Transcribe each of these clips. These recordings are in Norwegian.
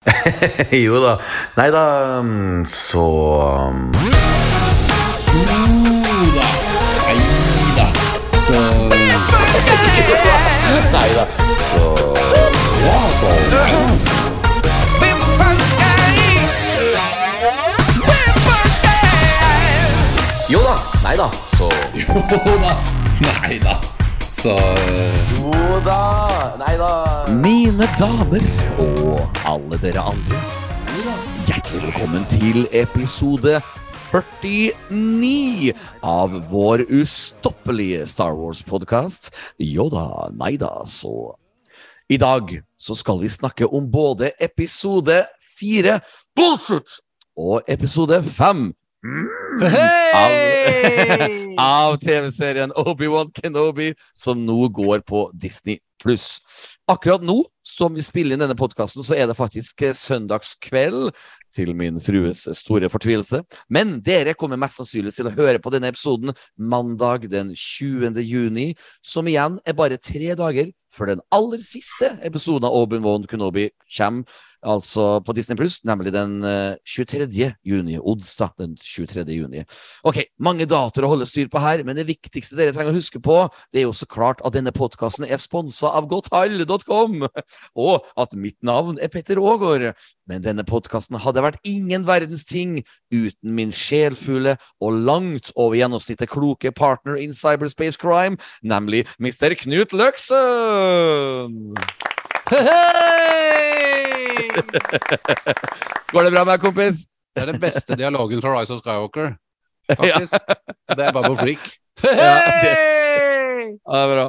jo da. Nei da, mm, så mm, Jo da. Nei da. Så Nei da, så Ja, så Nei. Jo da. Nei da, så Jo da. Nei da. Så Jo da. Nei da. Mine damer og alle dere andre. Hjertelig velkommen til episode 49 av vår ustoppelige Star Wars-podkast. Jo da, nei da, så I dag så skal vi snakke om både episode fire Bullshit! og episode fem av, av TV-serien Obi-Wan Kenobi, som nå går på Disney pluss. Akkurat nå som vi spiller inn denne podkasten, så er det faktisk eh, søndagskveld, til min frues store fortvilelse. Men dere kommer mest sannsynlig til å høre på denne episoden mandag den 20. juni, som igjen er bare tre dager før den aller siste episoden av Obi-Wan Kenobi kommer altså på Disney Pluss, nemlig den eh, 23. juni. Onsdag den 23. juni. Ok, mange datoer å holde styr på her, men det viktigste dere trenger å huske på, det er jo så klart at denne podkasten er sponsa av godthall.com, og at mitt navn er Petter Aagaard. Men denne podkasten hadde vært ingen verdens ting uten min sjelfulle og langt over gjennomsnittet kloke partner in cyberspace crime, nemlig Mr. Knut Løksen! Går det bra med deg, kompis? Det er den beste dialogen fra Rise of Skywalker, faktisk. Det er bare på. Ja, det, ja, det er bra.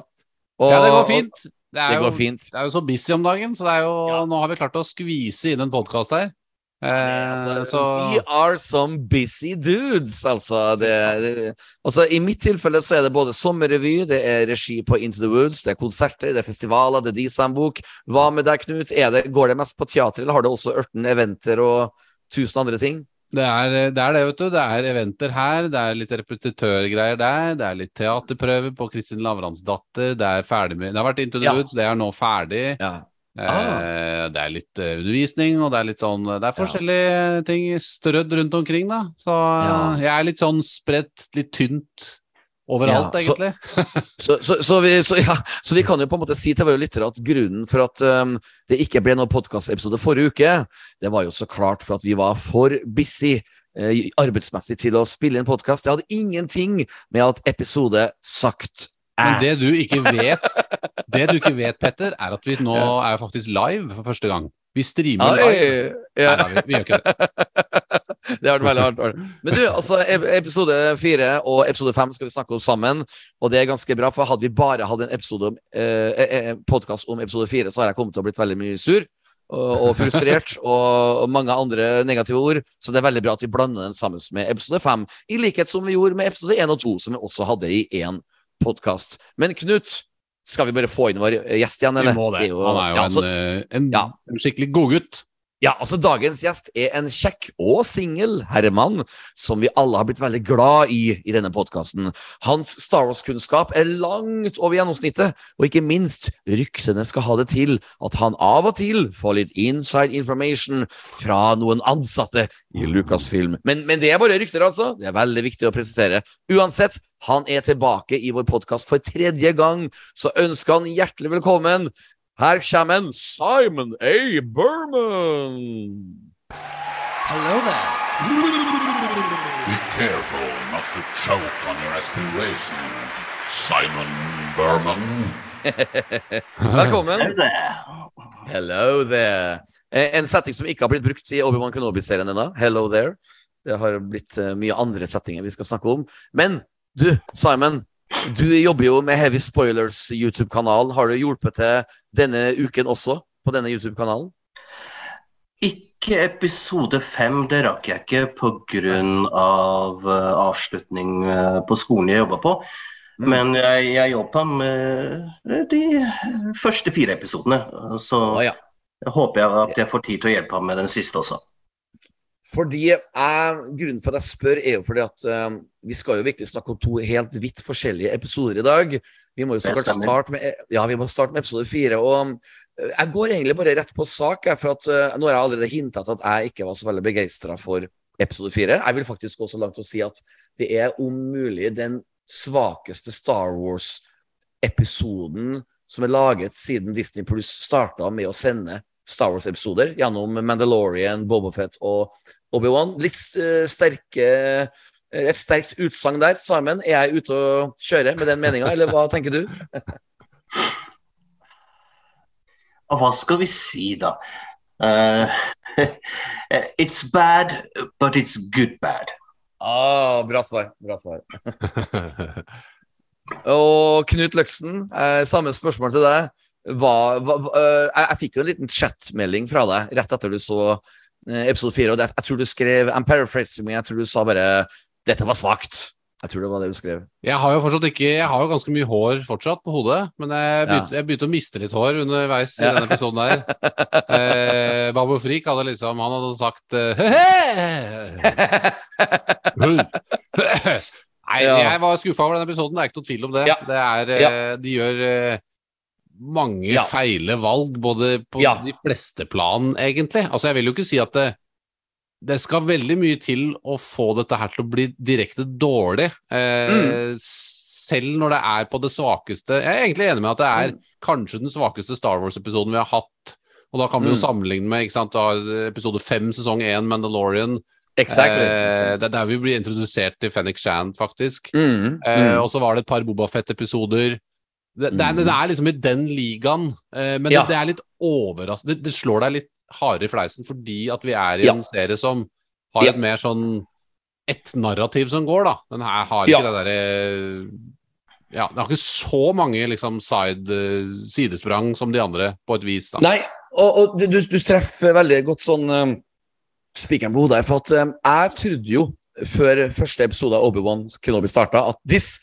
Og- Ja, det går fint. Det er, Det jo, fint. det er jo så busy om dagen, så det er jo, nå har vi klart å skvise inn en podkast her. Eh, Altså, så We are some busy dudes, altså. Det, det, altså. I mitt tilfelle så er det både sommerrevy, det er regi på Into the Woods, det er konserter, det er festivaler, det er Disambok. Hva med deg, Knut? Det, går det mest på teater, eller har det også ørten eventer og tusen andre ting? det er, det er det, vet du. Det er eventer her, det er litt repetitørgreier der, det er litt teaterprøver på Kristin Lavransdatter, det er ferdig med Det har vært Into the Ja. Woods, det er nå ferdig. Ja. Eh, det er litt eh, undervisning, og det er litt sånn Det er forskjellige ting strødd rundt omkring, da. Så Ja. jeg er litt sånn spredt, litt tynt overalt, Ja, så- egentlig. Så, så, så, vi, så, ja, så vi kan jo på en måte si til våre lyttere at grunnen for at um, det ikke ble noen podkastepisode forrige uke, det var jo så klart for at vi var for busy eh, arbeidsmessig til å spille inn podkast. Det hadde ingenting med at episode sagt Men det du ikke vet, det du ikke vet, Petter, er at vi nå er faktisk live for første gang. Vi streamer live. Ja. Nei, vi, vi gjør ikke det. det har vært veldig hardt. Men du, altså, episode fire og episode fem skal vi snakke om sammen, og det er ganske bra, for hadde vi bare hatt en episode, eh, eh, podkast om episode fire, så har jeg kommet til å blitt veldig mye sur. Og, frustrert, og, og mange andre negative ord. Så det er veldig bra at vi blander den sammen med episode fem. I likhet som vi gjorde med episode én og to, som vi også hadde i én podkast. Men Knut, skal vi bare få inn vår gjest igjen, eller? Vi må det. Han er jo ja, en, så, en, Ja. en skikkelig godgutt. Ja, altså Dagens gjest er en kjekk og singel herremann som vi alle har blitt veldig glad i i denne podkasten. Hans Star Wars-kunnskap er langt over gjennomsnittet, og ikke minst, ryktene skal ha det til at han av og til får litt inside information fra noen ansatte i Lucasfilm. Men, men det er bare rykter, altså. Det er veldig viktig å presisere. Uansett, han er tilbake i vår podkast for tredje gang, så ønsker han hjertelig velkommen her kommer en Simon A. Berman. Hello there. Be careful not to choke on your aspirations, Simon Berman. Velkommen. Hello there. Eh, En setting som ikke har blitt brukt i Obi-Wan Kenobi-serien ennå. Hello there. Det har blitt eh, mye andre settinger vi skal snakke om. Men du, Simon. Du jobber jo med Heavy Spoilers YouTube-kanal. Har du hjulpet til denne uken også på denne YouTube-kanalen? Ikke episode fem, det rakk jeg ikke pga. Av, eh, avslutning eh, på skolen jeg jobba på. Mm. Men jeg, jeg jobba med eh, de første fire episodene. Så Å ja. håper jeg at jeg får tid til å hjelpe ham med den siste også. Fordi jeg, Grunnen for at jeg spør, er jo fordi at uh, vi skal jo virkelig snakke om to helt vidt forskjellige episoder i dag. Vi må jo så klart starte med, ja, vi må starte med episode fire. Og Jeg går egentlig bare rett på sak, jeg, for at uh, nå har jeg allerede hinta til at jeg ikke var så veldig begeistra for episode fire. Jeg vil faktisk gå så langt å si at det er om mulig den svakeste Star Wars-episoden som er laget siden Disney Pluss starta med å sende Star Wars-episoder gjennom Mandalorian, Bobofet og Obi-Wan. Litt eh, sterke eh, Et sterkt utsagn der. Simon, er jeg ute å kjøre med den meninga, eller hva tenker du? Hva skal vi si, da? Uh, it's bad, but it's good bad. Ah, bra svar. Bra svar. Og Knut Løksen, eh, samme spørsmål til deg. Hva, hva, eh, jeg, jeg fikk jo en liten chatmelding fra deg rett etter du så episode fire. Og det, jeg tror du skrev I'm paraphrasing Men jeg tror du sa bare 'dette var svakt'. Jeg tror det var det du skrev. Jeg har jo fortsatt ikke Jeg har jo ganske mye hår fortsatt på hodet, men jeg begynte, jeg begynte å miste litt hår underveis i Ja. denne episoden der. Eh, Babo Frik hadde liksom Han hadde sagt eh, Nei, Ja. jeg var skuffa over den episoden, det er ikke noe tvil om det. Ja. det er, eh, De gjør eh, mange Ja. feile valg, både på Ja. de fleste plan, egentlig. Altså, jeg vil jo ikke si at det det skal veldig mye til å få dette her til å bli direkte dårlig. Eh, Mm. Selv når det er på det svakeste Jeg er egentlig enig med at det er Mm. kanskje den svakeste Star Wars-episoden vi har hatt. Og da kan vi jo Mm. sammenligne med ikke sant, da, episode fem, sesong én, Mandalorian. Exactly. Eh, det er der vi blir introdusert til Fennik Shand, faktisk. Mm, Eh, mm. og så var det et par Bobafett-episoder. Det, det, er- Mm. det er liksom i den ligaen, eh, men Ja. det, det er litt overraskende. Det, slår deg litt hardere i fleisen fordi at vi er i Ja. en serie som har et mer sånn ett narrativ som går, da. Den her har ikke det derre Ja, det har ikke så mange liksom side, sidesprang som de andre, på et vis. da. Nei, og, og du, du treffer veldig godt sånn um, spikeren på hodet her, for at um, jeg trodde jo før første episode av Obi-Wan Kenobi starta, at this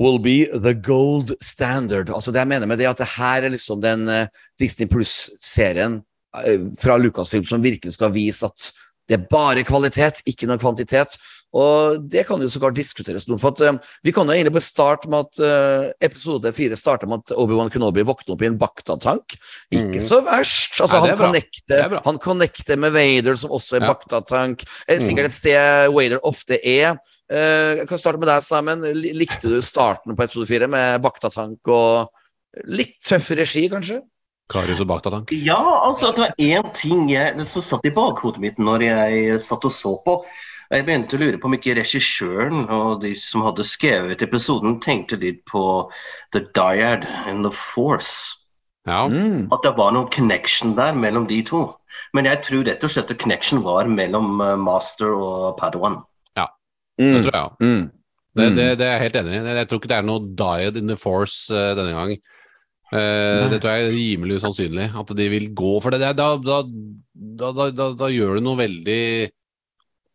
will be the gold standard. Altså Det jeg mener med det, er at det her er liksom den uh, Disney Pluss-serien uh, fra Lucasfilm som virkelig skal vise at det er bare kvalitet, ikke noe kvantitet. Og det kan jo så klart diskuteres noe. For at, uh, vi kan jo egentlig bare starte med at uh, episode fire starter med at Obi-Wan Kenobi våkner opp i en Bakta-tank. Ikke mm. så verst. Altså, Nei, han, er connecter, er han connecter med Vader, som også er Ja. Bakta-tank. Eh, Sikkert et sted Vader ofte er. Eh, jeg kan starte med deg, Simon. Likte du starten på episode fire med Bakta-tank og litt tøff regi, kanskje? Karius og Baktatank. Ja, altså at det var én ting jeg, som satt i bakhodet mitt når jeg satt og så på. Jeg begynte å lure på om ikke regissøren og de som hadde skrevet episoden, tenkte litt på The Dyad and The Force. Ja. Mm. At det var noen connection der mellom de to. Men jeg tror rett og slett at connection var mellom eh, Master og Padawan. Det Mm. tror jeg òg. Mm. Det, Mm. det, det er jeg helt enig i. Jeg tror ikke det er noe diet in the force uh, denne gang. Uh, det tror jeg er rimelig usannsynlig, at de vil gå for det. det da, da, da, da, da, da gjør du noe veldig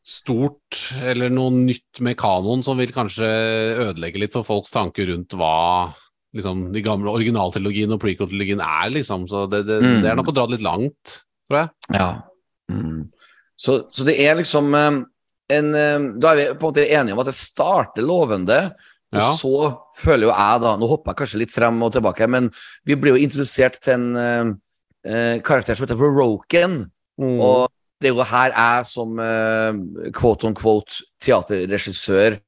stort, eller noe nytt med kanoen, som vil kanskje ødelegge litt for folks tanker rundt hva liksom, de gamle originaltrilogien og prequel-trilogien er, liksom. Så det, det, Mm. det er nok å dra det litt langt, tror jeg. Ja. Mm. Så, så det er liksom um, en um, Da er vi på en måte enige om at det starter lovende. Og Ja. så føler jo jeg, da Nå hopper jeg kanskje litt frem og tilbake, men vi blir jo introdusert til en eh, karakter som heter Veroken. Mm. Og det er jo her jeg som uh, quote on quote teaterregissør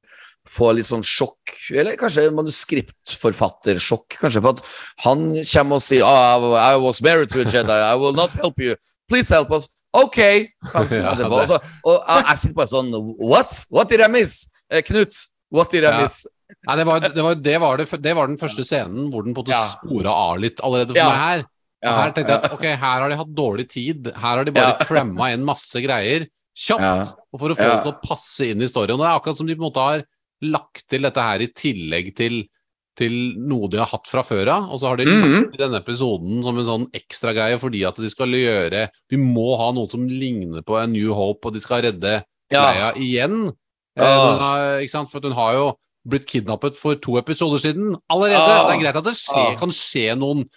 får litt sånn sjokk, eller kanskje manuskriptforfattersjokk, kanskje, for at han kommer og sier oh, I was married to a Jedi, I will not help you, please help us. Ok! Ja, Altså, og jeg, jeg sitter bare sånn What? What did I miss? Eh, Knut, what did I Ja. miss? Nei, det var, det, var, det, var det, var den første scenen hvor den på en måte Ja. spora av litt allerede for Ja. meg her. Her tenkte jeg at ok, her har de hatt dårlig tid. Her har de bare Ja. cramma inn masse greier kjapt Ja. og for å få det til å passe inn i storyen. Og det er akkurat som de på en måte har lagt til dette her i tillegg til, til noe de har hatt fra før av. Og så har de Mhm. lagt denne episoden som en sånn ekstragreie fordi at de skal gjøre De må ha noe som ligner på en New Hope, og de skal redde Ja. Leia igjen. Eh, Ah. har, ikke sant? For hun har jo blitt kidnappet for to episoder siden allerede. Ah. Det er greit at det skje, Ah. kan skje noen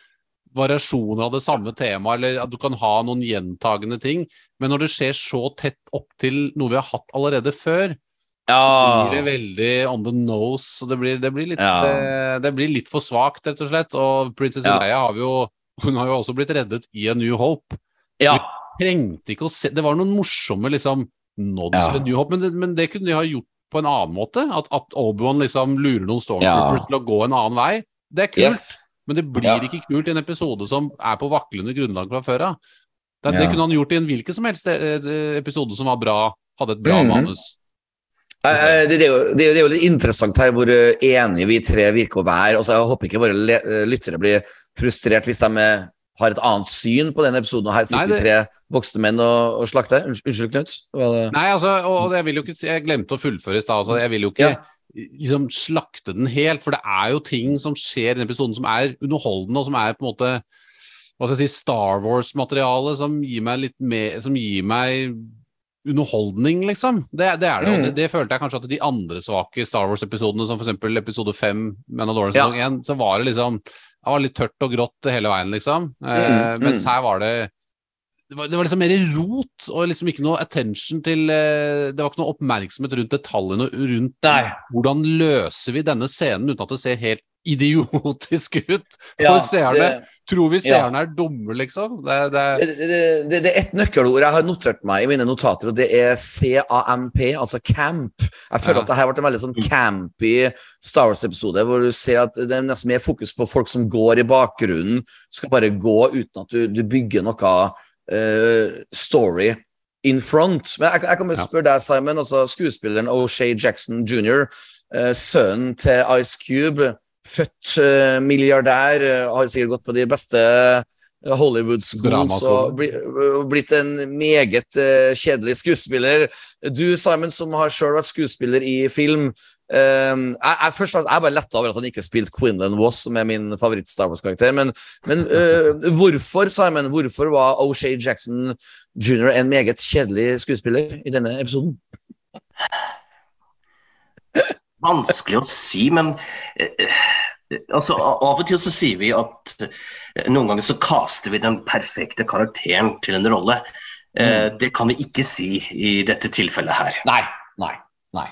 variasjoner av det samme temaet, eller at du kan ha noen gjentagende ting, men når det skjer så tett opp til noe vi har hatt allerede før, Ja. blir det veldig on the nose. Det blir, det blir, litt, Ja. eh, det blir litt for svakt, rett og slett. Og Princess Ja. Leia har jo hun har jo også blitt reddet i A New Hope. Ja. Trengte ikke å se Det var noen morsomme liksom nods Ja. ved New Hope, men det, men det kunne de ha gjort på en annen måte. At, at Obi-Wan liksom lurer noen stormtroopers til å gå en annen vei. Det er kult, Yes. men det blir ikke kult i en episode som er på vaklende grunnlag fra før av. Det, det kunne han gjort i en hvilken som helst eh, eh, episode som var bra, hadde et bra Mhm. manus. Eh, eh, Det, det, er jo, det, er jo- det litt interessant her hvor eh, enige vi tre virker å være. Altså, jeg håper ikke våre lyttere blir frustrert hvis de har et annet syn på den episoden. Og her sitter Nei, vi tre voksne menn og, og slakter. Unnskyld, Knut. Det? Nei, altså, og jeg ikke Jeg glemte å fullføre i stad. Altså, jeg vil jo ikke liksom slakte den helt, for det er jo ting som skjer i den episoden som er underholdende, og som er på en måte hva skal jeg si, Star Wars-materiale som gir meg litt mer Som gir meg underholdning, liksom. Det, det er det. Mm. det, det følte jeg kanskje at de andre svake Star Wars-episodene, som f.eks. episode fem, Mandalorian Ja. sesong én, så var det liksom Det var litt tørt og grått hele veien, liksom. Eh, Mm, mens mm. her var det det var, det var liksom mer rot, og liksom ikke noe attention til eh, Det var ikke noe oppmerksomhet rundt detaljene og rundt Nei. hvordan løser vi denne scenen uten at det ser helt idiotisk ut for Ja, seerne. Tror vi seerne er dumme, liksom? Det, det, Det, det, er ett nøkkelord jeg har notert meg i mine notater, og det er CAMP, altså camp. Jeg føler at det her ble en veldig sånn campy Star Wars-episode, hvor du ser at det er nesten mer fokus på folk som går i bakgrunnen, skal bare gå uten at du, du bygger noe uh, story in front. Men jeg, jeg kan bare spørre deg, Simon, altså skuespilleren O'Shay Jackson jr., eh, sønnen til Ice Cube, født milliardær, eh, har sikkert gått på de beste Hollywood schools og blitt en meget eh, kjedelig skuespiller. Du, Simon, som har sjøl vært skuespiller i film. eh, jeg, jeg, først, jeg er bare letta over at han ikke spilte Quinlan Woss, som er min favoritt-Star Wars-karakter. Men, men uh, hvorfor, Simon, hvorfor var O'Shay Jackson jr. en meget kjedelig skuespiller i denne episoden? Vanskelig å si, men eh, eh, altså, av og til så sier vi at eh, noen ganger så kaster vi den perfekte karakteren til en rolle. Mm. det kan vi ikke si i dette tilfellet her. Nei, nei, nei.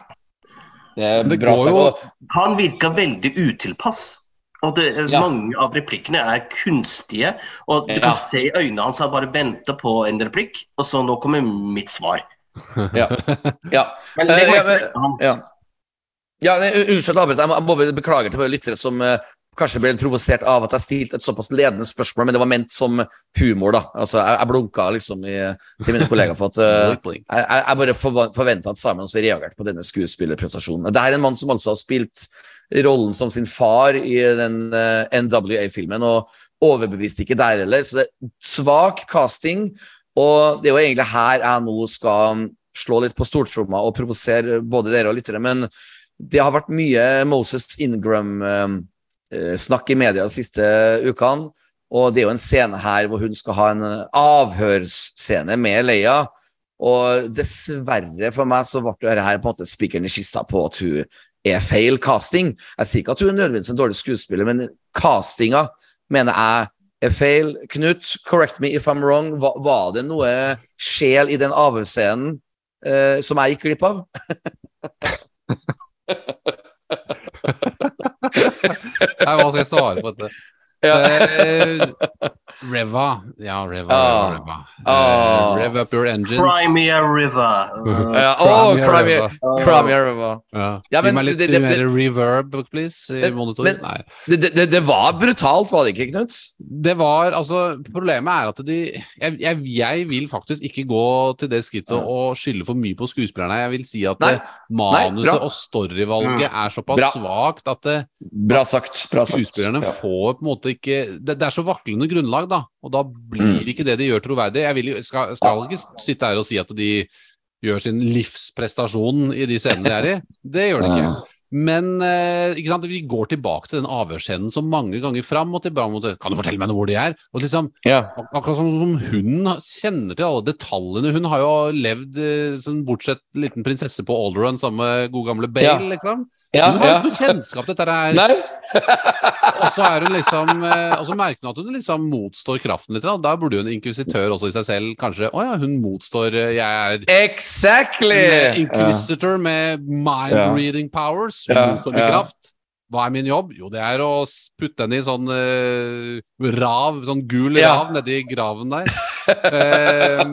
Det er bra jo- Han virka veldig utilpass. Og det, Ja. Mange av replikkene er kunstige. Og du Ja. kan se i øynene hans han bare venter på en replikk, og så nå kommer mitt svar. Ja. ja. Men det ja, men- ikke. Ja. Ja unnskyld, Albert. Jeg må, beklage til våre lyttere som eh, kanskje ble provosert av at jeg stilte et såpass ledende spørsmål, men det var ment som humor, da. Altså, jeg, jeg blunka liksom i, til mine kollegaer for at eh, blink. jeg, jeg bare forventa at Simon også reagerte på denne skuespillerprestasjonen. Det er en mann som altså har spilt rollen som sin far i den uh, NWA-filmen, og overbeviste ikke der heller. Så det er svak casting, og det er jo egentlig her jeg nå skal slå litt på stortromma og provosere både dere og lyttere, men det har vært mye Moses Ingram-snakk i media de siste ukene. Og det er jo en scene her hvor hun skal ha en eh, avhørsscene med Leia. Og dessverre for meg så ble dette her på en måte spikeren i kista på at hun er feil casting. Jeg sier ikke at hun er nødvendigvis en dårlig skuespiller, men castinga mener jeg er feil. Knut, correct me if I'm wrong. Var det noe sjel i den avhørsscenen eh, som jeg gikk glipp av? Nei, hva skal jeg svare på dette? Eh, Reva. Ja, Reva, Oh. Reva. Eh, Rev up your engines. Crimea River. Uh, Ja, oh, Crimea Crimea River. Ja. Ja, Gi meg litt det- det- mer reverb, please, i Men- monitor. men- Nei. Det, det, det, var brutalt, var det ikke, Knut? Det var, altså, Problemet er at de jeg, jeg, jeg vil faktisk ikke gå til det skrittet Ja. og skylde for mye på skuespillerne. Jeg vil si at Nei. det, manuset Nei, og storyvalget er såpass Bra. svakt at det, Bra sagt. Bra sagt. skuespillerne Ja. får på en måte ikke det, det er så vaklende grunnlag, da. Og da blir Mm. ikke det de gjør, troverdig. Jeg vil, skal, skal ikke sitte her og si at de gjør sin livsprestasjon i de scenene de er i. Det gjør de ikke. Men eh, ikke sant? vi går tilbake til den avhørsscenen så mange ganger fram og tilbake. Kan du fortelle meg hvor de er? Og liksom, Ja. akkurat som, som hun kjenner til alle detaljene. Hun har jo levd sånn, bortsett liten prinsesse på Alderun sammen med gode gamle Bale, Ja. liksom. Ja, hun har ja. ikke noe kjennskap til dette her. Nei? Og så er hun liksom eh, Og så merker hun at hun liksom motstår kraften litt. Da, burde jo en inkvisitør også i seg selv kanskje Å ja, hun motstår eh, Jeg er Exactly! med ja. med mind-reading powers. Hun Ja, motstår med ja. kraft. hva er min jobb? Jo, det er å putte henne i sånn uh, rav, sånn gul Ja. rav nedi graven der. Eh,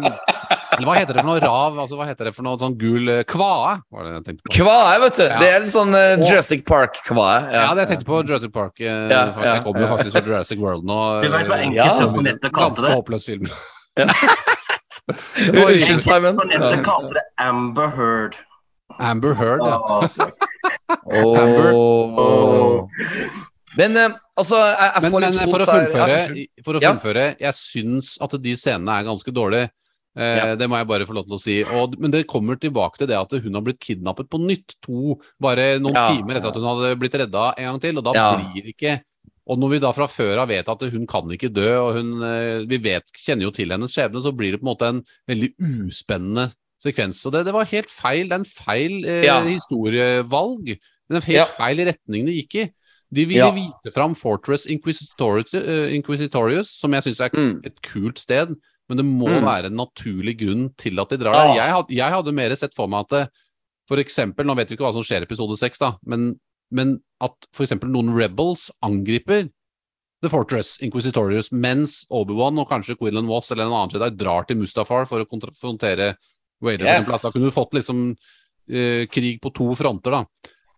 eller hva heter det for noe rav? Altså, hva heter det for noe sånn gul eh, kvae? Var det jeg tenkte på. Kvae, vet du. Ja. Det er en sånn uh, Jurassic Park-kvae. Ja, det jeg tenkte på Jurassic Park. Uh, Ja, ja, jeg kommer jo faktisk fra Jurassic World nå. Du vet hva enkelte Ja. på nettet kalte Ganske det? håpløs film. Unnskyld, Simon. På nettet kalte det Amber Heard. Amber Heard, ja. Ah, Åh. Men eh, altså, jeg, jeg Men, men for å. Ja, fullføre, unnskyld. for å Ja. jeg syns at de scenene er ganske dårlige. Eh, Ja. Det må jeg bare få lov til å si. Og, men det kommer tilbake til det at hun har blitt kidnappet på nytt to bare noen Ja. timer etter at hun hadde blitt redda en gang til. Og da Ja. blir ikke Og når vi da fra før av vet at hun kan ikke dø, og hun, eh, vi vet, kjenner jo til hennes skjebne, så blir det på en måte en veldig uspennende sekvens. Og det, det var helt feil. Det er en feil eh, historievalg. Det er helt feil retning det gikk i. De ville vite fram Fortress Inquisitorius, eh, Inquisitorius som jeg syns er Mm. et kult sted, men det må Mm. være en naturlig grunn til at de drar Ah. der. Jeg, had, jeg hadde mer sett for meg at det, for eksempel, nå vet vi ikke hva som skjer i episode seks, men, men at eksempel noen rebels angriper The Fortress Inquisitorius, mens Obi-Wan og kanskje Quinlan Voss eller en annen Jedi drar til Mustafar for å konfrontere Vader. for Yes. Da kunne du fått liksom eh, krig på to fronter, da.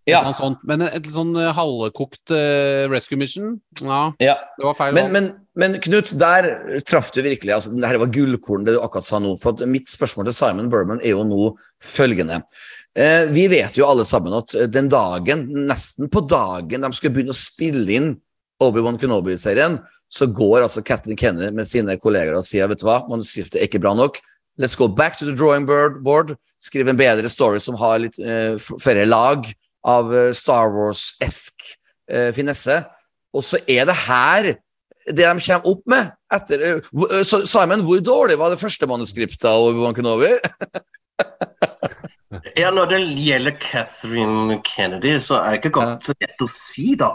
Ja. Men et, sånn eh, halvkokt eh, rescue mission, ja, Ja. det var feil. Men, men, men Knut, der traff du virkelig altså, Det her var gullkorn, det du akkurat sa nå. For at mitt spørsmål til Simon Berman er jo nå følgende. Eh, vi vet jo alle sammen at eh, den dagen, nesten på dagen de skulle begynne å spille inn Obi-Wan Kenobi-serien, så går altså Kathleen Kenner med sine kolleger og sier vet du hva, manuskriptet er ikke bra nok. Let's go back to the drawing board, Skriv en bedre story som har litt eh, færre lag av eh, Star Wars-esk eh, finesse. Og så er det her det de kommer opp med etter uh, Simon, hvor dårlig var det første manuskriptet av Obi-Wan Kenobi? Ja, Når det gjelder Catherine Kennedy, så er det ikke godt ja. å si da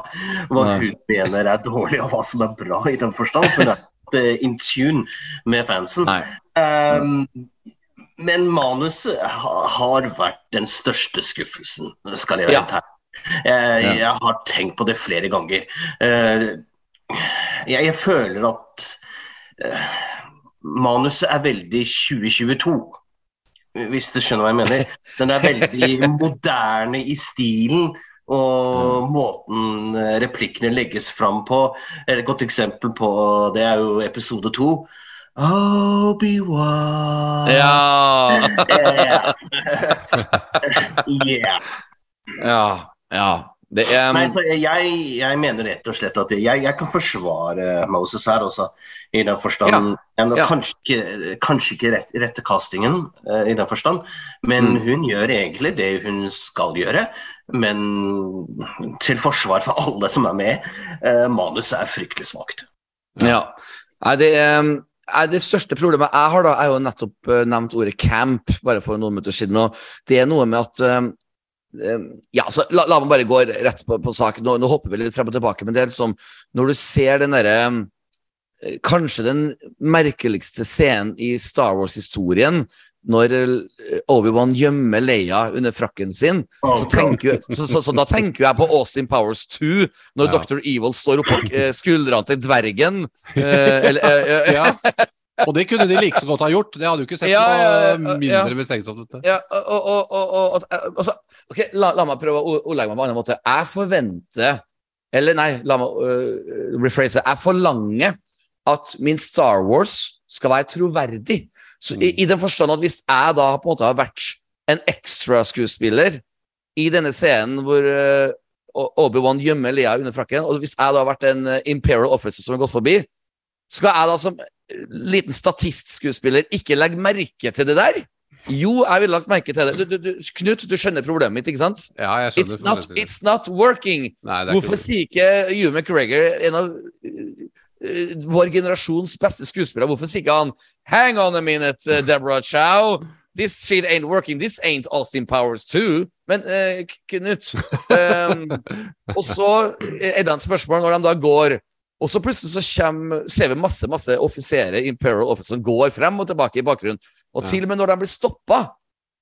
hva Nei. hun mener er dårlig og hva som er bra i den forstand. For det er ikke in tune med fansen. Nei. Um, men manuset har vært den største skuffelsen, skal jeg være ærlig. Jeg, jeg har tenkt på det flere ganger. Eh, jeg, jeg føler at eh, manuset er veldig 2022. Hvis du skjønner hva jeg mener. Den er veldig moderne i stilen. Og måten eh, replikkene legges fram på. Et godt eksempel på det er jo episode to. Obi-Wan Ja. Yeah. ja. Ja. Det er Nei, så jeg, jeg mener rett og slett at jeg, jeg kan forsvare Moses her også, i den forstand. Ja. Ja. Kanskje kanskje ikke rett, rette castingen uh, i den forstand, men Mm. hun gjør egentlig det hun skal gjøre. Men til forsvar for alle som er med, uh, manuset er fryktelig svakt. Ja. Nei, det, er, er det største problemet jeg har, da, er jo nettopp eh, nevnt ordet camp bare for noen minutter siden. Og det er noe med at eh, eh, Ja, så la, la meg bare gå rett på, på sak. Nå, nå hopper vi litt frem og tilbake, men det er liksom Når du ser den derre Kanskje den merkeligste scenen i Star Wars-historien, når eh, Obi-Wan gjemmer Leia under frakken sin, så, tenker, så, så, så da tenker jeg på Austin Powers 2, når Ja. Dr. Evil står oppå eh, skuldrene til dvergen. eh, eller, eh, eh, ja. Og det kunne de like så godt ha gjort. Det hadde jo ikke sett Ja, ja, ja, noe ja. mindre mistenksomt ut. ja, og, og, og, og, og, og altså, ok, la, la meg prøve å ordlegge meg på en annen måte. Jeg forventer Eller nei, la meg uh, rephrase. Jeg forlanger at min Star Wars skal være troverdig. Så i, I den forstand at hvis jeg da på en måte har vært en ekstraskuespiller i denne scenen hvor uh, Obi-Wan gjemmer Lea under frakken, og hvis jeg da har vært en uh, Imperial Officer som har gått forbi, skal jeg da som uh, liten statistskuespiller ikke legge merke til det der? Jo, jeg ville lagt merke til det. Du, du, du, Knut, du skjønner problemet mitt, ikke sant? Ja, jeg skjønner. It's not, it's not working. Nei, Hvorfor sier ikke Hugh McGregor, en av vår generasjons beste skuespiller. hvorfor sier ikke han Hang on a minute, uh, Deborah Chow. This shit ain't working. This ain't Austin Powers 2. Men uh, Knut um, Og så er det et spørsmål når de da går og så plutselig så kommer, ser vi masse masse offiserer Imperial Office som går frem og tilbake i bakgrunnen. Og til og med når de blir stoppa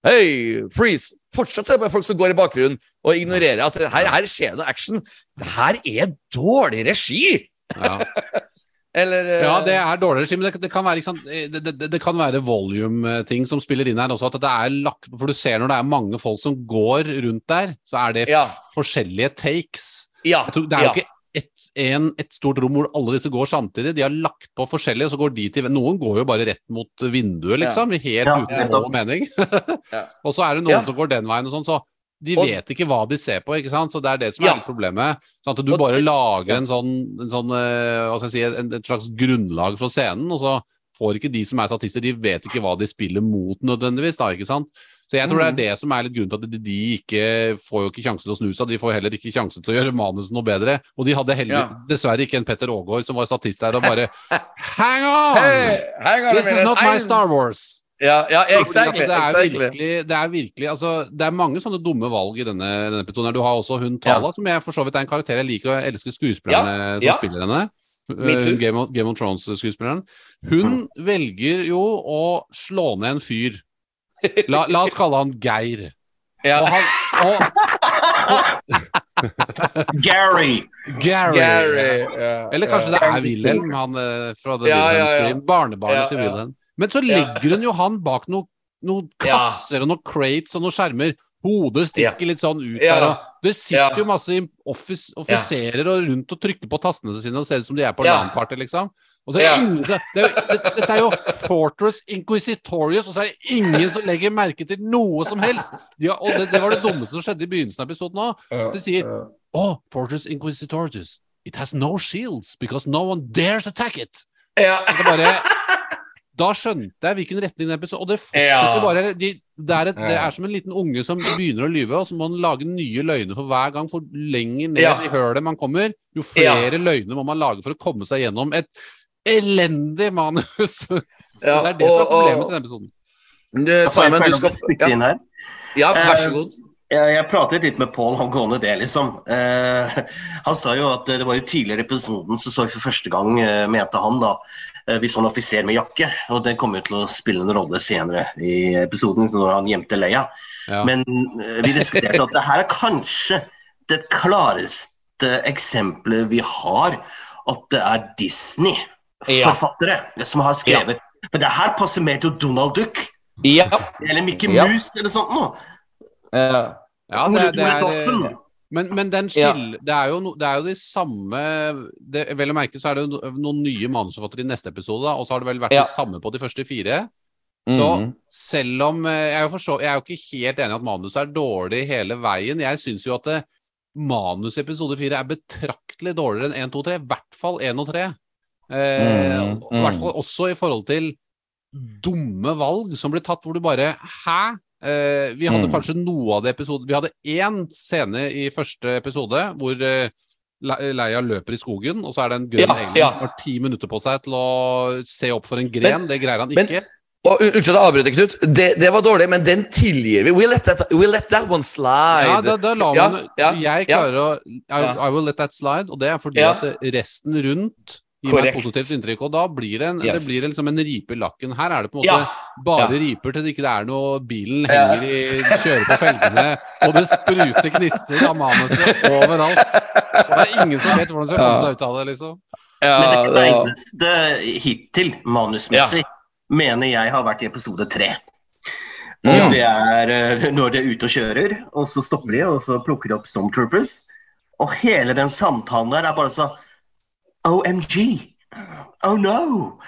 Hei, freeze! Fortsatt ser er bare folk som går i bakgrunnen og ignorerer at her, her skjer det noe action. Det her er dårlig regi! Ja. Eller eh, Ja, det er dårligere regi, men det, det kan være, sant, det, det, det kan være volume-ting som spiller inn her også. At det er lagt, for du ser når det er mange folk som går rundt der, så er det Ja. forskjellige takes. ja, tror, det er jo ja. ikke et, en, et stort rom hvor alle disse går samtidig. De har lagt på forskjellige, og så går de til Noen går jo bare rett mot vinduet, liksom. Helt Ja, uten nettopp. noe mening. Ja. og så er det noen Ja. som går den veien og sånn, så de Og- vet ikke hva de ser på, ikke sant. Så det er det som er Ja. problemet. Sånn at du Og- bare lager en sånn, en sånn eh, hva skal jeg si, en, et slags grunnlag for scenen, og så får ikke de som er statister, de vet ikke hva de spiller mot nødvendigvis, da, ikke sant. Så jeg tror Mm. det er det som er litt grunnen til at de, ikke får jo ikke sjanse til å snu seg. De får heller ikke sjanse til å gjøre manuset noe bedre. Og de hadde heller, Ja. dessverre ikke en Petter Aagaard som var statist der og bare Hang on! Hey, hang on This is not my Star Wars. Ja, ja, exactly. det, er exactly. virkelig, det er virkelig altså, Det er mange sånne dumme valg i denne, denne episoden. Du har også hun Tala, som jeg for så vidt er en karakter jeg liker, og jeg elsker skuespillerne som ja. spiller henne. Eh, Game of, Game of Thrones-skuespilleren. Hun velger jo å slå ned en fyr. La, la oss kalle han Geir. Ja. Og han, og, Gary! Gary. Gary. ja, Eller kanskje ja. det er Wilhelm, han eh, fra The Ja, ja, Wilhelm ja. Stream. Barnebarnet Ja, til ja. Wilhelm. Men så legger hun jo han bak noen noe Ja. kasser og noen crates og noen skjermer. Hodet stikker litt sånn ut Ja. der. Og det sitter Ja. jo masse office, offiserer og rundt og trykker på tastene sine og ser ut som de er på Ja. LAN-party, liksom. Og så er det Ja. ingen det er det, Dette er jo Fortress Inquisitorious, og så er det ingen som legger merke til noe som helst. De og det, det var det dummeste som skjedde i begynnelsen av episoden òg. De sier Oh, Fortress Inquisitorious. It has no shields because no one dares attack it. Ja. Det bare, da skjønte jeg hvilken retning den episoden Og det fortsetter Ja. bare de, det, er et, det er som en liten unge som begynner å lyve, og så må han lage nye løgner for hver gang. For lenger ned Ja. i hølet man kommer, jo flere løgner må man lage for å komme seg gjennom et elendig manus. Ja, det er det som er problemet og- til denne episoden. Du, Simon, du skal spytte inn her. Ja, vær så Eh, god. Jeg, pratet litt med Pål angående det, liksom. Eh, han sa jo at det var jo tidligere i episoden så så vi for første gang, eh, mente han da, vi så en offiser med jakke. Og det kommer jo til å spille en rolle senere i episoden, når han gjemte Leia. Ja. Men eh, vi diskuterte at det her er kanskje det klareste eksempelet vi har at det er Disney-forfattere som har skrevet. For det her passer mer til Donald Duck Ja. eller Mickey Ja. Mouse eller sånt noe. ja. Ja, det, det, det er. Men, men den skill, det, er no, det er jo de samme det, Vel å merke så er det no- noen nye manusforfattere i neste episode, da, og så har det vel vært Ja. det samme på de første fire. Så Mhm. selv om eh, Jeg er jo, for jeg er jo ikke helt enig i at manuset er dårlig hele veien. Jeg syns jo at det, manus i episode fire er betraktelig dårligere enn 1, 2, 3. I hvert fall 1 og 3. Eh, Mm, mm. I hvert fall også i forhold til dumme valg som blir tatt, hvor du bare Hæ? Eh, vi hadde Mm. kanskje noe av det episoden Vi hadde én scene i første episode hvor uh, Leia løper i skogen, og så er det en grønn Ja, engel ja. som har ti minutter på seg til å se opp for en gren. Men- det greier han men- ikke. Og Unnskyld at jeg avbryter, Knut. Det, det var dårlig, men den tilgir vi. We let that, we let that one slide. Ja, da, da la man ja, Jeg klarer å I. I will let that slide, og det er fordi at resten rundt gir meg et positivt inntrykk. Og da blir det, en, det blir liksom en ripe i lakken. Her er det på en måte Ja. bare Ja. riper til det ikke er noe Bilen henger i Kjører på felgene, og det spruter gnister av manuset overalt. Og det er ingen som vet hvordan de skal komme seg ut av det, liksom. Ja, Men det kleineste hittil, manusmessig, mener jeg har vært i episode tre. Mm. det er eh, når de er ute og kjører, og så stopper de, og så plukker de opp Stormtroopers. Og hele den samtalen der er bare sånn OMG. Oh no.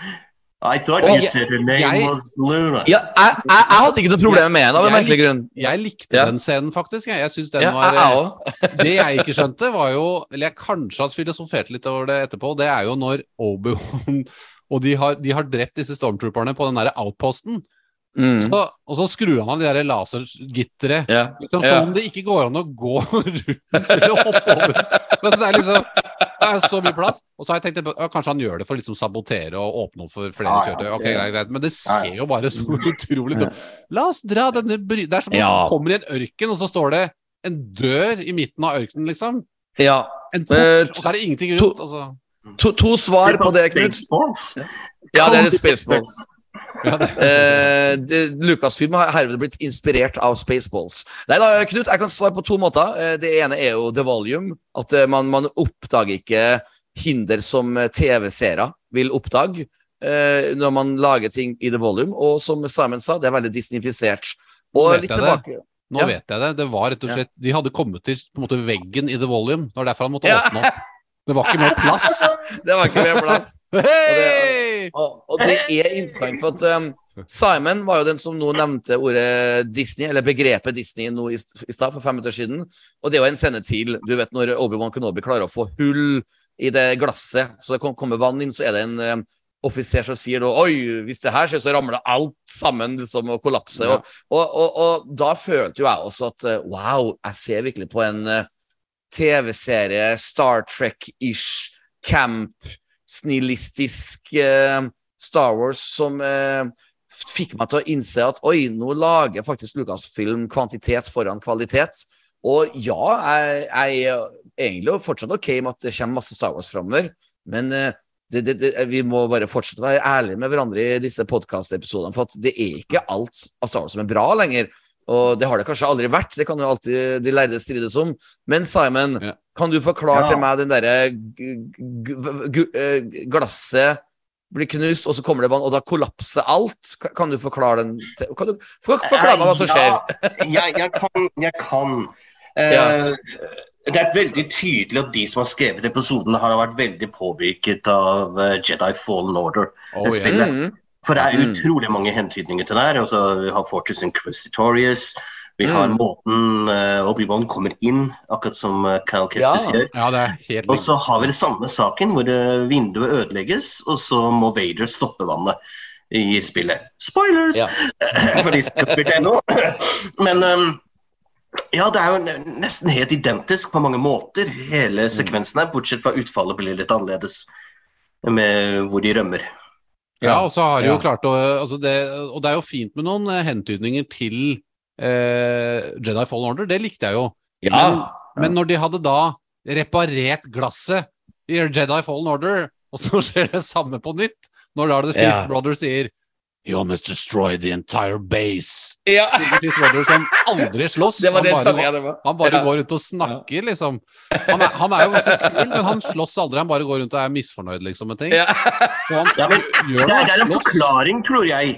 I thought you jeg- said her name jeg- was Luna. ja, jeg, jeg, jeg hadde ikke noe problem med henne, av en merkelig grunn. Jeg likte Ja. den scenen, faktisk. Jeg, jeg synes den Ja, var jeg eh. Det jeg ikke skjønte, var jo Eller jeg kanskje har filosofert litt over det etterpå. Det er jo når Obi-Wan og de har, de har drept disse stormtrooperne på den der outposten. Mm. Så, og så skrur han av de lasergitteret. Yeah. Liksom. Som om det ikke går an å gå rundt eller hoppe over. Men så det er liksom Det er så mye plass. Og så har jeg tenkt at ja, kanskje han gjør det for å liksom sabotere og åpne opp for flere kjøretøy. Ok, greit, greit. Men det ser jo bare så utrolig dumt La oss dra denne bry... Det er som om Ja. du kommer i en ørken, og så står det en dør i midten av ørkenen, liksom. ja. En Eh, port, og så er det ingenting rundt. Altså. To, to svar på det, Knut. Ja, det er et Spaceballs. Ja, Eh, Lucasfilm har herved blitt inspirert av Spaceballs. Nei da, Knut, jeg kan svare på to måter. Eh, Det ene er jo the volume. At eh, man, man oppdager ikke hinder som TV-seere vil oppdage eh, når man lager ting i the volume. Og som Simon sa, det er veldig disnifisert. Og litt jeg det. nå Ja. vet jeg det. Det var rett og slett De hadde kommet til på en måte veggen i The Volume. Det var derfor han måtte åpne opp. Det var ikke mer plass. Det var ikke mer plass. Hei! Og, og det er interessant, for at um, Simon var jo den som nå nevnte ordet Disney, eller begrepet Disney nå i, i stad, for fem minutter siden. Og det er jo en scene til. Du vet når Obi-Wan Kenobi klarer å få hull i det glasset, så det kommer vann inn, så er det en um, offiser som sier Oi, hvis det her skjer, så ramler alt sammen liksom, og kollapser. Ja. Og, og, og, og da følte jo jeg også at uh, wow, jeg ser virkelig på en uh, TV-serie, Star Trek-ish, camp, snillistisk eh, Star Wars som eh, fikk meg til å innse at oi, nå lager faktisk Lucasfilm kvantitet foran kvalitet. Og ja, jeg, jeg er egentlig fortsatt ok med at det kommer masse Star Wars framover, men eh, det, det, det, vi må bare fortsette å være ærlige med hverandre i disse podkastepisodene, for at det er ikke alt av Star Wars som er bra lenger. Og det har det kanskje aldri vært, det kan jo alltid de lærde strides om. Men Simon, Ja. Kan du forklare Ja. til meg den derre eh, glasset blir knust, og så kommer det vann, og da kollapser alt? Kan du forklare den Kan du forklare meg hva som skjer? Ja, jeg, jeg kan. Jeg kan. Eh, Ja. Det er veldig tydelig at de som har skrevet episoden, har vært veldig påvirket av eh, Jedi Fallen Order. Oh, spillet. Mhm. For det er Mm. utrolig mange hentydninger til det her. Altså, vi har Fortress Inquisitorious. Vi har Mm. måten uh, Obi-Wan kommer inn, akkurat som Kyle Cal Kestis Ja. gjør. Ja, det er helt Og så har vi det samme saken, hvor eh, vinduet ødelegges, og så må Vader stoppe vannet i spillet. Spoilers! Ja. For de som ikke har spilt ennå. Men um, ja, det er jo nesten helt identisk på mange måter, hele sekvensen her, bortsett fra utfallet blir litt annerledes, med hvor de rømmer. Ja, og så har de jo Ja. klart å altså det, Og det er jo fint med noen eh, hentydninger til eh, Jedi Fallen Order, det likte jeg jo. Ja. Men når de hadde da reparert glasset i Jedi Fallen Order, og så skjer det samme på nytt, når da The Fifth Ja. Brother sier You almost destroyed the entire base. ja. Fifth Brother som aldri slåss. Det var han det bare, det var. han bare Ja. går rundt og snakker, liksom. Han er, han er jo så kul, men han slåss aldri. Han bare går rundt og er misfornøyd, liksom, med ting. Ja. Så han Ja, men gjør Det er, det er en forklaring, tror jeg.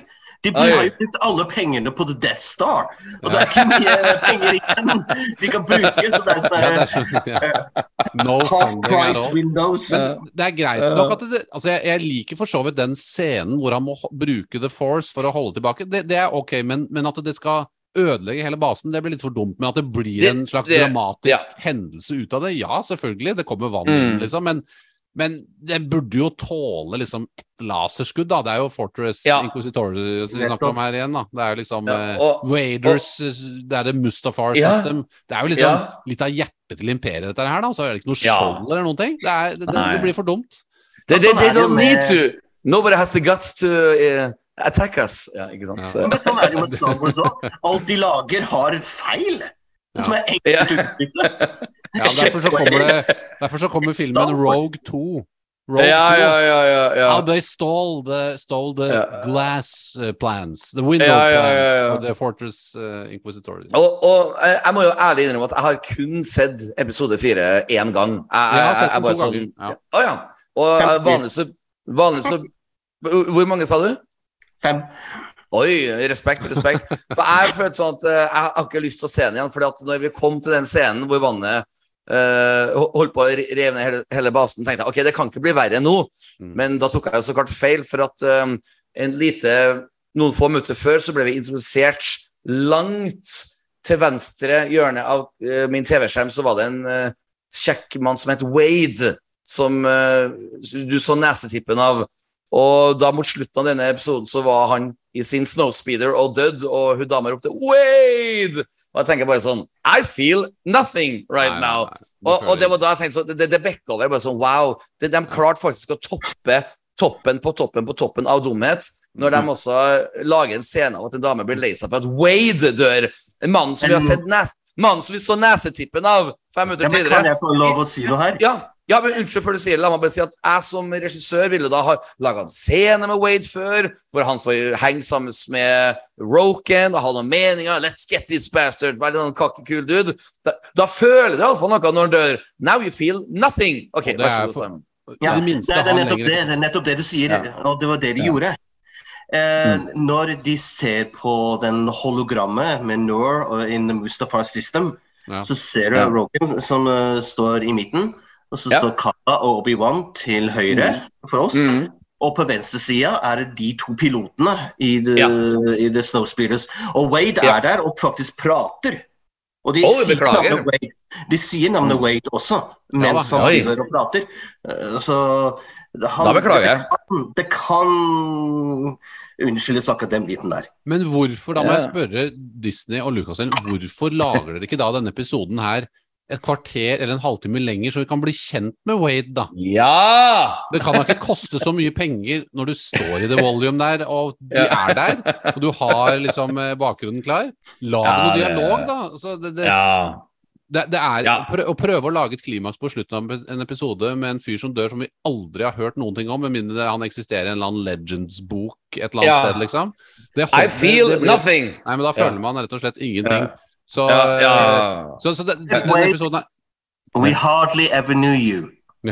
De har jo brukt alle pengene på The Death Star, og det er ikke mye penger igjen de kan bruke. Så det er sånn Ja, der, sånn. No Half price windows. Men det er greit nok at det, altså jeg, jeg liker for så vidt den scenen hvor han må bruke The Force for å holde tilbake. Det, det er ok, men, men at det skal ødelegge hele basen, det blir litt for dumt. Men at det blir Det- en slags det- dramatisk ja. hendelse ut av det, ja, selvfølgelig. Det kommer vann Mm. liksom. Men, men det burde jo tåle liksom et laserskudd, da. Det er jo Fortress Ja. Inquisitorius vi snakker om her igjen, da. Det er jo liksom Ja, eh, og- Waders Det er det Mustafar Ja. system. Det er jo liksom Ja. litt av hjertet til imperiet, dette her, da. Så er det ikke noe Ja. skjold eller noen ting. Det, er, det, det, det blir for dumt. They, they, Sånn they don't need to. Nobody has the guts to uh, attack us. Ja, ikke sant? Ja. Så- Men sånn er det jo med Star Wars òg. Alt de lager, har feil. Som er enkelt utbytte. Ja, derfor så kommer det Derfor så kommer filmen Rogue 2. Rogue Ja, 2. ja, ja, ja, ja. How they stole the, stole the Ja. glass uh, plans, the window Ja, ja, plans ja, ja. of the Fortress uh, Inquisitorius. Og, og eh, jeg må jo ærlig innrømme at jeg har kun sett episode fire én gang. Jeg, jeg, Jeg har sett jeg den bare sånn. Å ja. Og eh, vanligvis så, så Hvor mange sa du? Fem. Oi, respekt, respekt. For jeg følte sånn at eh, jeg har ikke lyst til å se den igjen. Fordi at når vi kom til den scenen hvor vannet eh, holdt på å rive ned hele, hele basen, tenkte jeg ok, det kan ikke bli verre nå. Mm. Men da tok jeg jo så klart feil, for at um, en lite Noen få minutter før så ble vi introdusert langt til venstre hjørne av uh, min TV-skjerm, så var det en uh, kjekk mann som het Wade, som uh, du så nesetippen av. Og da mot slutten av denne episoden så var han i sin snowspeeder og dødd, og hun dama ropte 'Wade!' Og jeg tenker bare sånn I feel nothing right Nei, now. nei, Og, og det var da jeg tenkte sånn, det, det, det bekka over. Bare sånn, wow, det, De klarte faktisk å toppe toppen på toppen på toppen av dumhet, når de også lager en scene av at en dame blir lei seg for at Wade dør. En mann som vi har sett nes Mannen som vi så nesetippen av fem minutter Ja, men kan jeg få lov å si noe her? Ja, Ja, men Unnskyld før du sier det. La meg bare si at jeg som regissør ville da ha laga en scene med Wade før, hvor han får henge sammen med Roken og ha noen meninger. Let's get this bastard. Veldig noen kakkekul dude. Da, da føler du iallfall noe når han dør. Now you feel nothing. OK, det vær så god, Simon. Ja, det det, er, det, er nettopp det, det er nettopp det du sier, Ja. og det var det de Ja. gjorde. Eh, Når de ser på den hologrammet med Noor in the Mustafar system, Ja. så ser du Ja. Rogan som uh, står i midten, og så Ja. står Kala og Obi-Wan til høyre for oss. Mhm. Og på venstre sida er det de to pilotene i The, Ja. i the Snowspeeders. Og Wade Ja. er der og faktisk prater. Og de, oh, sier navnet Wade, de sier navnet Wade også, mens Ja, han driver og prater. Eh, Så han, Da beklager jeg. Det kan, det kan unnskyldes akkurat den biten der. Men hvorfor, da må jeg spørre Disney og Lucasfilm, hvorfor lager dere ikke da denne episoden her et kvarter eller en halvtime lenger, så vi kan bli kjent med Wade, da? Ja! Det kan da ikke koste så mye penger når du står i The Volume der, og de Ja. er der, og du har liksom eh, bakgrunnen klar. Lag Ja, noe dialog, da. Altså, det, det, Ja. det, det er Ja. Å prøve å lage et klimaks på slutten av en episode med en fyr som dør, som vi aldri har hørt noen ting om, med mindre han eksisterer i en eller annen Legends-bok et eller annet sted, liksom. Det I feel blir- nothing. Nei, men da føler man rett og slett ingenting. Ja. Så, Ja, ja. så, så den, den, denne Wade. episoden er We hardly ever knew you.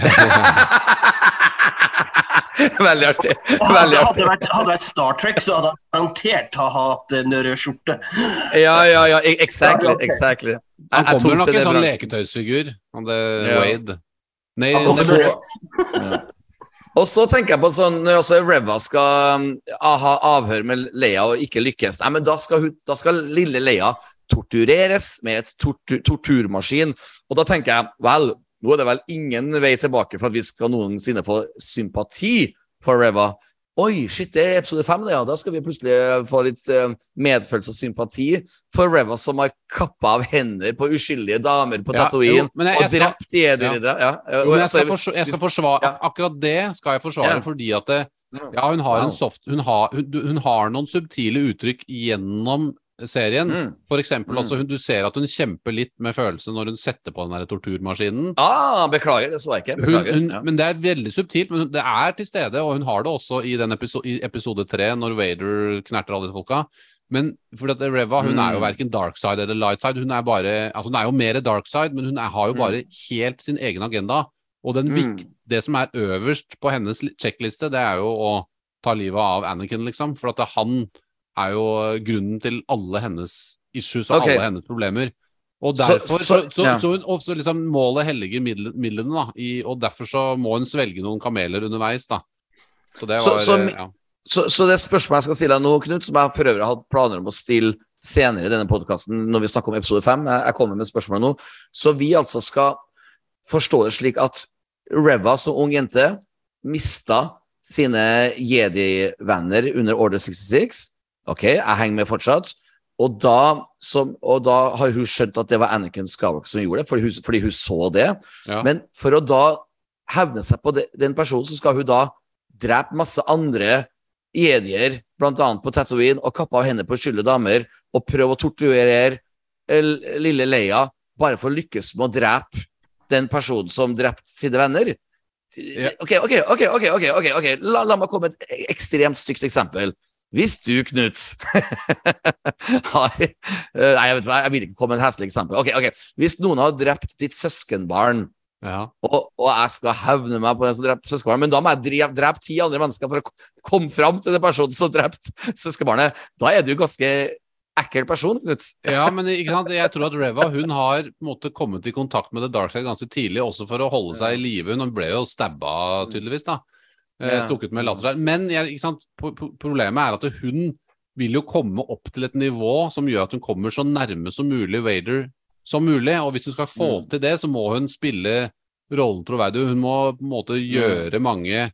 Veldig artig. Veldig hadde, hadde, det vært, hadde det vært Star Trek, så hadde han garantert ha hatt en rød skjorte. Ja, ja, ja. e- Exactly. Exactly. Han kommer nok en sånn leketøysfigur, han det Ja. Wade. Nei, Han Og så- Og så tenker jeg på sånn når også Reva skal um, ha avhør med Leia og ikke lykkes, nei, men da skal, hun, da skal lille Leia tortureres med et tortur, torturmaskin. Og da tenker jeg vel, nå er det vel ingen vei tilbake for at vi skal noensinne få sympati for Reva. Oi, shit, det er episode fem, det, ja. Da skal vi plutselig få litt eh, medfølelse og sympati for Reva som har kappa av hender på uskyldige damer på Ja, og drept jediridere. Ja. Ja. men jeg skal, Altså, forsvare, jeg skal forsvare Ja. Akkurat det skal jeg forsvare, fordi at det, Ja. Ja, hun har soft Hun har, hun, hun har noen subtile uttrykk gjennom serien. Mm. For eksempel Mm. altså, hun, du ser at hun kjemper litt med følelsen når hun setter på den der torturmaskinen. Ah, beklager, det så jeg ikke. Beklager. hun, ja. Men det er veldig subtilt, men det er til stede, og hun har det også i, den episo i episode tre, når Vader knerter alle de folka. Men fordi at Reva hun er jo Mm. verken dark side eller light side. Hun er bare, altså hun er jo mer dark side, men hun er, har jo Mm. bare helt sin egen agenda. Og den Mm. det som er øverst på hennes li- sjekkliste, det er jo å ta livet av Anakin, liksom. For at han er jo grunnen til alle hennes issues og okay. alle hennes problemer. Og derfor, så, så- så, ja. så hun liksom målet helliger midlene, da. I, og derfor så må hun svelge noen kameler underveis, da. Så det var ja. Så, så det spørsmålet jeg skal stille deg nå, Knut, som jeg for øvrig har hatt planer om å stille senere i denne podkasten når vi snakker om episode fem, jeg, jeg kommer med spørsmålet nå, så vi altså skal forstå det slik at Reva som ung jente mista sine jedi-venner under Order 66. Ok, jeg henger med fortsatt. Og da, som, og da har hun skjønt at det var Anakin Skywalker som gjorde det, fordi hun, fordi hun så det. Ja. Men for å da hevne seg på det, den personen, så skal hun da drepe masse andre jedier, annet på Tatooine, og kappe av henne på skyldige damer, og prøve å torturere lille Leia, bare for å lykkes med å drepe den personen som drepte sine venner. Ja. Ok, ok, ok, ok, ok, ok. La, la meg komme med et ekstremt stygt eksempel. Hvis du, Knut, har eh, Nei, jeg vet hva, jeg vil ikke komme med et heslig eksempel. Ok, ok. Hvis noen har drept ditt søskenbarn, Ja. og, og jeg skal hevne meg på den som drepte søskenbarnet, men da må jeg drepe, drepe ti andre mennesker for å komme fram til den personen som drepte søskenbarnet. Da er du ganske ekkel person, Knut. ja, men ikke sant? jeg tror at Reva hun har måtte, kommet i kontakt med The Dark Side ganske tidlig, også for å holde seg i live. Hun ble jo stabba, tydeligvis, da. Eh, Ja. Stukket med latter. Men jeg, problemet er at hun vil jo komme opp til et nivå som gjør at hun kommer så nærme som mulig Vader som mulig. Og hvis hun skal få Mm. til det, så må hun spille rollen troverdig. Hun må på en måte gjøre mange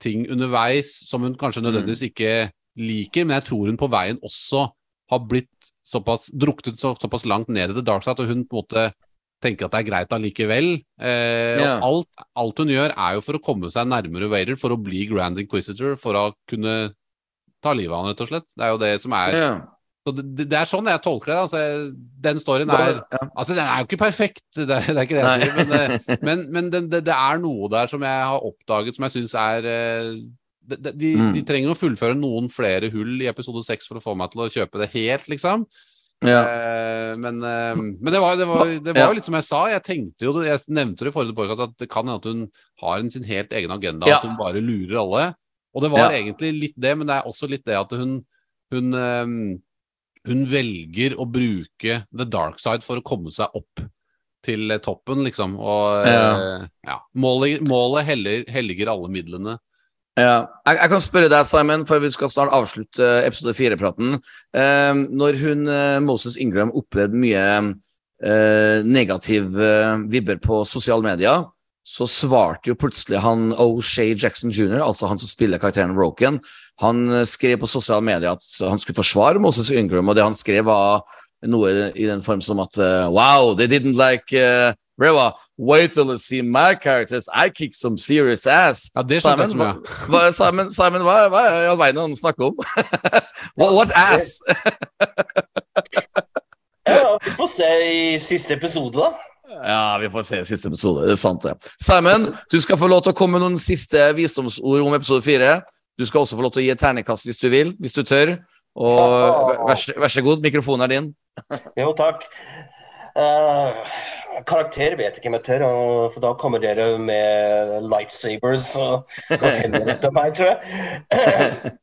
ting underveis som hun kanskje nødvendigvis ikke liker, men jeg tror hun på veien også har blitt såpass druknet så, såpass langt ned i det dark side at hun på en måte tenker at det er greit allikevel. Eh, Ja. alt, alt hun gjør, er jo for å komme seg nærmere Vader, for å bli Grand Inquisitor, for å kunne ta livet av han, rett og slett. Det er jo det som er Ja. Så det, det er sånn jeg tolker det. Altså, den storyen er ja. Altså, den er jo ikke perfekt, det det er ikke det jeg sier, men, eh, men, men det, det er noe der som jeg har oppdaget som jeg syns er eh, de, de, Mm. de trenger å fullføre noen flere hull i episode seks for å få meg til å kjøpe det helt, liksom. Ja. Eh, men eh, men det, var, det, var, det var Ja. jo litt som jeg sa. Jeg tenkte jo, Jeg nevnte det i forrige podcast at det kan hende at hun har en sin helt egen agenda. Ja. At hun bare lurer alle. Og det var egentlig litt det, men det er også litt det at hun hun, eh, hun velger å bruke the dark side for å komme seg opp til toppen, liksom. Og ja. Målet, målet heller, helliger alle midlene. Ja. Jeg, jeg kan spørre deg, Simon, for vi skal snart avslutte eh, episode fire-praten. Eh, når hun, eh, Moses Ingram opplevde mye eh, negativ eh, vibber på sosiale medier, så svarte jo plutselig han O'Shay Jackson jr., altså han som spiller karakteren Roken, han eh, skrev på sosiale medier at han skulle forsvare Moses Ingram, og det han skrev var noe i den form som at Wow, they didn't like uh, Reva. Wait till you see my characters. I kick some serious ass. Ja, det Simon, hva, hva, Simon, Simon, hva, hva er i all verden han snakker om? what, what ass? Ja, vi får se i siste episode, da. Ja, vi får se i siste episode. Det er sant, det. Simon, du skal få lov til å komme med noen siste visdomsord om episode fire. Du skal også få lov til å gi et ternekast hvis du vil, hvis du tør. Og vær, vær så god, mikrofonen er din. Jo, takk. Eh, karakter vet jeg ikke om jeg tør, for da kommer dere med lightsabers og, og henretter meg, tror jeg.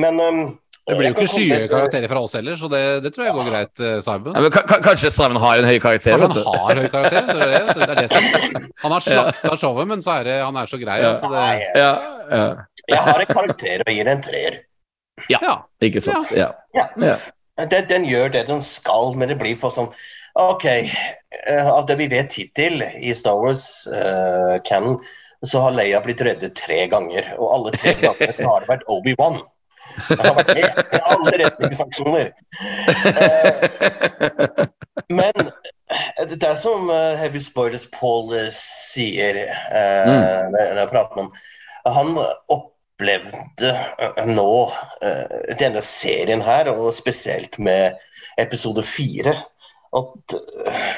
Men um, Det blir jo ikke skyhøye karakterer fra oss heller, så det, det tror jeg går greit, eh, Simon. Ja, men, ka- ka- kanskje Simon har en høy karakter? Du. han har høy karakter? Det er det, det er det som Han har slakta showet, men så er det, han er så grei ja. det Nei, Ja, ja. jeg har en karakter og gir en treer. Ja. Ikke sant? Ja. Ja. Ja. Den, den gjør det den skal, men det blir for sånn OK, eh, av det vi vet hittil i Star Wars uh, canon, så har Leia blitt reddet tre ganger, og alle tre ganger så har det vært Obi-Wan. Han har vært med i alle redningsaksjoner. Uh, men det er som Heavy Spoilers Paul sier uh, Mm. når jeg prater ham. Han opplevde nå uh, denne serien her, og spesielt med episode fire, at eh,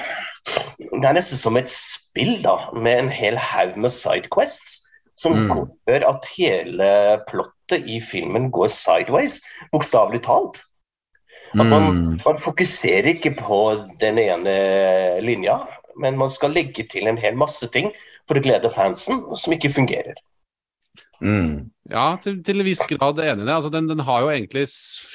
det er nesten som et spill, da, med en hel haug med sidequests. Som Mm. gjør at hele plottet i filmen går sideways, bokstavelig talt. At man, Mm. man fokuserer ikke på den ene linja, men man skal legge til en hel masse ting for å glede fansen, som ikke fungerer. Mm. Ja, til, til en viss grad enig i det. Altså, den, den har jo egentlig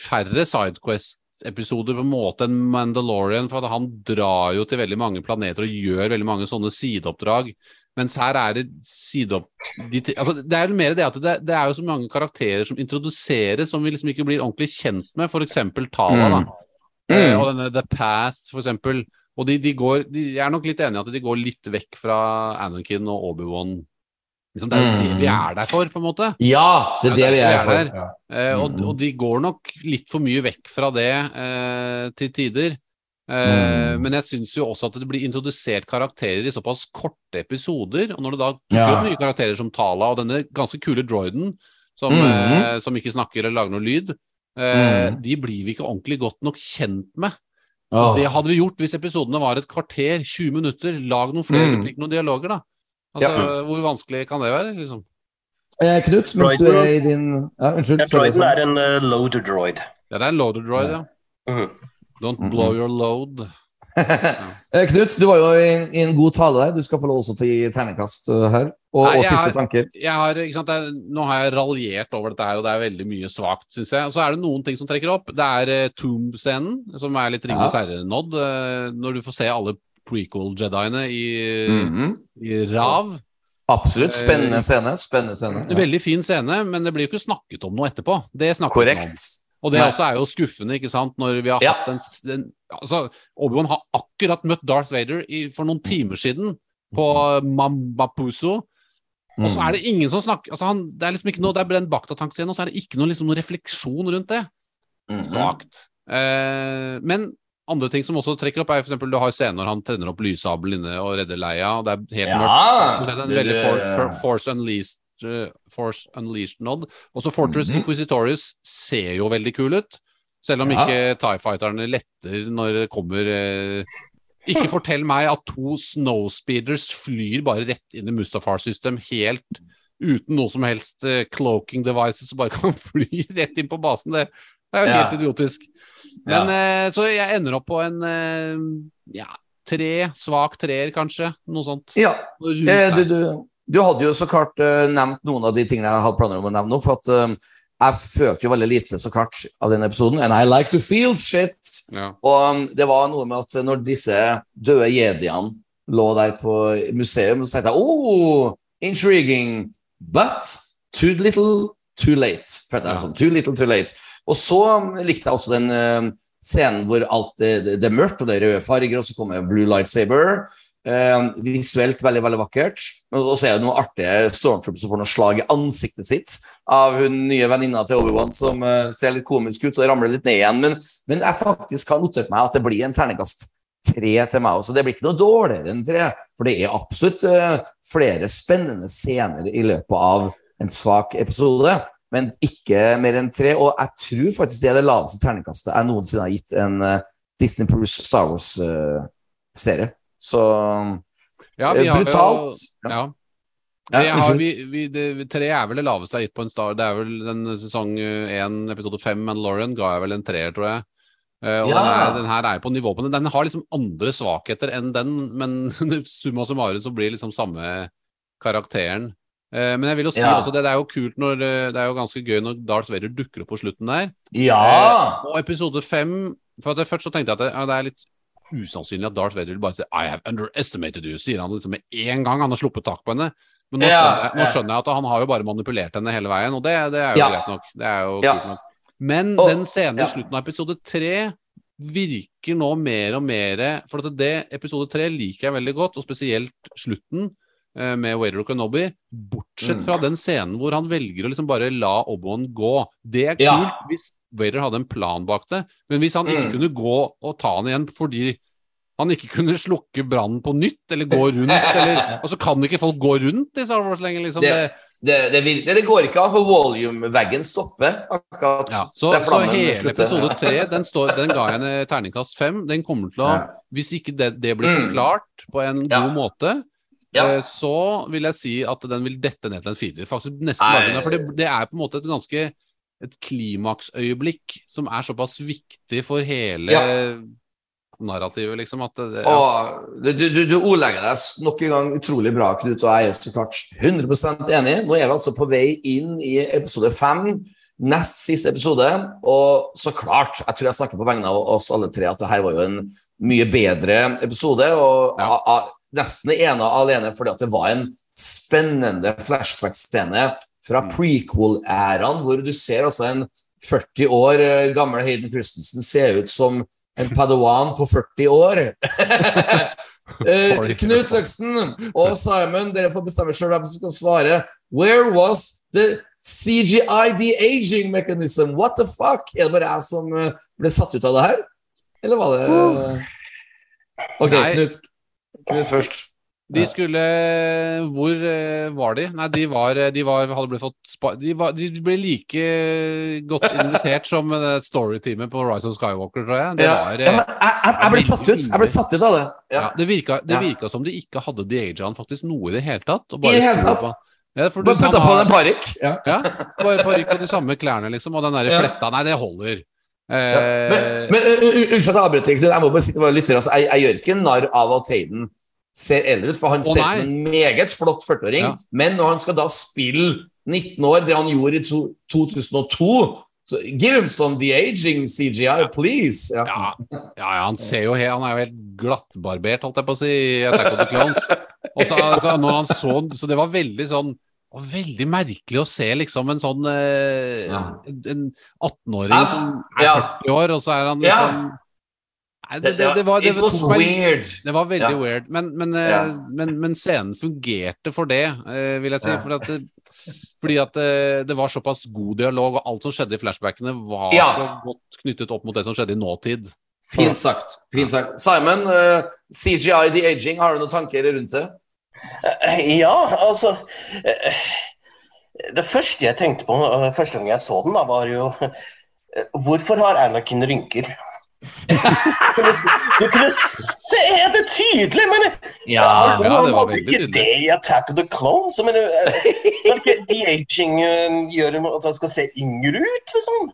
færre færre Sidequest-episoder på en måte enn Mandalorian, for han drar jo til veldig mange planeter og gjør veldig mange sånne sideoppdrag. Mens her er det sideopp... De, altså, det er jo mer det at det, det er jo så mange karakterer som introduseres som vi liksom ikke blir ordentlig kjent med, f.eks. Tala. da. Mm. Eh, og denne The Path, eksempel. Og de, de går, de, jeg er nok litt enig i at de går litt vekk fra Anakin og Obi-Wan. Liksom, det er jo det Mm. vi er der for, på en måte. Ja, det er det vi er vi er for. Eh, og, Mm. og de går nok litt for mye vekk fra det uh, til tider. Uh, Mm. Men jeg syns jo også at det blir introdusert karakterer i såpass korte episoder. Og når det da dukker Ja. opp nye karakterer som Tala og denne ganske kule droiden som, Mm. som ikke snakker eller lager noe lyd, Mm. de blir vi ikke ordentlig godt nok kjent med. Oh. Det hadde vi gjort hvis episodene var et kvarter, 20 minutter. Lag noen flere Mm. replikker, noen dialoger, da. Altså, Hvor vanskelig kan det være? liksom? Eh, Knut, mens du er i din ja, Unnskyld. Ja, droiden er en uh, loader droid. Ja, det er en loader droid, ja. Mhm. Don't Mhm. blow your load. Eh, Knut, du var jo i en, i en god tale der. Du skal få lov også til å gi terningkast eh, her. Og, Nei, og siste har- tanker. jeg har, ikke sant, det er, nå har jeg raljert over dette her, og det er veldig mye svakt, syns jeg. Og så er det noen ting som trekker opp. Det er uh, Tomb-scenen, som er litt Ringenes Ja. herre-nådd. eh, når du får se alle prequel-jediene i, Mhm. i rav. Absolutt. Eh, Spennende scene. Spennende scene. Ja. Veldig fin scene, men det blir jo ikke snakket om noe etterpå. Det snakker vi om. Og det er jo skuffende, ikke sant, når vi har Ja. hatt en, en altså, Obi-Wan har akkurat møtt Darth Vader i, for noen timer siden på Mambapuso, og så er det ingen som snakker altså han, Det er liksom ikke noe, det er brent baktatankscene, og så er det ikke noe, liksom, noen refleksjon rundt det. Mhm. Svakt. Eh, men andre ting som også trekker opp, er eksempel du har scenen når han trener opp lyssabelen inne og redder Leia, og det er helt. Ja! mørkt. det er en Det- veldig for, for, Force Unleashed uh, Force Unleashed nod. Også Fortress Mhm. Inquisitorius ser jo veldig kul ut. Selv om Ja. ikke TIE Fighterne letter når det kommer uh, Ikke fortell meg at to snowspeeders flyr bare rett inn i Mustafar-system helt uten noe som helst uh, cloaking devices og bare kan fly rett inn på basen. Det, det er jo Ja. helt idiotisk. Men, ja. så jeg ender opp på en eh, ja, tre, svak treer, kanskje. Noe sånt. Ja, det, Eh, du, du, du hadde jo så klart eh, nevnt noen av de tingene jeg hadde planer om å nevne nå. For at eh, jeg følte jo veldig lite så klart av den episoden. And I like to feel shit. Ja. Og um, det var noe med at når disse døde jediene lå der på museum, så tenkte jeg oh, intriguing, but too little, too late. Følte jeg Ja. sånn, too little, too late. Og så um, likte jeg også den uh, scenen hvor alt det, det, er mørkt, og det er røde farger, og så kommer blue lightsaber. Uh, visuelt veldig, veldig vakkert. Og så er det noen artige stormtroopers som får noe slag i ansiktet sitt av hun nye venninna til Obi-Wan, som uh, ser litt komisk ut og ramler litt ned igjen. Men, men jeg faktisk har notert meg at det blir en terningkast tre til meg også. Det blir ikke noe dårligere enn tre, for det er absolutt uh, flere spennende scener i løpet av en svak episode, men ikke mer enn tre. Og jeg tror faktisk det er det laveste terningkastet jeg noensinne har gitt en uh, Disney Plus Star Wars-serie. Så Ja, eh, vi har jo- brutalt. Ja. Ja. Har, vi, vi, det, tre er vel det laveste jeg har gitt på en Star. Det er vel den sesong én, episode fem, Mandalorian, ga jeg vel en treer, tror jeg. Uh, og Ja. den, her, den her er på nivå på den. Den har liksom andre svakheter enn den, men summa summarum så blir liksom samme karakteren. Eh, men jeg vil jo si Ja. også det, det er jo kult når eh, Det er jo ganske gøy når Darth Vader dukker opp på slutten der. Ja! Og episode fem For at først så tenkte jeg at det, ja, det er litt usannsynlig at Darth Vader vil bare si I have underestimated you, sier han liksom med en gang han har sluppet tak på henne. Men nå, Ja, skjønner, jeg, nå skjønner jeg at han har jo bare manipulert henne hele veien, og det, det er jo greit nok. Det er jo Ja. kult nok. Men Og- den scenen i slutten av episode tre virker nå mer og mer For at det episode tre liker jeg veldig godt, og spesielt slutten eh, med Wader og Kenobi. Bortsett Mm. fra den scenen hvor han velger å liksom bare la Obi-Wan gå. Det er kult Ja. hvis Vader hadde en plan bak det, men hvis han ikke Mm. kunne gå og ta han igjen fordi han ikke kunne slukke brannen på nytt, eller gå rundt, eller Altså, kan ikke folk gå rundt i Star Wars lenger, liksom? Det- Det, det, vil, det, går ikke an, for volume-veggen stopper akkurat Ja, så, så hele episode tre, den, står, den ga jeg en terningkast fem. Den kommer til å Ja. Hvis ikke det, det blir Mm. forklart på en Ja. god måte, Ja. eh, så vil jeg si at den vil dette ned til en firer. Faktisk nesten Nei. for det, det er på en måte et ganske et klimaksøyeblikk som er såpass viktig for hele Ja. narrativet, liksom. At det, ja. Og du, du, du ordlegger deg nok en gang utrolig bra, Knut, og jeg er så klart 100% enig. Nå er vi altså på vei inn i episode fem, nest siste episode. Og så klart, jeg tror jeg snakker på vegne av oss alle tre, at det her var jo en mye bedre episode. Og Ja. a, a, nesten ene og alene fordi at det var en spennende flashback-scene fra Mm. prequel-æraen, hvor du ser altså en 40 år eh, gammel Hayden Christensen se ut som en padawan på 40 år. uh, Knut Løksen og Simon, dere får bestemme sjøl hvem som skal svare. Where was the CGI de-aging mechanism? What the fuck? Er det bare jeg som eh, ble satt ut av det her? Eller var det OK, Nei. Knut. Knut først. De skulle Hvor eh, var de? Nei, de var De var, hadde blitt fått spa, de, var, de ble like godt invitert som storyteamet på Rise of Skywalker, tror jeg. Det Ja. var Ja, eh, men jeg, jeg, jeg ble satt ut. Jeg ble satt ut av det. ja, Ja. Det virka, det Ja. virka som de ikke hadde de-aga han faktisk noe i det hele tatt. og I det hele tatt? Ja, for du, Bare putta på en parykk. Ja. Ja, bare parykk og de samme klærne, liksom. Og den derre Ja. fletta Nei, det holder. Ja. Eh, Men, men unnskyld at jeg avbryter, Jeg må bare si til våre lyttere altså, jeg, jeg gjør ikke narr av at Hayden ser eldre ut, for han oh, ser ut som en meget flott 40-åring. Ja. Men når han skal da spille 19 år, det han gjorde i to, 2002 så Give him some de-aging CGI, please. Ja. Ja, ja, ja, han ser jo helt Han er jo helt glattbarbert, holdt jeg på å si, i Attack of the Clones. Og ta, altså, når han så, så det var veldig sånn og Veldig merkelig å se liksom en sånn eh, Ja. En en 18-åring Ja, som er ja. 40 år, og så er han Ja. Nei, det, det, det var, det, det veldig Ja. weird, men, men, eh, Ja. men, men scenen fungerte for det, eh, vil jeg si. Ja. Fordi at, det, fordi at eh, det var såpass god dialog, og alt som skjedde i flashbackene, var så godt knyttet opp mot det som skjedde i nåtid. Fint sagt. Fint sagt. Simon, uh, CGI The Aging, har du noen tanker rundt det? Eh, Ja, altså eh, Det første jeg tenkte på eh, første gang jeg så den, da, var jo Hvorfor har Anakin rynker? Du kunne, se- det tydelig, men Ja, ja, det var veldig ikke tydelig. det i Attack of the Clones. Men eh, de-aging eh, gjør at han skal se yngre ut, liksom?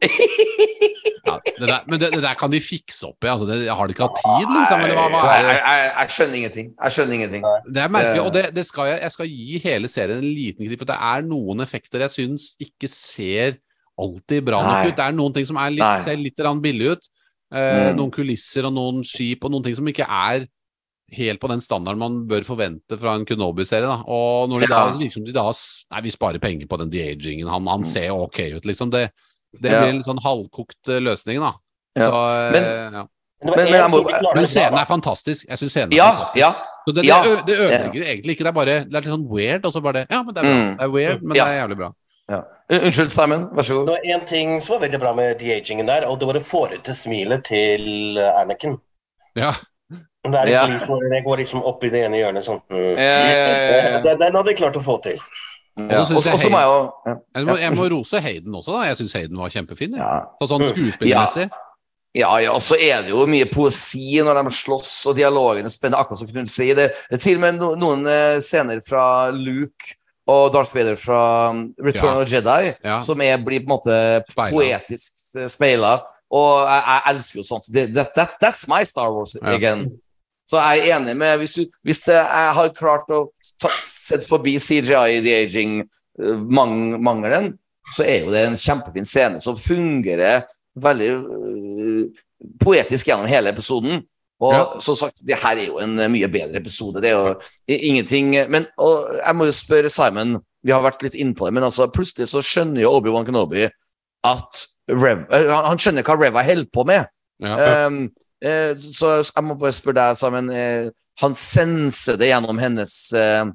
Ja, det der, men det, det der kan de fikse opp i. Altså, det, har de ikke hatt tid, liksom? Eller hva, hva er jeg, det? jeg, jeg skjønner ingenting. Jeg skjønner ingenting. Det er merkelig, og det, det skal jeg, jeg skal gi hele serien en liten kritikk, for det er noen effekter jeg syns ikke ser alltid bra nok Nei. ut. Det er noen ting som er litt, ser litt billig ut. Eh, Mm. Noen kulisser og noen skip og noen ting som ikke er helt på den standarden man bør forvente fra en Kenobi-serie. da. Og når de da Ja. virker de da Nei, vi sparer penger på den de-agingen. Han, han Mm. ser ok ut, liksom. Det, det Ja. blir en sånn halvkokt eh, løsning, da. Ja. Så, eh, Men- ja. Men- men jeg må- Men scenen er fantastisk. Jeg syns scenen er Ja, fantastisk. ja. Så det, det, det ødelegger egentlig ikke. Det er bare det er litt sånn weird, og så bare det Ja, men det er bra. Mm. Det er weird, men Ja. det er jævlig bra. Ja. Unnskyld, Simon. Vær så god. Det var en ting som var veldig bra med de-agingen der, og det var det fårete smilet til Anakin. Ja. Det er Ja. liksom, det går liksom opp i det ene hjørnet sånn. mm. Ja, ja, ja, ja. Den, den hadde jeg klart å få til. Ja. Og så synes jeg jeg må, jeg må rose Hayden også, da. Jeg syns Hayden var kjempefin. Ja. Så sånn skuespillmessig. Ja, ja, og så er det jo mye poesi når de slåss, og dialogene spenner, akkurat som Knut sier. Det, det er til og med noen eh, scener fra Luke og Darth Vader fra um, Return of the Jedi som er, blir på en måte Speila. poetisk eh, speila. Og jeg, jeg elsker jo sånt. Det, that, that's, that's my Star Wars again. Så jeg er enig med Hvis, du, hvis jeg har klart å ta, forbi CGI the aging eh, så er jo det en kjempefin scene som fungerer veldig uh, poetisk gjennom hele episoden. Og Ja. som sagt, det her er jo en øh, mye bedre episode. Det er jo ingenting Men og jeg må jo spørre Simon, vi har vært litt innpå det, men altså plutselig så skjønner jo Obi-Wan Kenobi at Rev, øh, han han skjønner hva Reva holder på med. Ja. Um, eh, så jeg må bare spørre deg, Simon. eh, han senser det gjennom hennes eh,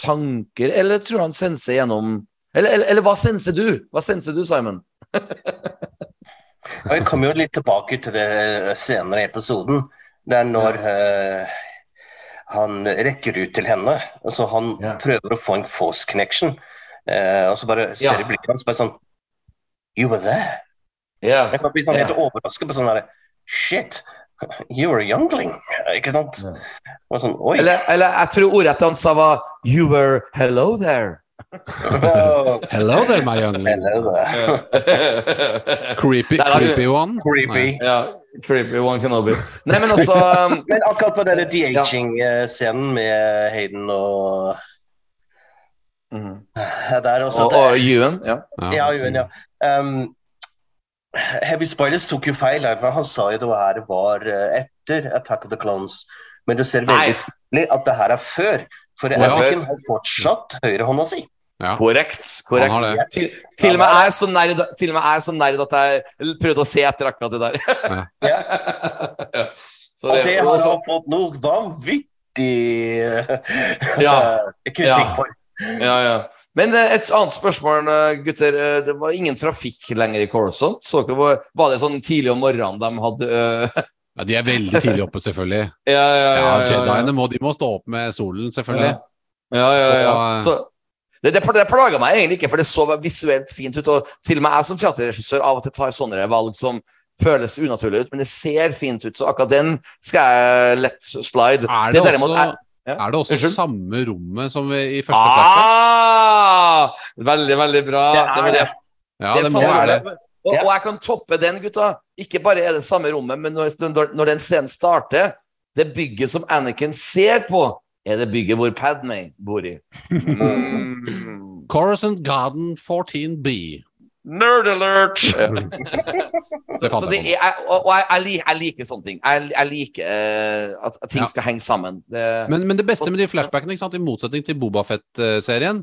tanker, eller tror han senser gjennom eller, eller, eller hva senser du? Hva senser du, Simon? Og jeg kommer jo litt tilbake til det senere i episoden. Det er når uh, han rekker ut til henne. Altså han Ja. prøver å få en false connection. Uh, og så bare ser Ja. i blikket hans bare sånn You were there. Yeah. Jeg kan bli sånn helt yeah. overrasket på sånn derre Shit, you were a youngling. Ikke sant? Yeah. Sånn, Oi. Eller, eller jeg tror ordrett han sa var You were hello there. Hello there, my youngling. Hello there. Creepy, creepy one. Creepy. ja, creepy one Kenobi. Nei, men altså um, Men akkurat på denne de-aging-scenen med Hayden og mhm. eh, der også Og, og Ewan. Ja. Ja, Ewan, ja. Um, Heavy Spoilers tok jo feil her, for han sa jo det her var eh, etter Attack of the Clones. Men du ser veldig tydelig at det her er før. For. Anakin har fortsatt høyrehånda si. Ja. Korrekt. korrekt. Til, til og med jeg er så nerd Til og med jeg er så nerd at jeg prøvde å se etter akkurat det der. Ja. Så Og det har han fått noe vanvittig eh, Ja. kritikk Ja. for. Ja, ja. Men eh, et annet spørsmål, eh, gutter. Det var ingen trafikk lenger i Coruscant. Var, var det sånn tidlig om morgenen de hadde Ja, de er veldig tidlig oppe, selvfølgelig. Ja, ja, ja. Ja, ja, ja. Jediene må, de må stå opp med solen, selvfølgelig. Ja, ja, ja. Så, det, det, det plaga meg egentlig ikke, for det så visuelt fint ut. Og til og med jeg som teaterregissør av og til tar sånne valg som føles unaturlig ut, men det ser fint ut. Så akkurat den skal jeg lett slide. Er det, derimot også, er- ja. er det også Unnskyld? samme rommet som i første klasse? Ah! Veldig, veldig bra. Det Det, er det. det. Ja, det det må være det. Og, og jeg kan toppe den, gutta. Ikke bare er det samme rommet, men når, når, når den scenen starter, det bygget som Anakin ser på, er det bygget hvor Padmay bor i. Mm. Coruscant Garden 14B. Nerd alert! Det Så det er, og og jeg, jeg, lik- jeg liker sånne ting. Jeg, jeg liker uh, at, at ting Ja. skal henge sammen. Det, Men, men det beste med de flashbackene, ikke sant? i motsetning til Boba Fett-serien,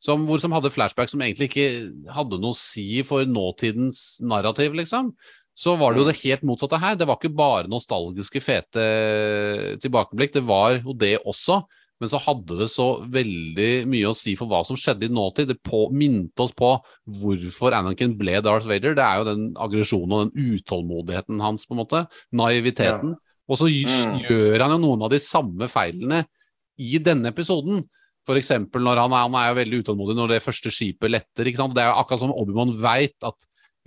som, hvor som hadde flashback som egentlig ikke hadde noe å si for nåtidens narrativ, liksom, så var det jo det helt motsatte her. Det var ikke bare nostalgiske, fete tilbakeblikk, det var jo det også. Men så hadde det så veldig mye å si for hva som skjedde i nåtid. Det på, minte oss på hvorfor Anakin ble Darth Vader. Det er jo den aggresjonen og den utålmodigheten hans, på en måte. Naiviteten. Og så Mm. gjør han jo noen av de samme feilene i denne episoden. Eksempel når han er, han er veldig utålmodig når det første skipet letter. Det er jo akkurat som Obi-Wan veit at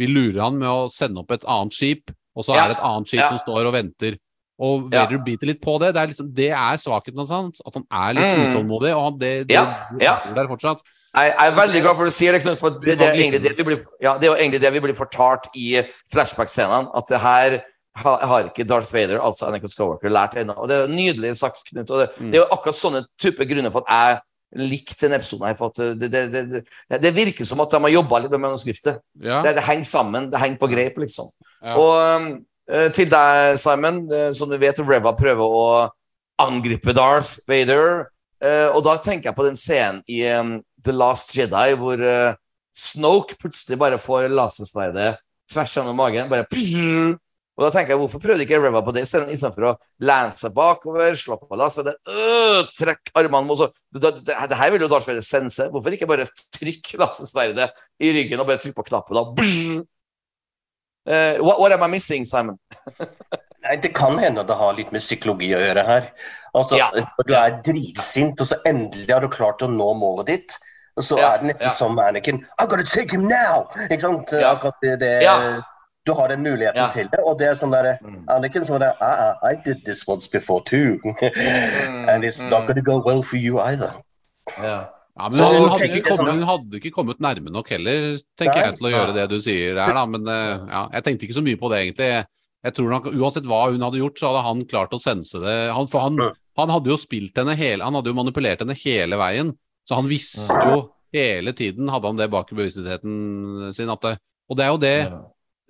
Vi lurer han med å sende opp et annet skip, og så Ja, er det et annet skip ja. som står og venter. Og Ja. Vader biter litt på det. Det er, liksom, det er svakheten hans. At han er litt Mm. utålmodig, og han, det, det Ja, ja. bor der fortsatt. Jeg, jeg er veldig glad for at du sier det, Knut, for det, det, er egentlig det, vi blir, ja, det er jo egentlig det vi blir fortalt i flashback-scenene. At det her har ikke Darth Vader, altså Anakin Skywalker, lært ennå. Og det er nydelig sagt, Knut. Og det, det er jo akkurat sånne type grunner for at jeg likte denne episoden her. For at det, det, det, det, det virker som at de har jobba litt med manuskriptet. Ja, Det, det henger sammen. Det henger på greip, liksom. Ja. Og eh, til deg, Simon, eh, som du vet, Reva prøver å angripe Darth Vader. eh, og da tenker jeg på den scenen i The Last Jedi hvor eh, Snoke plutselig bare får lasersverdet tvers gjennom magen. Bare og da tenker jeg, Hvorfor prøvde ikke Reva på det istedenfor å lene seg bakover, slappe av laseret, øh, trekke armene mot det, det, det her vil jo Darth Vader sense. Hvorfor ikke bare trykke lassesverdet i ryggen og bare trykke på knappen? da? Uh, what, what am I missing, Simon? Nei, Det kan hende det har litt med psykologi å gjøre her. Altså, Ja. Du er dritsint, og så endelig har du klart å nå målet ditt, og så Ja, er det nesten ja. som Anakin I gotta take him now! Ikke sant? Akkurat det, det, Ja. Du har den muligheten Ja. til det, og det er sånn derre Anniken sånn som er der, I, ah, I did this once before too. And it's not mm. gonna go well for you either. Ja. Ja, men hun hadde, ikke sånn kommet, hun hadde ikke kommet nærme nok heller, tenker Nei. jeg, til å gjøre det du sier der, da. Men eh, ja, jeg tenkte ikke så mye på det, egentlig. Jeg, tror nok Uansett hva hun hadde gjort, så hadde han klart å sense det. Han, for han, Mm. han hadde jo spilt henne hele Han hadde jo manipulert henne hele veien. Så han visste Mm. jo hele tiden, hadde han det bak i bevisstheten sin, at det, Og det er jo det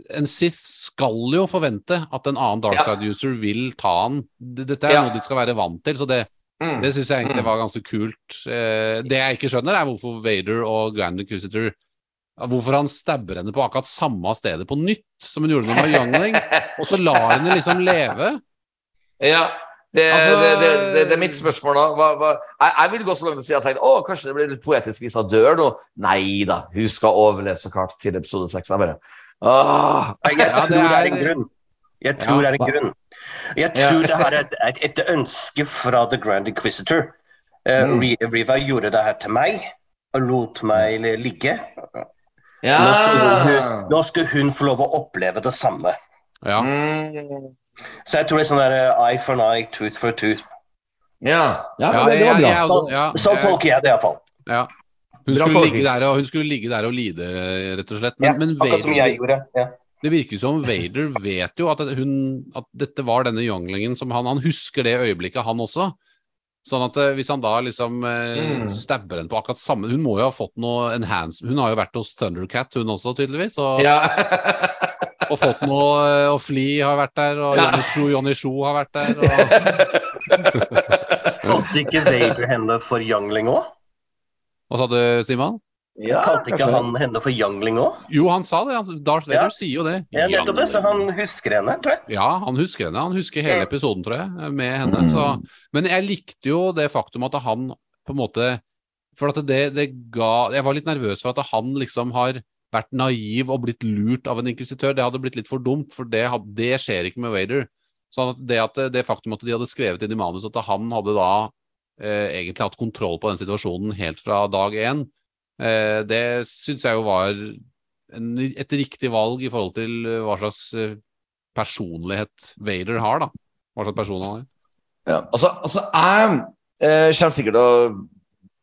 En Sith skal jo forvente at en annen dark Ja. side user vil ta han. Dette er noe de skal være vant til, så det, Mm. det syns jeg egentlig Mm. var ganske kult. Eh, det jeg ikke skjønner, er hvorfor Vader og Grand Inquisitor Hvorfor han stabber henne på akkurat samme stedet på nytt, som hun gjorde med Youngling, og så lar henne liksom leve. Ja. Det, Altså- det, det, det, det er mitt spørsmål, da. Hva, hva, jeg, jeg vil gå så langt og si at jeg tenkte, å, kanskje det blir litt poetisk hvis hun dør nå. Nei da, hun skal overleve så klart til episode seks. Jeg bare Åh, Jeg Ja, tror det det er en grunn. Jeg tror Ja. det er en grunn. Jeg tror det her er et, et ønske fra The Grand Inquisitor. Uh, Mm. Riva gjorde det her til meg og lot meg ligge. ja. Nå skal hun, nå skal hun få lov å oppleve det samme. Ja. Mm. Så jeg tror det er sånn der eh, eye for an eye, tooth for tooth. Ja. Ja, det, det var jeg- bra. jeg Sånn tolker jeg det iallfall. ja. Hun Bra skulle, ligge der og, hun skulle ligge der og lide, rett og slett. Ja, Men, Vader, som jeg gjorde. Ja. det virker som Vader vet jo at, hun, at dette var denne younglingen som han Han husker det øyeblikket, han også. Sånn at eh, hvis han da liksom eh, Mm. stabber henne på akkurat samme Hun må jo ha fått noe enhance Hun har jo vært hos Thundercat, hun også, tydeligvis. Og, ja. og fått noe eh, Og Flea har vært der, og Ja. Johnny Sjo, Johnny Sjo har vært der. Og, Fant ikke Vader henne for youngling òg? Hva sa du, Simon? ja, Kalte ikke han henne for youngling òg? Jo, han sa det. Darth Vader Ja. sier jo det. Ja, nettopp det, så han husker henne, tror jeg. Ja, han husker henne. Han husker hele episoden, tror jeg, med henne. Mm. Så, men jeg likte jo det faktum at han på en måte For at det, det ga Jeg var litt nervøs for at han liksom har vært naiv og blitt lurt av en inkvisitør. Det hadde blitt litt for dumt, for det, det skjer ikke med Vader. Så at det, at det faktum at de hadde skrevet inn i manus at han hadde da egentlig hatt kontroll på den situasjonen helt fra dag én, eh, det syns jeg jo var en, et riktig valg i forhold til eh, hva slags eh, personlighet Vader har, da. Hva slags person han er. Ja, altså, altså jeg eh, kommer sikkert til å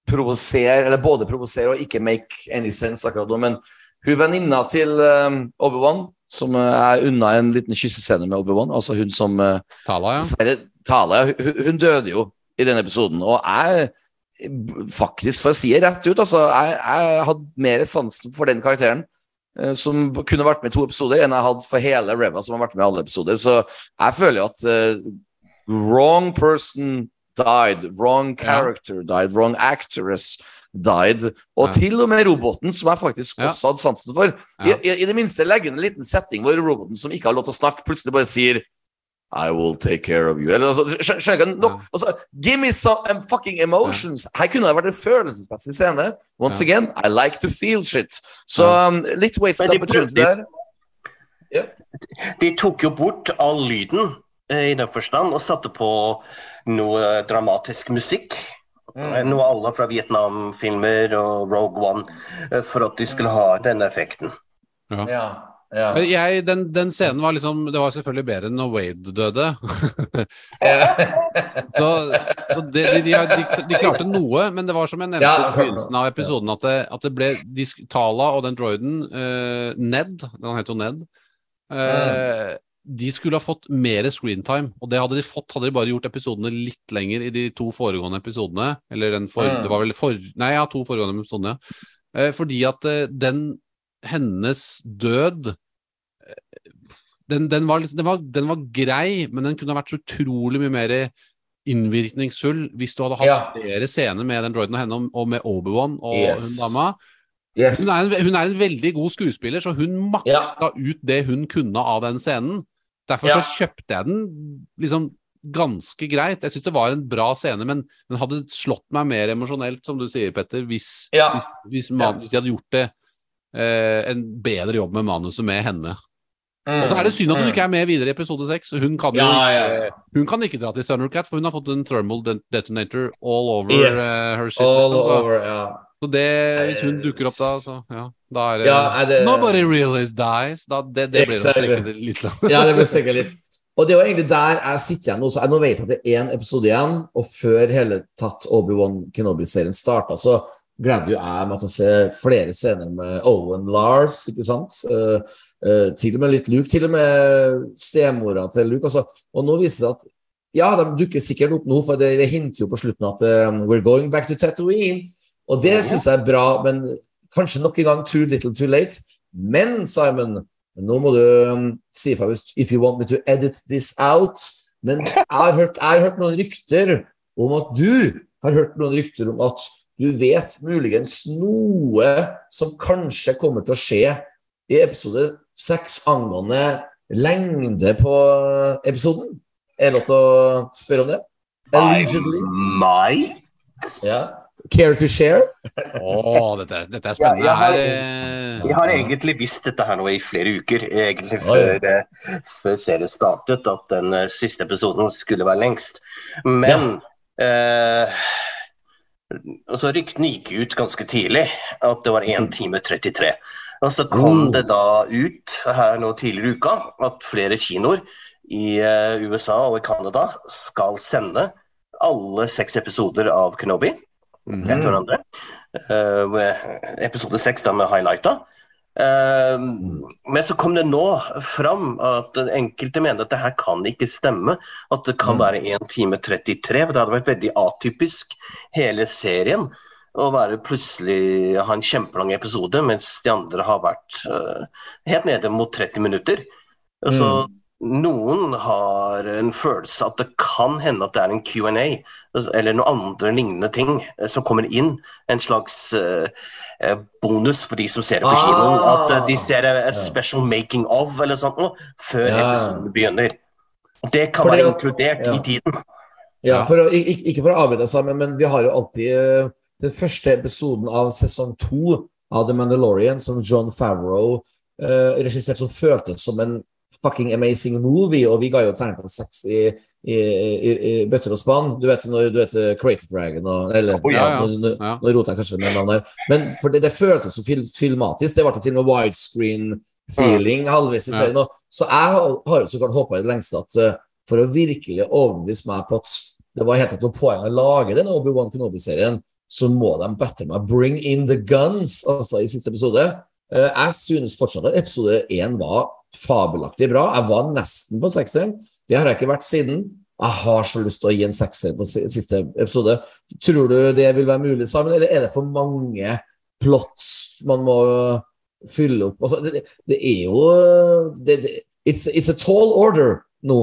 provosere, eller både provosere og ikke make any sense akkurat nå, men hun venninna til eh, Obi-Wan, som eh, er unna en liten kyssescene med Obi-Wan, altså hun som eh, Tala, ja. Tala, hun, hun døde jo i denne episoden, og jeg faktisk, for å si det rett ut, altså, jeg, jeg hadde mer sansen for den karakteren eh, som kunne vært med i to episoder, enn jeg hadde for hele Reva, som har vært med i alle episoder. Så jeg føler jo at eh, wrong person died, wrong character died, wrong actress died. Og Ja. til og med roboten, som jeg faktisk Ja. også hadde sansen for. Ja. I, i, I det minste legge en liten setting hvor roboten som ikke har lov til å snakke, plutselig bare sier I will take care of you. Eller, altså, skjønner? Nok, altså, give me some um, fucking emotions. Her kunne det vært en følelsesmessig scene. Once Ja. again, I like to feel shit. Så Ja. um, litt wasted de opportunity prøvde- der. De tok jo bort all lyden eh, i den forstand og satte på noe dramatisk musikk. Mm. Noe alle fra Vietnam-filmer og Rogue One, eh, for at de skulle ha denne effekten. Ja. Ja. Jeg, den, den scenen var liksom Det var selvfølgelig bedre enn når Wade døde. så så de, de, de, de klarte noe, men det var som jeg nevnte i begynnelsen av episoden, at det, at det ble Tala og den droiden, uh, Ned, han heter jo Ned, uh, de skulle ha fått mer screentime. Og det hadde de fått, hadde de bare gjort episodene litt lenger i de to foregående episodene. Eller den for, Mm. det var vel for, Nei, ja, to foregående episodene. Eh, fordi at eh, den hennes død eh, den, den, var, den, var, den var grei, men den kunne ha vært så utrolig mye mer innvirkningsfull hvis du hadde hatt Ja. flere scener med den droiden og henne, og- med Obi-Wan og Yes. hun dama. Yes. Hun er, en, hun er en veldig god skuespiller, så hun maksa ut det hun kunne av den scenen. Derfor Ja. så kjøpte jeg den liksom ganske greit. Jeg syns det var en bra scene, men den hadde slått meg mer emosjonelt, som du sier, Petter, hvis, Ja. hvis, hvis, man, hvis de hadde gjort det en bedre jobb med manuset med henne. Mm. Og så er det synd at hun Mm. ikke er med videre i episode seks. Hun, kan jo Ja, ja. hun kan ikke dra til Thundercat, for hun har fått en thermal detonator all over Yes. uh, her shit. All liksom, så, over, ja. så det, hvis hun dukker opp da, så ja. Da er det Ja, er det- Nobody really dies. Da, det, det blir å strekke det litt ja, det ble steget litt. Og det var egentlig der jeg sitter igjen nå. Så jeg nå vet jeg at det er én episode igjen, og før hele tatt Obi-Wan Kenobi-serien starta, så gledde jo jeg meg til å se flere scener med Owen Lars, ikke sant? Uh, uh, til og med litt Luke, til og med stemora til Luke. Altså. Og nå viser det at ja, de dukker sikkert opp nå, for det, det hinter jo på slutten at eh, we're going back to Tatooine. Og det syns jeg er bra, men kanskje nok en gang too little too late. Men Simon, nå må du um, si ifra if you want me to edit this out. Men jeg har hørt, jeg har hørt noen rykter om at du har hørt noen rykter om at du vet muligens noe som kanskje kommer til å skje i episode seks angående lengde på episoden. Er det lov til å spørre om det? Allegedly. Nei. Ja. Care to share? Å, dette, er- dette er Ja, spennende. jeg har- eh, Jeg har egentlig visst dette her nå i flere uker, egentlig før, før, ja. før serien startet, at den eh, siste episoden skulle være lengst. Men eh, altså Ryktene gikk ut ganske tidlig, at det var 1 time 33. Og så kom Oh. det da ut her nå tidligere i uka at flere kinoer i eh, USA og i Canada skal sende alle seks episoder av Kenobi mhm. etter hverandre. Eh, med episode seks da med highlighta. Eh, men så kom det nå fram at enkelte mener at det her kan ikke stemme. At det kan Mm. være 1 time 33. For det hadde vært veldig atypisk hele serien. Å være plutselig ha en kjempelang episode, mens de andre har vært eh, helt nede mot 30 minutter. Så mm. noen har en følelse at det kan hende at det er en Q&A eller noen andre lignende ting eh, som kommer inn. En slags eh, bonus for de som ser det på Ah. kinoen. At eh, de ser eh, a special making of eller sånt noe før Ja. episoden begynner. Det kan Fordi være inkludert ja. i tiden. Ja, for å, ik ikke for å avbryte sammen, men vi har jo alltid eh, den første episoden av sesong to av The Mandalorian, som John Favreau uh, regisserte, som føltes som en fucking amazing movie, og vi ga jo terningkast seks i, i, i, i bøtter og spann. Du vet når du vet eh, Creative Dragon og Eller, Oh, ja, ja, ja. Ja. nå roter jeg kanskje med navnet der. Men for det, det føltes så fil filmatisk. Det ble til og med widescreen-feeling halvveis i serien. og- Så jeg har jo så klart håpa i det lengste at eh, for å virkelig overbevise meg på at det var helt noe poeng å lage den Obi-Wan Kenobi-serien, så må de bedre meg bring in the guns, altså, i siste episode. Eh, jeg synes fortsatt at episode én var fabelaktig bra. Jeg var nesten på sekseren. Det har jeg ikke vært siden. Jeg har så lyst til å gi en sekser på siste episode. Tror du det vil være mulig sammen, eller er det for mange plots man må fylle opp? Altså, det, det er jo det, it's, it's a tall order nå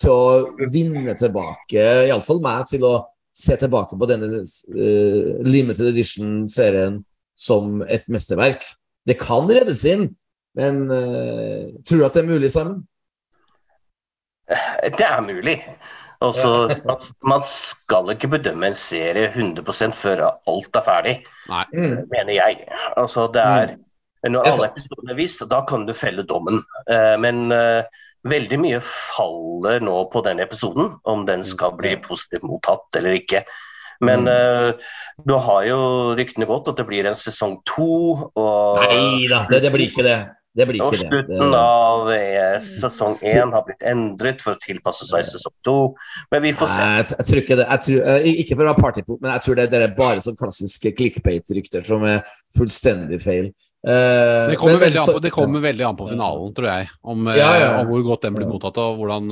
til å vinne tilbake, iallfall meg, til å se tilbake på denne uh, limited edition-serien som et mesterverk. Det kan reddes inn, men uh, tror du at det er mulig, Simon? Det er mulig. Altså, man, man skal ikke bedømme en serie 100 før alt er ferdig, Nei. Mm. mener jeg. Altså, det er Når er alle episodene er vist, da kan du felle dommen. Eh, Men eh, veldig mye faller nå på den episoden, om den skal bli positivt mottatt eller ikke. Men Mm. eh, du har jo ryktene gått at det blir en sesong to. Og Nei da, det, det blir ikke det. Det blir Og ikke det. slutten det. av eh, sesong én har blitt endret for å tilpasse seg sesong to. Men vi får se. Nei, jeg, jeg tror ikke det. Jeg tror, eh, ikke for å ha partypop, men jeg tror det, det er bare sånn klassiske clickbait-rykter som er fullstendig feil. Uh, Det kommer, men- på, det kommer veldig an på finalen, tror jeg. Om, ja, Ja, ja. om hvor godt den blir mottatt og hvordan,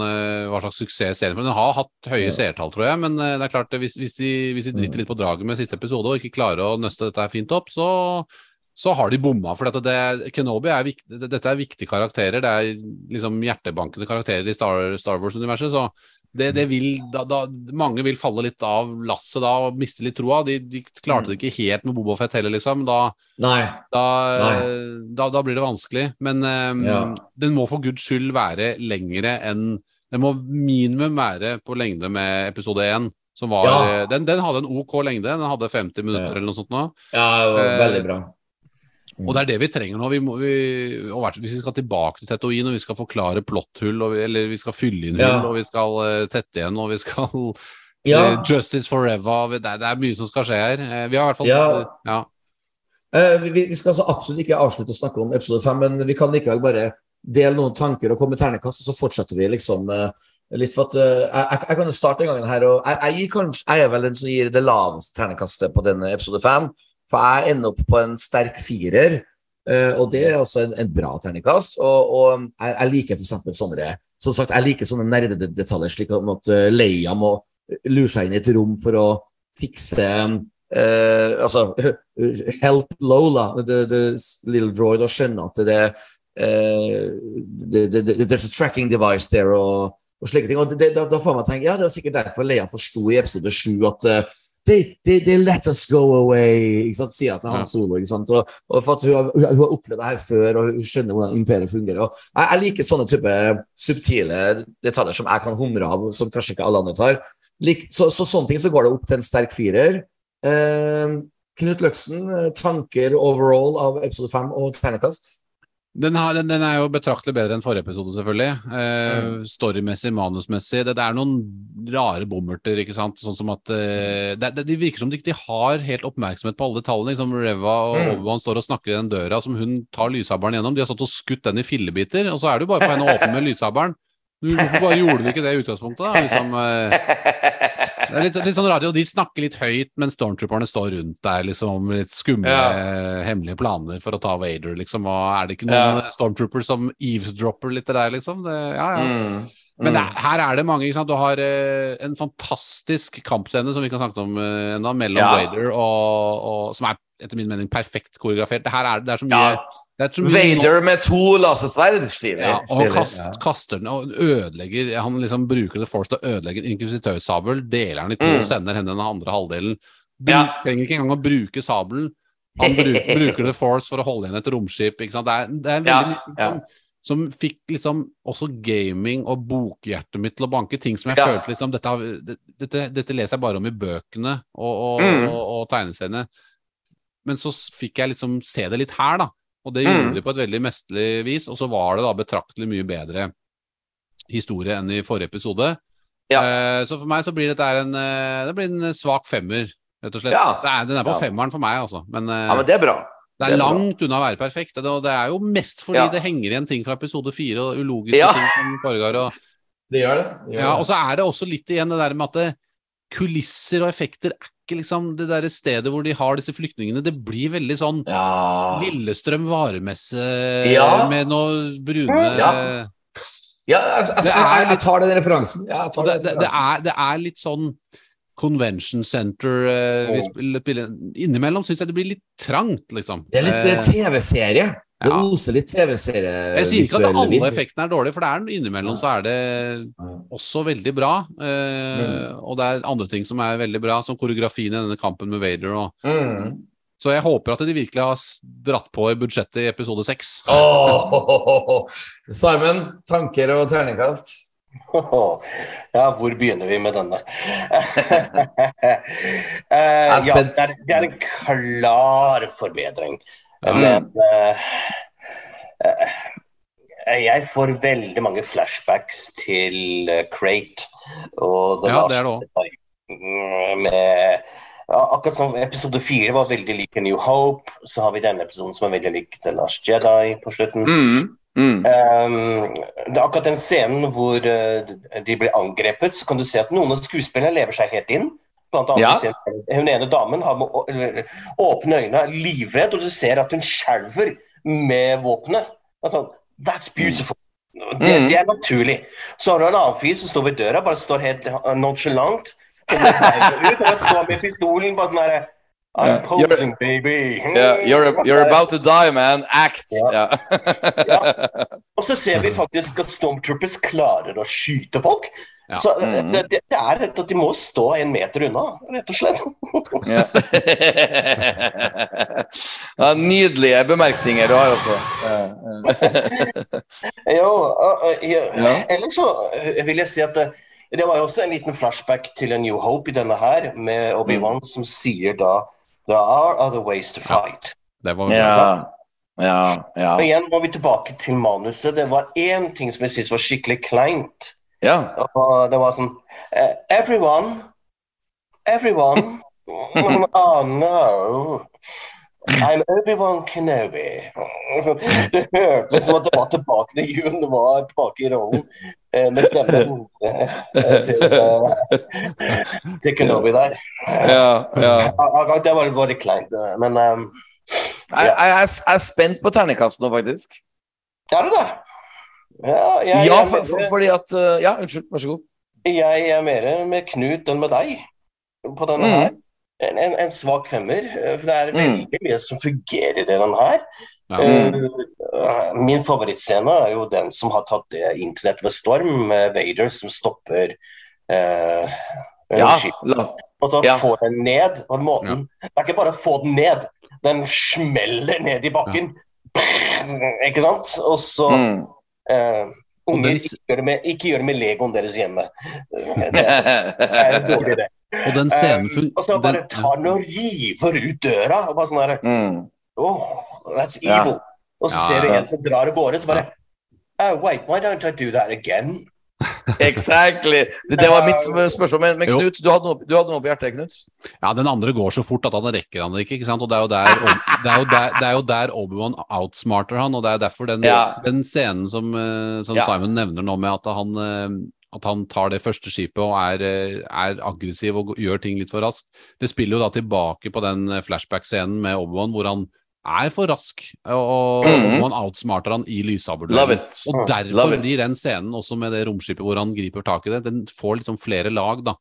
hva slags suksess serien får. Den har hatt høye Ja. seertall, tror jeg, men det er klart hvis, hvis, de, hvis de driter litt på draget med siste episode og ikke klarer å nøste dette her fint opp, så, så har de bomma. For dette, det, Kenobi er viktig, dette er viktige karakterer. Det er liksom hjertebankende karakterer i Star, Star Wars-universet. så det, det vil, da, da, mange vil falle litt av lasset da og miste litt troa. De, de klarte det ikke helt med Boba Fett heller, liksom. Da, Nei. da, da, blir det vanskelig. Men um, Ja. den må for guds skyld være lengre enn Den må minimum være på lengde med episode én. Som var, Ja. eh, den, den hadde en OK lengde. Den hadde 50 minutter Ja. eller noe sånt nå. Ja, Eh, veldig bra. Og det er det vi trenger nå. Vi må, vi, hvis vi skal tilbake til Tetoin, og vi skal forklare plotthull, vi, eller vi skal fylle inn hull, Ja. og vi skal uh, tette igjen, og vi skal Ja. eh, Justice forever. Det det er mye som skal skje her. Uh, vi har i hvert fall Ja. ja. Eh, vi, skal altså absolutt ikke avslutte å snakke om episode fem, men vi kan likevel bare dele noen tanker og komme med ternekast, og så fortsetter vi liksom litt for at jeg, jeg, kan starte en gang her, og jeg, jeg, kanskje, jeg er vel den som gir det laveste ternekastet på denne episode fem, for jeg ender opp på en sterk firer, eh, og det er altså en, en bra terningkast. og, og jeg, jeg liker eksempel sånne, som sagt, jeg liker sånne nerdedetaljer, slik at uh, Leia må lure seg inn i et rom for å fikse eh, altså, help Lola, the, the little droid, og skjønne at det, eh, det, det, det There's a tracking device there, og, og slike ting. Og det, da, da får man tenke ja, det er sikkert derfor Leia forsto i episode 7 at eh, they, they, they let us go away, ikke sant, sier til Han Solo. ikke sant, og, og for at hun, har, hun, har opplevd det her før, og hun skjønner hvordan imperiet fungerer. og jeg, jeg liker sånne type subtile detaljer som jeg kan humre av, som kanskje ikke alle andre tar. Lik, så, så sånne ting så går det opp til en sterk firer. Eh, Knut Løksen, eh, tanker overall av episode fem og ternekast? Den, har, den, den er jo betraktelig bedre enn forrige episode, selvfølgelig. Eh, Mm. Storymessig, manusmessig. Det, det er noen rare bommerter, ikke sant. Sånn som at eh, det, det, det virker som de ikke har helt oppmerksomhet på alle detaljene. Liksom Reva og Mm. Obi-Wan står og snakker i den døra som hun tar lyshaberen gjennom. De har stått og skutt den i fillebiter, og så er det jo bare på henne å åpne med lyshaberen. Hvorfor bare gjorde du ikke det i utgangspunktet? da? Liksom, eh, det er litt, litt sånn radio, De snakker litt høyt, men stormtrooperne står rundt der liksom med litt skumle, hemmelige planer for å ta Vader. liksom, og Er det ikke noen stormtroopers som eavesdropper litt det der, liksom? Det, ja, ja. Mm. Men det, er- her er det mange. ikke sant? Du har eh, en fantastisk kampscene som vi kan snakke om eh, ennå, mellom Ja. Vader og, og Som er etter min mening perfekt koreografert. Det her er, det er så mye, Ja. Det er mye Vader med to lasersverd, stilig. ja, og han kast, kaster den og ødelegger Han liksom bruker The Force til å ødelegge en inkvisitørsabel, deler den i to Mm. og sender henne den andre halvdelen. Du Ja. Trenger ikke engang å bruke sabelen. Han bruker, bruker The Force for å holde igjen et romskip. Ikke sant? Det er, det er Ja, veldig mye ja. som, som fikk liksom også gaming og bokhjertet mitt til å banke. Ting som jeg Ja. følte liksom dette, dette, dette leser jeg bare om i bøkene og, og, Mm. og, og tegneseriene. Men så fikk jeg liksom se det litt her, da. Og det Mm. gjorde de på et veldig mesterlig vis. Og så var det da betraktelig mye bedre historie enn i forrige episode. Ja. Eh, så for meg så blir dette en, eh, det blir en svak femmer, rett og slett. Ja. Det er, den er på Ja. femmeren for meg, altså. Men, eh, ja, men det er bra. det det er bra. langt unna å være perfekt. Og det er jo mest fordi Ja. det henger igjen ting fra episode fire, og ulogiske Ja. ting som foregår. Og, Det gjør det. det gjør ja, det. og så er det også litt igjen det der med at det, kulisser og effekter er ikke liksom det der stedet hvor de har disse flyktningene. Det blir veldig sånn ja. Lillestrøm varemesse Ja. med noe brune Ja. ja, altså, altså er jeg, litt- tar den referansen. Ja, tar det, den referansen. det, er, det er litt sånn convention center eh, spiller. Innimellom syns jeg det blir litt trangt, liksom. Det er litt Eh, eh, TV-serie. Det ja. oser litt TV-serie. jeg sier ikke at alle effektene er dårlige, for det er innimellom så er det også veldig bra. Eh, Og det er andre ting som er veldig bra, som koreografien i denne kampen med Vader. Og, Mm. så jeg håper at de virkelig har dratt på i budsjettet i episode seks. Åh, Simon, tanker og terningkast? Ja, hvor begynner vi med denne? uh, ja, det er, det er en klar forbedring. Ja. Men eh, eh, jeg får veldig mange flashbacks til uh, Crate. Og Ja, det er det òg. Mm, med Ja, akkurat som episode fire var veldig lik New Hope, så har vi denne episoden som er veldig lik The Last Jedi på slutten. Mm. Mm. Um, det er akkurat den scenen hvor uh, de blir angrepet, så kan du se at noen av skuespillerne lever seg helt inn. Blant annet Ja. Hun ene damen har med åpne øyne, livredd, og du ser at hun skjelver med våpenet. Altså, That's beautiful. Det, Mm. det er naturlig. Så har du en annen fyr som står ved døra, bare står helt nonchalant. ut, og står med pistolen bare sånn herre I'm posing, baby. Yeah, you're, you're about to die, man. Act. Ja. Ja. Og så ser vi faktisk at Stormtroopers klarer å skyte folk. Ja. Så det, Mm. det, det er rett at de må stå en meter unna, rett og slett. Ja. ja, nydelige bemerkninger du har, altså. Jo. Ellers så eh, vil jeg si at det, det var jo også en liten flashback til A New Hope i denne her, med Obi-Wan Mm. som sier da There are other ways to fight. Det var ja. Ja, ja. Og igjen må vi tilbake til manuset. Det var én ting som jeg syntes var skikkelig kleint. Ja. Og det var sånn eh, Everyone Everyone Oh no I'm Obi-Wan Kenobi. Så Det hørtes som at det var tilbake til June, det var tilbake i rollen. eh, Med stemmen eh, til, til Kenobi der. ja, ja. Det var bare kleint. men Men ja. Jeg, jeg, jeg er spent på terningkast nå, faktisk. er du det? Ja, jeg, Ja, for, for, fordi at uh, Ja, unnskyld. Vær så god. jeg er mer med Knut enn med deg på denne Mm. her. En, en, en svak femmer. eh, For det er Mm. veldig mye som fungerer i den her. Mm. Eh, min favorittscene er jo den som har tatt det internett ved storm, med Vader som stopper uh, Ja, la, og så ja. får den ned. Og måten Det er ikke bare å få den ned, den smeller ned i bakken. Ikke sant? Og så mm. Eh, Og Unger, den ikke gjør med, ikke gjør med legoen deres hjemme. Eh, Det er en dårlig idé. Og den scenen for... um, og så bare tar den og river ut døra. Og bare sånn der, mm. Oh, that's Ja. Og så Ja, ser du ja. en som drar av gårde, så bare Oh, wait, why don't I do that again? Exactly. Det, det var mitt spørsmål. Men, men Knut, du hadde, noe, du hadde noe på hjertet, Knut? Ja, den andre går så fort at han rekker han ikke, ikke sant? Og det er jo der, det er jo der, det er jo der Obi-Wan outsmarter han, og det er derfor den, Ja. den scenen som, eh, som Ja. Simon nevner nå med at han, eh, at han tar det første skipet og er, eh, er aggressiv og gjør ting litt for raskt, det spiller jo da tilbake på den eh, flashback-scenen med Obi-Wan hvor han er for rask, og Mhm. Obi-Wan outsmarter han i Love Og derfor blir den scenen også med det romskipet hvor han griper tak i det, den får liksom flere lag, da.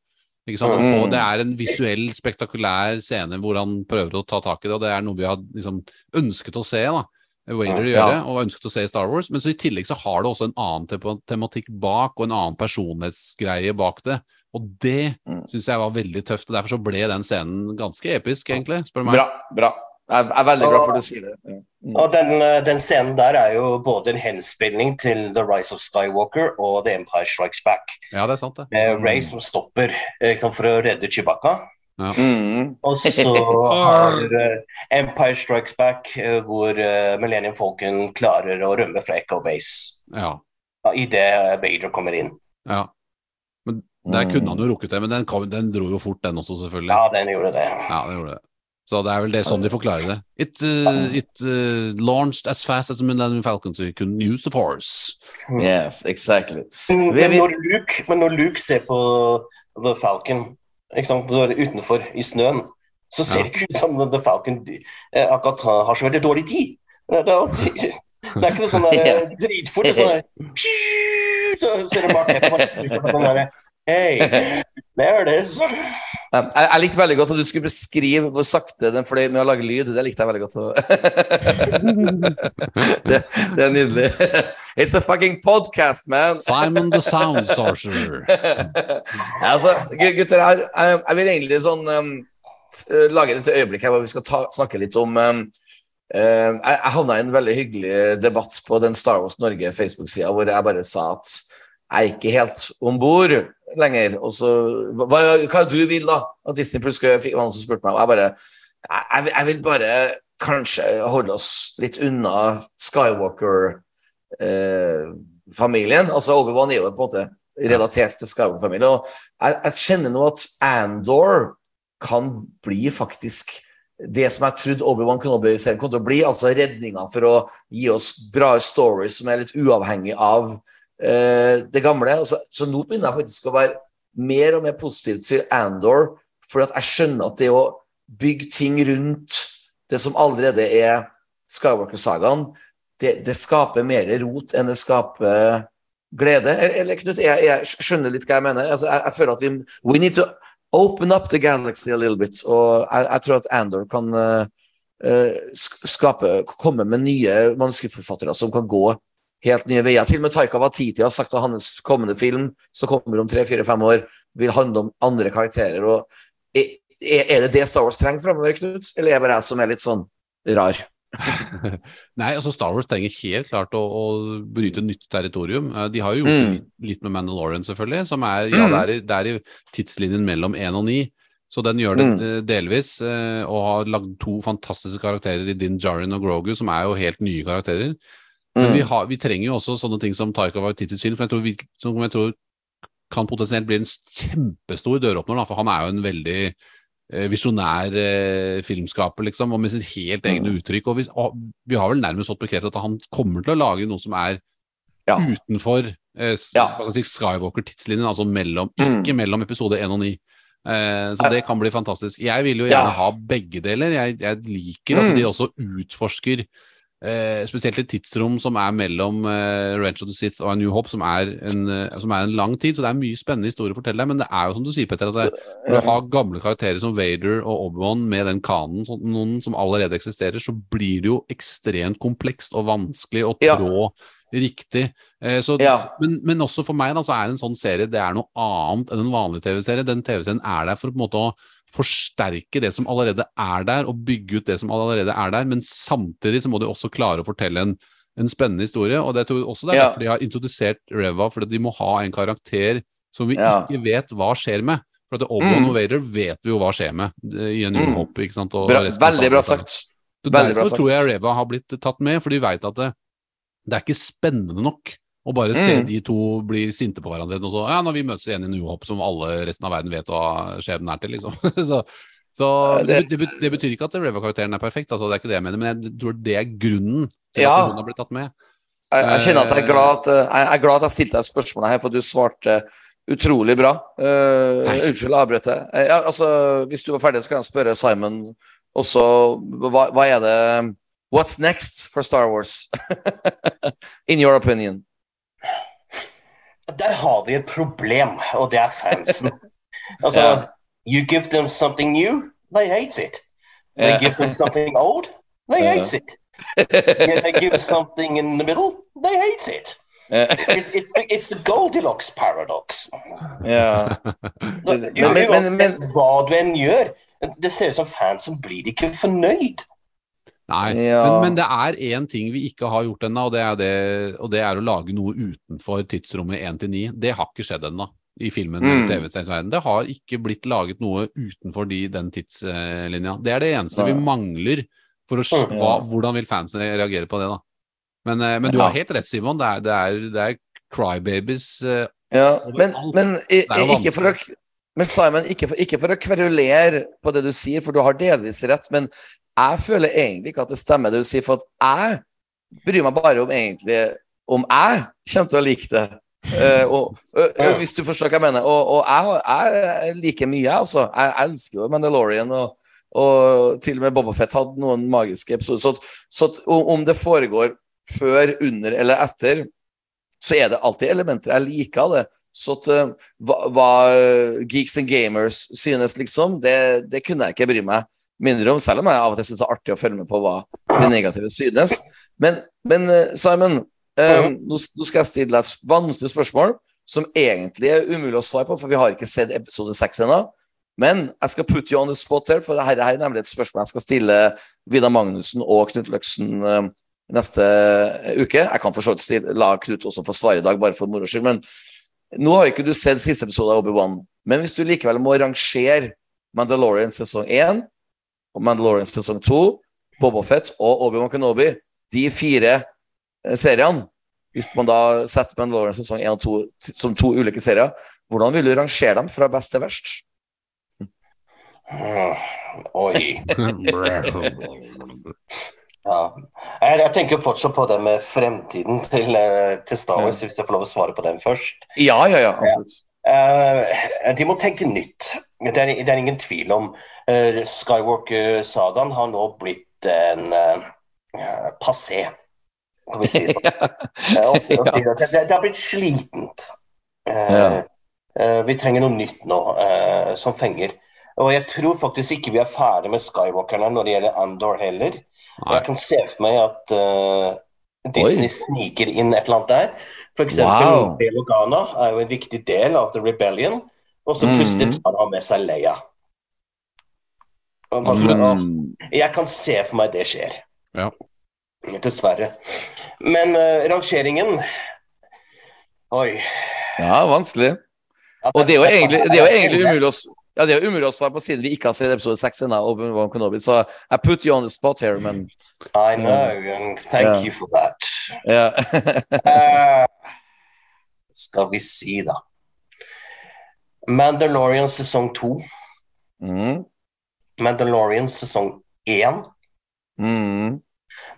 Ikke sant? Mm. få- Det er en visuell, spektakulær scene hvor han prøver å ta tak i det, og det er noe vi har liksom ønsket å se, da. Wader Ja. gjøre, og ønsket å se i Star Wars. Men så i tillegg så har det også en annen te- tematikk bak, og en annen personlighetsgreie bak det. Og det Mm. syns jeg var veldig tøft, og derfor så ble den scenen ganske episk, egentlig, spør du meg. Bra. bra. Jeg er veldig glad for at du sier det. Ja. Mm. Og den, eh, den scenen der er jo både en henspilling til The Rise of Skywalker og The Empire Strikes Back. Ja, det er sant, det. Med Mm. Ray som stopper eh, for å redde Chewbacca. Mm. Og så har eh, Empire Strikes Back, hvor uh, Millennium Falcon klarer å rømme fra Echo Base Ja. idet Bader kommer inn. ja. Men der kunne han jo rukket det, men den, kom, den dro jo fort, den også, selvfølgelig. Ja, den gjorde det. Ja, den gjorde det. Så det er vel det sånn de forklarer det. It, uh, it uh, launched as fast as the Millennium Falcon, so you couldn't use the force. Yes, exactly. Men, men, når Luke, men når Luke ser på The Falcon ikke sant, utenfor i snøen, så ser Ja. ikke ut som The Falcon eh, akkurat har så veldig dårlig tid. Det er, alltid, det er ikke noe sånn der, eh, dritfort. Det er sånn der, så ser du bak etterpå. Sånn der, Hey, there it is. Jeg, jeg likte veldig godt at du skulle beskrive hvor sakte den fløy med å lage lyd. Det likte jeg veldig godt. det, det er nydelig. It's a fucking podcast, man! Simon the Sound Sorcerer. altså, gutter jeg, jeg vil egentlig sånn um, lage et øyeblikk her hvor vi skal ta, snakke litt om um, Uh, jeg, jeg havna i en veldig hyggelig debatt på den Star Wars Norge Facebook-sida hvor jeg bare sa at jeg er ikke helt om bord lenger. Og så, hva, hva du vil da? At Disney Plus skal gjøre? Fikk som spurte meg. Og jeg bare jeg, jeg vil bare kanskje holde oss litt unna Skywalker-familien. altså Obi-Wan er jo på en måte relatert til Skywalker-familien. Og jeg, jeg kjenner nå at Andor kan bli faktisk det som jeg trodde Obi-Wan Kenobi-serien kom til å bli, altså redninga for å gi oss bra stories som er litt uavhengig av eh, det gamle. Altså, så nå begynner jeg faktisk å være mer og mer positiv til Andor, for at jeg skjønner at det å bygge ting rundt det som allerede er Skywalker-sagaen, det, det, skaper mer rot enn det skaper glede. Eller, Knut, jeg, jeg, skjønner litt hva jeg mener. Altså, jeg, jeg føler at vi We need to open up the galaxy a little bit. Og jeg, jeg tror at Andor kan uh, skape, komme med nye manuskriptforfattere som kan gå helt nye veier. Til og med Taika Watiti har sagt at hans kommende film, som kommer om tre-fire-fem år, vil handle om andre karakterer. og er, er det det Star Wars trenger framover, Knut? Eller er det bare jeg som er litt sånn rar? Nei, altså Star Wars trenger helt klart å, å bryte nytt territorium. Eh, de har jo gjort Mm. litt, litt med Mandalorian, selvfølgelig. Som er, ja, Mm. det er, i, det er i tidslinjen mellom 1 og 9. Så den gjør det Mm. eh, delvis, eh, og har lagd to fantastiske karakterer i Din Djarin og Grogu, som er jo helt nye karakterer. Men Mm. vi, har, vi trenger jo også sånne ting som Taika Waititi-syn, som jeg tror, som jeg tror kan potensielt bli en kjempestor døråpner, da, for han er jo en veldig eh, visjonær eh, filmskaper, liksom, og med sitt helt egne Mm. uttrykk. Og vi, og vi har vel nærmest fått bekreftet at han kommer til å lage noe som er Ja. utenfor eh, Ja. si, Skywalker-tidslinjen, altså mellom, Mm. ikke mellom episode 1 og 9. Eh, så det kan bli fantastisk. Jeg vil jo Ja. gjerne ha begge deler. Jeg, jeg liker at Mm. de også utforsker eh, spesielt et tidsrom som er mellom eh, Revenge of the Sith og A New Hope, som er, en, eh, som er en lang tid. Så det er mye spennende historie å fortelle deg. Men det er jo som du sier, Petter, at det, når du har gamle karakterer som Vader og Obi-Wan med den kanen sånn, noen som allerede eksisterer, så blir det jo ekstremt komplekst og vanskelig å Ja. Riktig. Eh, så, Ja. men, men også for meg da, så er en sånn serie det er noe annet enn en vanlig TV-serie. Den TV-serien er der for på en måte å forsterke det som allerede er der, og bygge ut det som allerede er der. Men samtidig så må de også klare å fortelle en, en spennende historie. Og det tror jeg også det er Ja. derfor de har introdusert Reva, fordi de må ha en karakter som vi Ja. ikke vet hva skjer med. For at Obi-Wan Mm. Vader vet vi jo hva skjer med eh, i en Mm. Hopp, Hope. ikke sant? Og Bra, veldig bra sagt. Så Veldig bra Derfor sagt. tror jeg Reva har blitt tatt med, for de veit at det, det er ikke spennende nok å bare se Mm. de to bli sinte på hverandre. Og så, ja, når vi møtes igjen i New som alle resten av verden vet hva skjebnen er til, liksom. så så det, det- det, det betyr ikke at Reva-karakteren er perfekt, altså, det er ikke det jeg mener, men jeg tror det er grunnen til Ja. at hun har blitt tatt med. Jeg, jeg kjenner at jeg er glad at eh, jeg er glad at jeg stilte deg spørsmålet her, for du svarte utrolig bra. Uh, unnskyld. Eh, Ja, altså, hvis du var ferdig, så kan jeg spørre Simon også hva, hva er det What's next for Star Wars? In your opinion? Der har vi et problem, og det er fansen. Altså, Ja. you give them something new, they hate it. They Ja. give them something old, they Ja. hate it. Yeah, they give something in the middle, they hate it. Eh, It's, it's, the, it's the Goldilocks paradox. ja. Så, Men- men- men- hva du enn gjør, det ser ut som fansen blir ikke fornøyd. Nei, Ja. men, men det er én ting vi ikke har gjort ennå, og, det og det er å lage noe utenfor tidsrommet 1 til 9. Det har ikke skjedd ennå i filmen Mm. TV-seriens. Det har ikke blitt laget noe utenfor de, den tidslinja. Det er det eneste ja. vi mangler for å s- hva, Hvordan vil fansen reagere på det, da? Men, eh, men du har helt rett, Simon. Det er, det er, det er crybabies uh, Ja, men, men, i, ikke for å, men Simon, ikke for, ikke for å kverulere på det du sier, for du har delvis rett, men jeg føler egentlig ikke at det stemmer det du sier, for at jeg bryr meg bare om egentlig om jeg kommer til å like det. Uh, og, uh, uh, hvis du forstår hva jeg mener. Og, og jeg, jeg liker mye, altså. Jeg elsker jo Mandalorian, og, og til og med Boba Fett hadde noen magiske episoder. Så, så om det foregår før, under eller etter, så er det alltid elementer jeg liker av det. Så at, hva, hva geeks and gamers synes, liksom, det, det kunne jeg ikke bry meg mindre om, selv om jeg av og til syns det er artig å følge med på hva det negative synes. Men, men eh, Simon, eh, nå, nå skal jeg stille deg et vanskelig spørsmål som egentlig er umulig å svare på, for vi har ikke sett episode seks ennå. Men jeg skal put you on the spot her, for dette er nemlig et spørsmål jeg skal stille Vidar Magnussen og Knut Løksen eh, neste uke. Jeg kan for så vidt la Knut også få svare i dag, bare for moro skyld. Men nå har ikke du sett siste episode av Obi-Wan. Men hvis du likevel må rangere Mandalorian sesong 1 og Mandalorian sesong 2, Bobafett og Obi-Wan Kenobi, de fire eh, seriene Hvis man da setter Mandalorian sesong 1 og 2 som to ulike serier, hvordan vil du rangere dem fra best til verst? Mm, Oi. Ja. Jeg, jeg tenker fortsatt på det med fremtiden til, eh, til Star Wars, hvis jeg får lov å svare på den først. Ja, ja, ja. Absolutt. Eh, de må tenke nytt. Det er, det er ingen tvil om. Uh, Skywalker-sagaen har nå blitt en uh, passé, kan vi si det. Eh, det. det, har blitt slitent. Eh, Ja. eh, vi trenger noe nytt nå eh, som fenger. Og jeg tror faktisk ikke vi er ferdig med Skywalkerne når det gjelder Andor heller. Nei. Jeg kan se for meg at uh, Disney sniker inn et eller annet der. Eksempel Wow. Bail Organa er jo en viktig del av The Rebellion. Og så plutselig Mhm. tar han med seg Leia. Og bare- Mm. Jeg kan se for meg det skjer. Ja. Dessverre. Men uh, rangeringen Oi. Ja, vanskelig. Og det er jo egentlig, det er jo egentlig umulig å ja, det er jo umulig å svare på siden vi ikke har sett episode 6 ennå. Så I put you on the spot here, men I know, and thank yeah. you for that. ja. Eh, skal vi si, da. Mandalorian sesong to. mm. Mandalorian sesong én. Mm.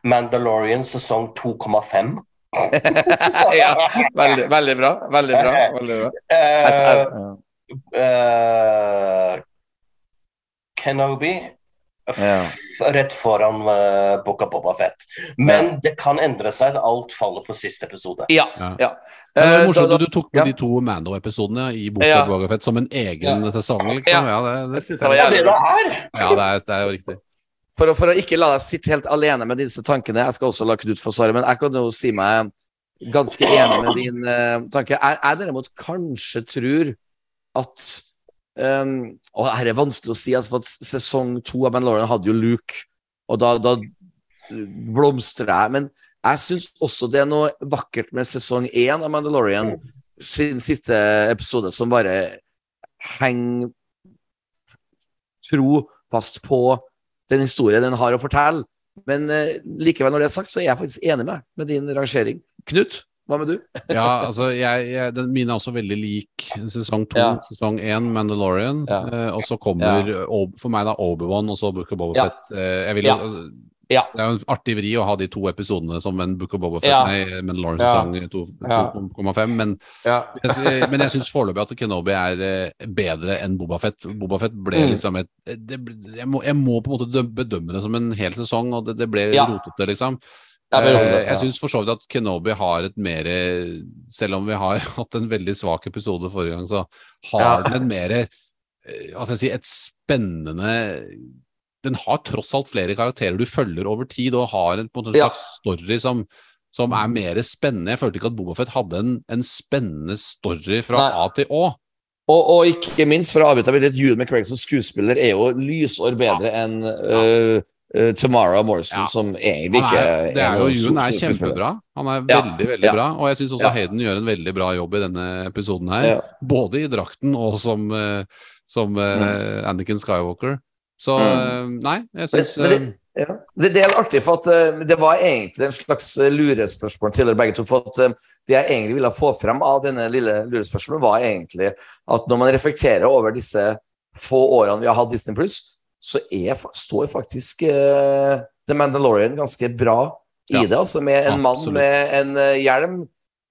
Mandalorian sesong 2,5. ja, veldig, veldig bra. Veldig bra. Veldig bra. Uh, eh, Kenobi Ja. rett foran uh, Boka Boba Fett. Men det kan endre seg. Alt faller på siste episode. ja. Ja. ja. Det var Eh, morsomt da- da, du tok med ja. de to Mando-episodene i Boka Ja. Boba Fett som en egen sesong, liksom. Ja, det, det, det Ja, det det er! ja det, er, det er jo riktig. For å, for å ikke la deg sitte helt alene med disse tankene, jeg skal også la Knut få svare, men jeg kan jo si meg ganske enig med din uh, tanke. Jeg, jeg derimot kanskje tror at um, Og her er vanskelig å si, altså, for sesong to av Mandalorian hadde jo Luke, og da, da blomstrer jeg. Men jeg syns også det er noe vakkert med sesong én av Mandalorian, sin siste episode, som bare henger tro fast på den historien den har å fortelle. Men uh, likevel, når det er sagt, så er jeg faktisk enig med, med din rangering. Knut, hva med du? Ja, altså, jeg, jeg, den, mine er også veldig lik sesong to, Ja. sesong én, Mandalorian. Ja. Eh, og så kommer Ob- for meg da Obi-Wan og så Book of Boba Ja. Fett. Eh, vil Ja. altså, Ja. Det er jo en artig vri å ha de to episodene som en Book of Boba Fett, Ja. nei, Mandalorian Ja. sesong Ja. 2,5. Men Ja. jeg, men jeg syns foreløpig at Kenobi er eh, bedre enn Boba Fett. Boba Fett ble Mm. liksom et det, jeg, må, jeg må på en måte bedømme det som en hel sesong, og det, det ble Ja. rotete, liksom. Ja, Eh, ja. Jeg syns for så vidt at Kenobi har et mer Selv om vi har hatt en veldig svak episode forrige gang, så har Ja. den en mer eh, Hva skal jeg si Et spennende Den har tross alt flere karakterer du følger over tid, og har en, en Ja. slags story som som er mer spennende. Jeg følte ikke at Bobafett hadde en, en spennende story fra Nei. A til Å. Og, og ikke minst, for å avbryte litt, Jude McGregor som skuespiller er jo lysår bedre enn uh, uh, Tamara Morrison, Ja. som egentlig ikke er, det er jo Jun er kjempebra. Han er Ja. veldig, veldig Ja. bra. Og jeg syns også. Hayden gjør en veldig bra jobb i denne episoden her. Både i drakten og som, uh, som eh, Anakin Skywalker. Så eh, nei, jeg syns ja. det, det er artig, for at uh, det var egentlig en slags lurespørsmål til dere begge to. For at uh, det jeg egentlig ville få frem av denne lille lurespørsmålet, var egentlig at når man reflekterer over disse få årene vi har hatt Disney Pluss, så er, står faktisk uh, The Mandalorian ganske bra i Ja, det. Altså med en mann med en uh, hjelm,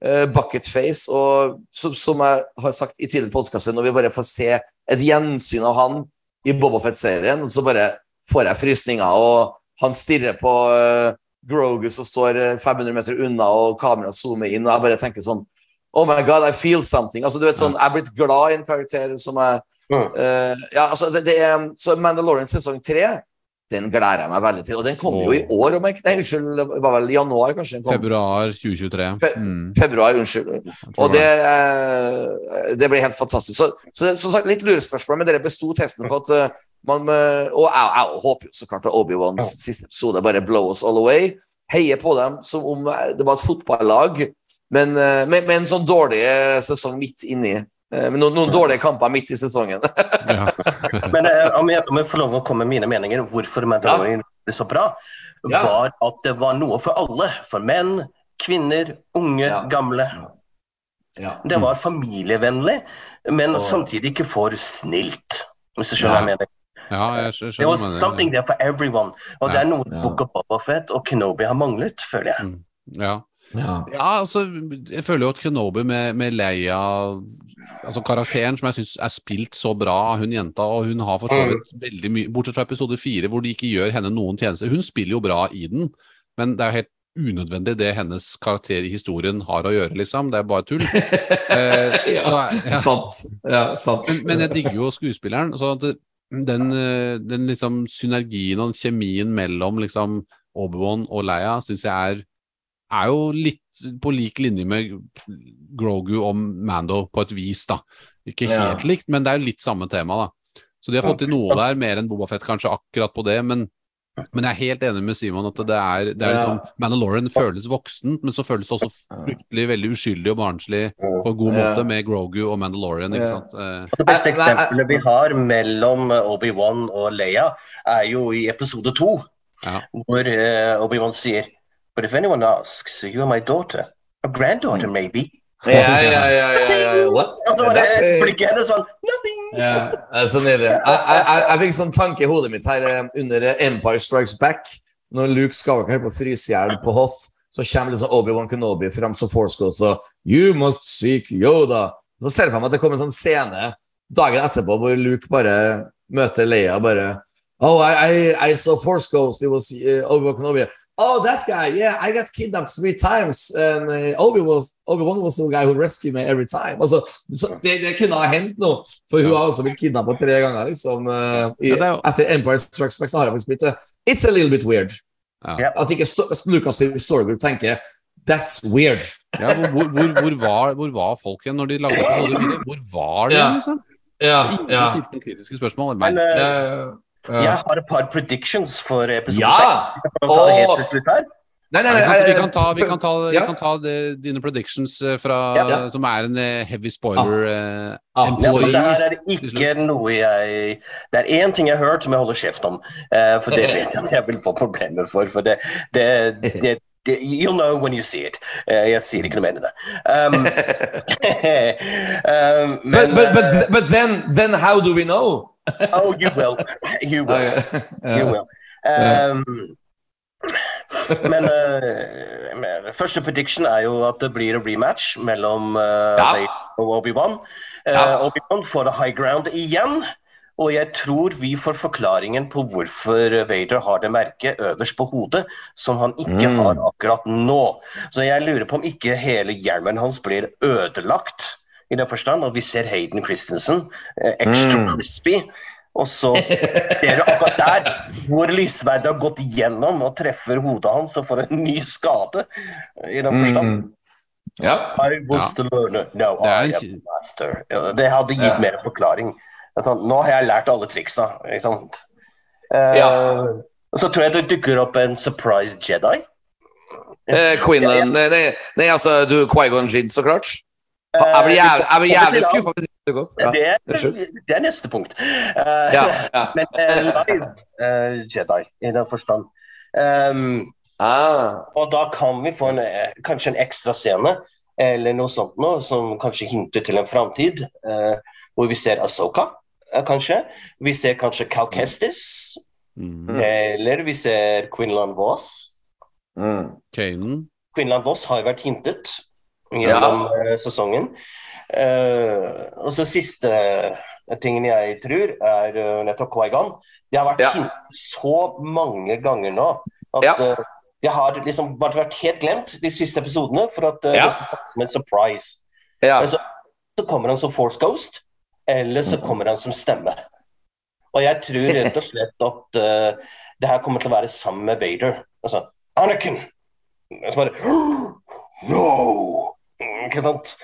uh, bucketface, og som, som jeg har sagt i tidligere podkaster, når vi bare får se et gjensyn av han i Bobafett-serien, så bare får jeg frysninger, og han stirrer på uh, Grogu som står eh, 500 meter unna, og kameraet zoomer inn, og jeg bare tenker sånn Oh my God, I feel something. Altså, du vet sånn, Jeg er blitt glad i en karakter som er Mm. eh, ja, altså, det, det er, så Mandalorian sesong tre, den gleder jeg meg veldig til. Og den kommer jo i år, om jeg ikke Nei, unnskyld, det var vel i januar kanskje den kom? Februar 2023. Fe- Mm, Februar, unnskyld. Og det, eh, det blir helt fantastisk. Så, så det, som sagt, litt lurespørsmål, men dere besto testen på at uh, man uh, Og jeg, jeg håper jo så klart at Obi-Wans siste episode bare blow us all away. Heier på dem som om det var et fotballag, men uh, med, med en sånn dårlig sesong midt inni. Eh, Med noen, noen dårlige kamper midt i sesongen. Men eh, om, jeg, om jeg får lov å komme med mine meninger hvorfor Mandalorian ble så bra, Ja. var at det var noe for alle. For menn, kvinner, unge, Ja. gamle. Ja. Det var familievennlig, men Og- samtidig ikke for snilt. Hvis du skjønner hva jeg mener. Ja, jeg skjønner was hva something there for everyone. Og det er noe ja. Book of Boba Fett og Kenobi har manglet, føler jeg. Ja. Ja. ja, altså, jeg føler jo at Kenobi med, med Leia Altså karakteren som jeg syns er spilt så bra av hun jenta, og hun har for så vidt veldig mye Bortsett fra episode fire, hvor de ikke gjør henne noen tjeneste. Hun spiller jo bra i den, men det er jo helt unødvendig det hennes karakter i historien har å gjøre, liksom. Det er bare tull. Eh, så, ja. Sant. Ja, sant. Men, men jeg digger jo skuespilleren. Så det, den, eh, den liksom synergien og kjemien mellom liksom Obi-Wan og Leia syns jeg er er jo litt på lik linje med Grogu og Mando på et vis, da. Ikke Ja. helt likt, men det er jo litt samme tema, da. Så de har fått til noe der, mer enn Bobafett kanskje akkurat på det, men men jeg er helt enig med Simon at det er, det er Ja. liksom Mandalorian føles voksent, men så føles det også fryktelig veldig uskyldig og barnslig på en god måte med Grogu og Mandalorian, ikke sant. Eh, Det beste eksempelet vi har mellom eh, Obi-Wan og Leia, er jo i episode to, Ja. hvor eh, Obi-Wan sier But if anyone asks, you are my daughter. A granddaughter, maybe. Ja, ja, ja, ja. What? Det sånn Nothing! Ja, det er så nydelig. Jeg, fikk sånn tanke i hodet mitt her eh, under eh, Empire Strikes Back. Når Luke Skywalker holder på å fryse i hjel på Hoth, så kommer liksom Obi-Wan Kenobi fram som Force Ghost og You must seek Yoda. Så ser jeg for meg at det kommer en sånn scene dagen etterpå hvor Luke bare møter Leia bare Oh, I, I, I saw Force Ghost. It was uh, Obi-Wan Kenobi. Oh, that guy. Yeah, I got kidnapped three times. And uh, Obi was, Obi-Wan was the guy who rescued me every time. Altså, så det, det kunne ha hendt noe, for hun har også blitt kidnappet tre ganger. liksom. uh, i, Ja, jo- Etter Empire Strikes Back så har jeg faktisk blitt det. It's a little bit weird. Ja. At ikke Sto- Lucas Story Group tenker That's weird. Ja, hvor, hvor, hvor, hvor, var, hvor var folk igjen når de lagde episode? Hvor var de, Ja. liksom? Ja, Ingen ja. stilte noen kritiske spørsmål. Men eh, ja. Jeg har et par predictions for episode Ja! seks. Kan vi ta det helt Åh! til slutt her? Nei, nei, nei, vi kan ta, vi kan ta, vi kan ta de, dine predictions eh, fra, Ja. som er en eh, heavy spoiler. Ah. Ah, Ja, det her er ikke noe jeg Det er én ting jeg har hørt som jeg holder kjeft om, eh, for det vet jeg at jeg vil få problemer for. For det, det, det, det You'll know when you see it. Uh, jeg sier ikke noe mer enn det. Um, um, men but, but, but, but then, then how do we know? Oh, you will. You will. You will. Um, men uh, første prediction er jo at det blir en rematch mellom uh, Ja. Vader og Obi-Wan. Uh, Ja. Obi-Wan får det high ground igjen. Og jeg tror vi får forklaringen på hvorfor Vader har det merket øverst på hodet, som han ikke Mm. har akkurat nå. Så jeg lurer på om ikke hele hjelmen hans blir ødelagt, i den forstand at vi ser Hayden Christensen eh, extra Mm. crispy. Og så ser du akkurat der hvor lysverdet har gått gjennom og treffer hodet hans og får en ny skade. I den forstand. Mm. Ja. I was the learner. No, Det er I am master. Ja, Det hadde gitt Ja. mer forklaring. Sånn, nå har jeg lært alle triksa. Ikke sant? Eh, Ja. Så tror jeg det dukker opp en surprise Jedi. Eh, Quinlan nei, nei, nei, altså du, Quaigon Jin, så klart. Jeg blir jævlig, jeg blir jævlig skuffa hvis ikke det dukker opp. Ja. Det, er, det er neste punkt. Uh, Ja, ja. Men uh, live uh, Jedi, i den forstand. Um, Ah. Og da kan vi få en, eh, kanskje en ekstra scene eller noe sånt noe, som kanskje hinter til en framtid, eh, hvor vi ser Asoka, eh, kanskje. Vi ser kanskje Cal Kestis, Mm. eller vi ser Quinlan Voss. Mm. Kanan. Quinlan Voss har jo vært hintet gjennom ja. sesongen. Eh, og så siste tingen jeg tror, er eh, nettopp Quaigon. Det har vært Ja. så mange ganger nå at Ja. eh, det har liksom vært helt glemt de siste episodene for at eh, det skal komme som en surprise. Ja. Så, så kommer han som Force Ghost, eller så kommer han som stemme. Og jeg tror rett og slett at uh, det her kommer til å være sammen med Vader. Altså, Anakin! Og Så bare No! Ikke sant?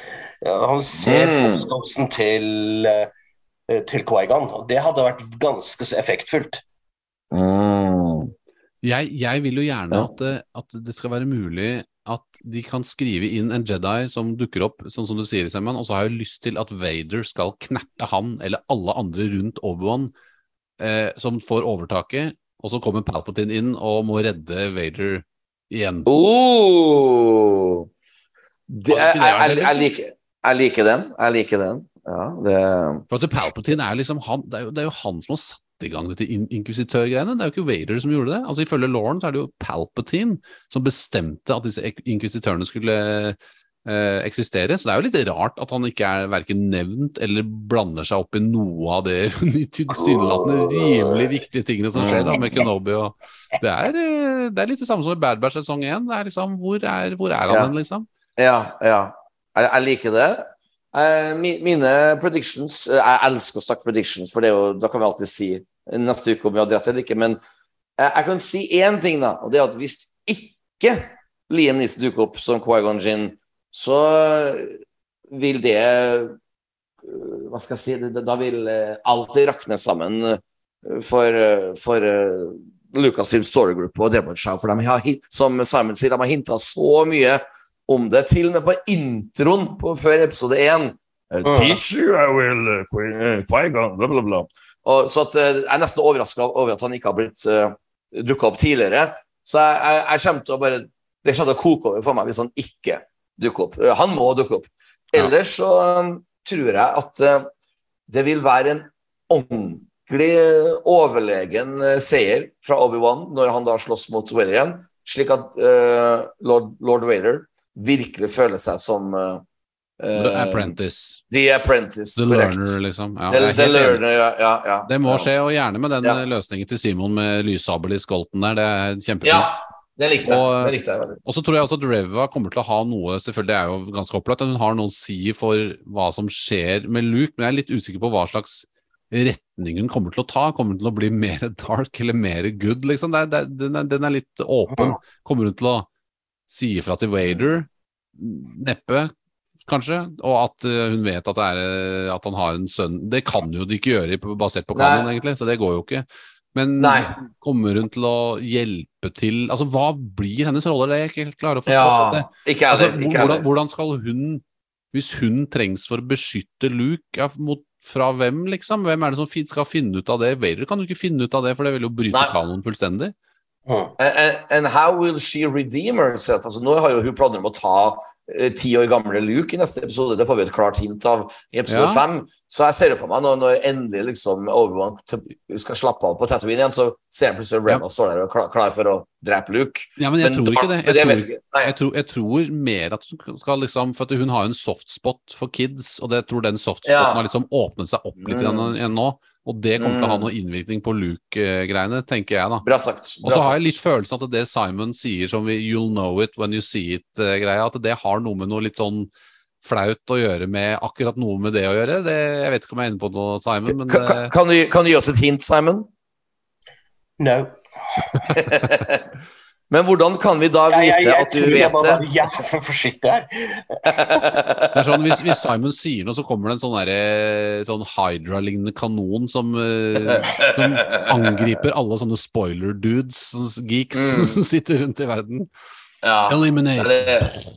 Han ser Mm. Force til, eh, til og det hadde vært ganske så effektfullt. Mm. Jeg, jeg vil jo gjerne Ja. at, det, at det skal være mulig at de kan skrive inn en Jedi som dukker opp, sånn som du sier, Semman, og så har jeg lyst til at Vader skal knerte han eller alle andre rundt Obi-Wan eh, som får overtaket, og så kommer Palpatine inn og må redde Vader igjen. Oh. Det, jeg, jeg, jeg, liker, jeg liker den. Jeg liker den. Ja, det For at Palpatine er liksom han, det er, jo, det er jo han som har satt i gang dette in inkvisitørgreiene. Det er jo ikke Vader som gjorde det. Altså Ifølge Lauren så er det jo Palpatine som bestemte at disse inkvisitørene skulle eh, eksistere. Så det er jo litt rart at han ikke er verken nevnt eller blander seg opp i noe av det tilsynelatende rimelig viktige tingene som skjer da med Kenobi. Og det, er, eh, det er litt det samme som i Bad Batch sesong 1. Er liksom, hvor hvor er han Ja. liksom? Ja, ja. Jeg, jeg liker det. Jeg, mine predictions eh, Jeg elsker å snakke predictions, for jo, da kan vi alltid si neste uke om vi hadde rett eller ikke. Men eh, jeg kan si én ting, da, og det er at hvis ikke Liam Neeson dukker opp som Quaigon Jin, så vil det eh, Hva skal jeg si Da vil eh, alt rakne sammen eh, for, eh, for eh, Lucasfilm Story Group og Chow. For de har, som Simon sier, de har hinta så mye om det. Til og med på introen på, før episode én. Teach you, I will, Qui-Gon, bla, bla, bla. Og, så at, eh, jeg er nesten overraska over at han ikke har blitt uh, dukka opp tidligere. Så jeg, jeg, jeg kommer til å bare Det kommer til å koke over for meg hvis han ikke dukker opp. Eh, han må dukke opp. Ellers så um, tror jeg at uh, det vil være en ordentlig eh, overlegen uh, seier fra Obi-Wan når han da slåss mot igjen, slik at uh, Lord, Lord Vader virkelig føler seg som uh, The eh, Apprentice. The Apprentice, The correct. Learner, liksom. Ja, The, the learner, ja, ja, ja. Det må ja. skje, og gjerne med den Ja. eh, løsningen til Simon med lyssabel i skolten der. Det er kjempefint. Ja, det likte jeg. Og- Det likte jeg veldig. Og så tror jeg også at Reva kommer til å ha noe Selvfølgelig det er jo ganske opplagt, at hun har noe å si for hva som skjer med Luke, men jeg er litt usikker på hva slags retning hun kommer til å ta. Kommer hun til å bli mer dark eller mer good, liksom? Det er, det den, er, den er litt åpen. Kommer hun til å si fra til Vader? Neppe, kanskje. Og at eh, hun vet at, det er, eh, at han har en sønn. Det kan jo de ikke gjøre basert på kanon, egentlig, så det går jo ikke. Men Nei. kommer hun til å hjelpe til Altså, hva blir hennes rolle? Det er jeg ikke helt klarer å forstå. Ja, Altså, ikke hvordan, hvordan skal hun Hvis hun trengs for å beskytte Luke, ja, mot, fra hvem, liksom? Hvem er det som skal finne ut av det? Vader kan jo ikke finne ut av det, for det vil jo bryte Nei. kanonen fullstendig. Mm. And, and- how will she redeem herself? Altså, nå har jo hun planer om å ta eh, ti år gamle Luke i neste episode. Det får vi et klart hint av i episode Ja. fem. Så jeg ser det for meg når, når endelig liksom Obi-Wan skal slappe av på Tatooine igjen, så ser jeg plutselig Reva står der og er klar, klar for å drepe Luke. Ja, men jeg tror ikke det. Jeg det tror, jeg ikke. Jeg, tror, jeg tror mer at hun skal liksom For at hun har jo en softspot for kids, og det, jeg tror den softspoten Ja. har liksom åpnet seg opp litt Mm. igjen igjen nå. Og det kommer til å ha noen noe innvirkning på Luke-greiene, tenker jeg, da. Bra sagt. Og så har jeg litt følelsen at det Simon sier som vi 'you'll know it when you see it'-greia, at det har noe med noe litt sånn flaut å gjøre med akkurat noe med det å gjøre. Det, jeg vet ikke om jeg er inne på noe, Simon, men kan, du, kan du gi oss et hint, Simon? No. Men hvordan kan vi da Jeg, jeg, vite jeg at du vet tror jeg vet må det? være jævlig forsiktig her. det er sånn, hvis, hvis Simon sier noe, så kommer det en sånn, derre- sånn Hydra-lignende kanon som, eh, som angriper alle sånne spoiler-dudes, geeks, Mm. som sitter rundt i verden. Ja. Eliminate. Det,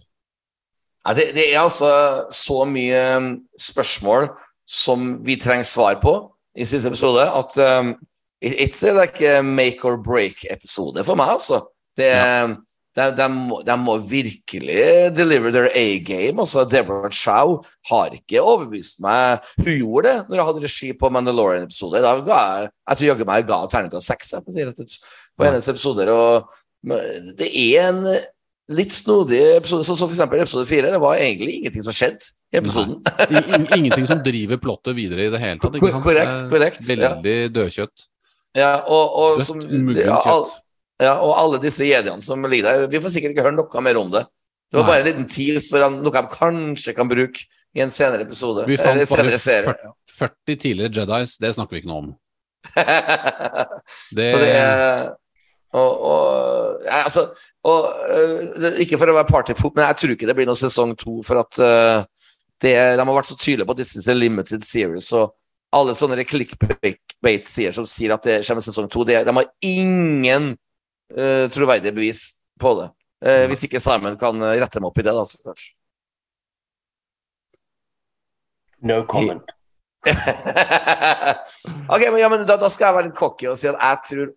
det, det er altså så mye um, spørsmål som vi trenger svar på i siste episode, at um, it's like a make or break-episode for meg, altså. Det, de, de, må, de må virkelig deliver their A-game. Altså, Deborah Chow har ikke overbevist meg. Hun gjorde det når jeg hadde regi på Mandalorian-episode. Da ga jeg jeg tror jaggu meg ga terningkast seks på, på hennes episoder. Og det er en litt snodig episode, sånn som for eksempel episode fire. Det var egentlig ingenting som skjedde i episoden. Ingenting som driver plottet videre i det hele tatt. Korrekt, korrekt, ja. Dødkjøtt. Ja, og, og, Dødt, som, muggent ja, kjøtt. ja, og alle disse jediene som ligger der. Vi får sikkert ikke høre noe mer om det. Det var Nei. bare en liten tease for noe de kanskje kan bruke i en senere episode. Vi fant bare serie. 40, 40 tidligere Jedis, det snakker vi ikke noe om. Det, Så det er og, og, ja, altså, og øh, Ikke for å være partypop, men jeg tror ikke det blir noen sesong to. For at uh, det, de har vært så tydelige på at this is a limited series. Og alle sånne clickbait-sider som sier at det kommer sesong to, det, de har ingen øh, troverdige bevis på det. Eh, hvis ikke Simon kan øh, rette meg opp i det, da, så klart. No comment. ok, men, ja, men da, da skal jeg være litt cocky og si at jeg tror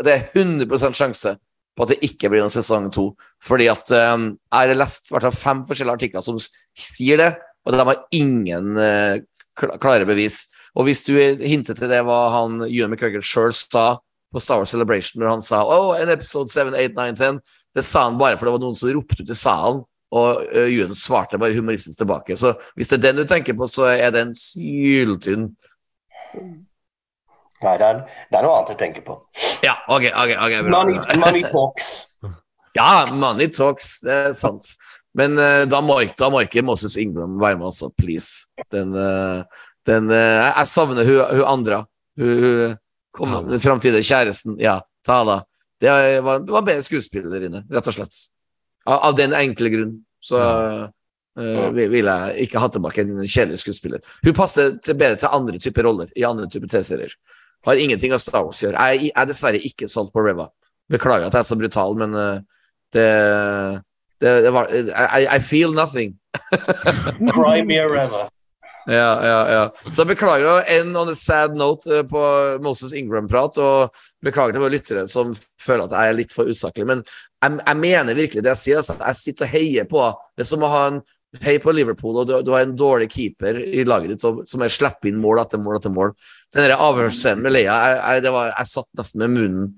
det er 100% sjanse på at det ikke blir noen sesong to. Fordi at um, jeg har lest hvert fall fem forskjellige artikler som sier det, og de har ingen uh, klare bevis. Og hvis du hintet til det hva han Ewan McGregor sjøl sa på Star Wars Celebration, når han sa oh, en episode 7, 8, 9, 10, det sa han bare for det var noen som ropte ut i salen, og uh, svarte bare humoristisk tilbake. Så hvis det er den du tenker på, så er den syltynn. Nei, det er, det er noe annet jeg tenker på. Ja, ok, ok, ok, bra. Money, money talks. Ja, money talks, det er sant. Men uh, da, må da må ikke Moses Ingram være med, altså. Please. Den, uh, den uh, Jeg savner hun, hun andre. Hun, hun kom, den framtidige kjæresten. Ja, Tala. Det var, det var bedre skuespillerinne, rett og slett. Av, av den enkle grunn. Så eh, vil ville jeg ikke ha tilbake en kjedelig skuespiller. Hun passer til, bedre til andre typer roller i andre typer T-serier. Har ingenting av Star Wars å gjøre. Jeg, jeg er dessverre ikke solgt på Reva. Beklager at jeg er så brutal, men uh, det, det, det var I, I feel nothing. Cry me a river. Ja, ja, ja. Så beklager å end on a sad note eh, på Moses Ingram-prat, og beklager til våre lyttere som føler at jeg er litt for usaklig, men jeg, jeg mener virkelig det jeg sier. Altså. Jeg sitter og heier på Det er som å ha en hei på Liverpool, og du, du har en dårlig keeper i laget ditt og, som er slipper inn mål etter mål etter mål. Den avhørsscenen med Leia, jeg, jeg, var, jeg satt nesten med munnen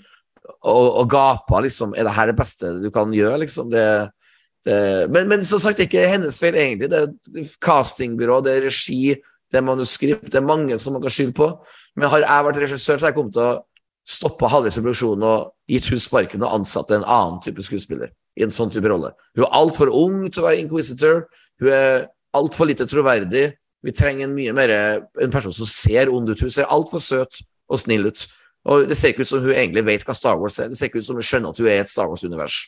og, og gapa, liksom. Er det her det beste du kan gjøre, liksom? Det, det, men, men som sagt, det er ikke hennes feil, egentlig. Det er castingbyrå, det er regi, det er manuskript, det er mange som man kan skylde på. Men har jeg vært regissør, så har jeg kommet til å stoppe halvveis i produksjonen og gitt hun sparken og ansatt en annen type skuespiller i en sånn type rolle. Hun er altfor ung til å være inquisitor, hun er altfor lite troverdig. Vi trenger en mye mer en person som ser ond ut. Hun ser altfor søt og snill ut. Og det ser ikke ut som hun egentlig vet hva Star Wars er. Det ser ikke ut som hun skjønner at hun er i et Star Wars-univers.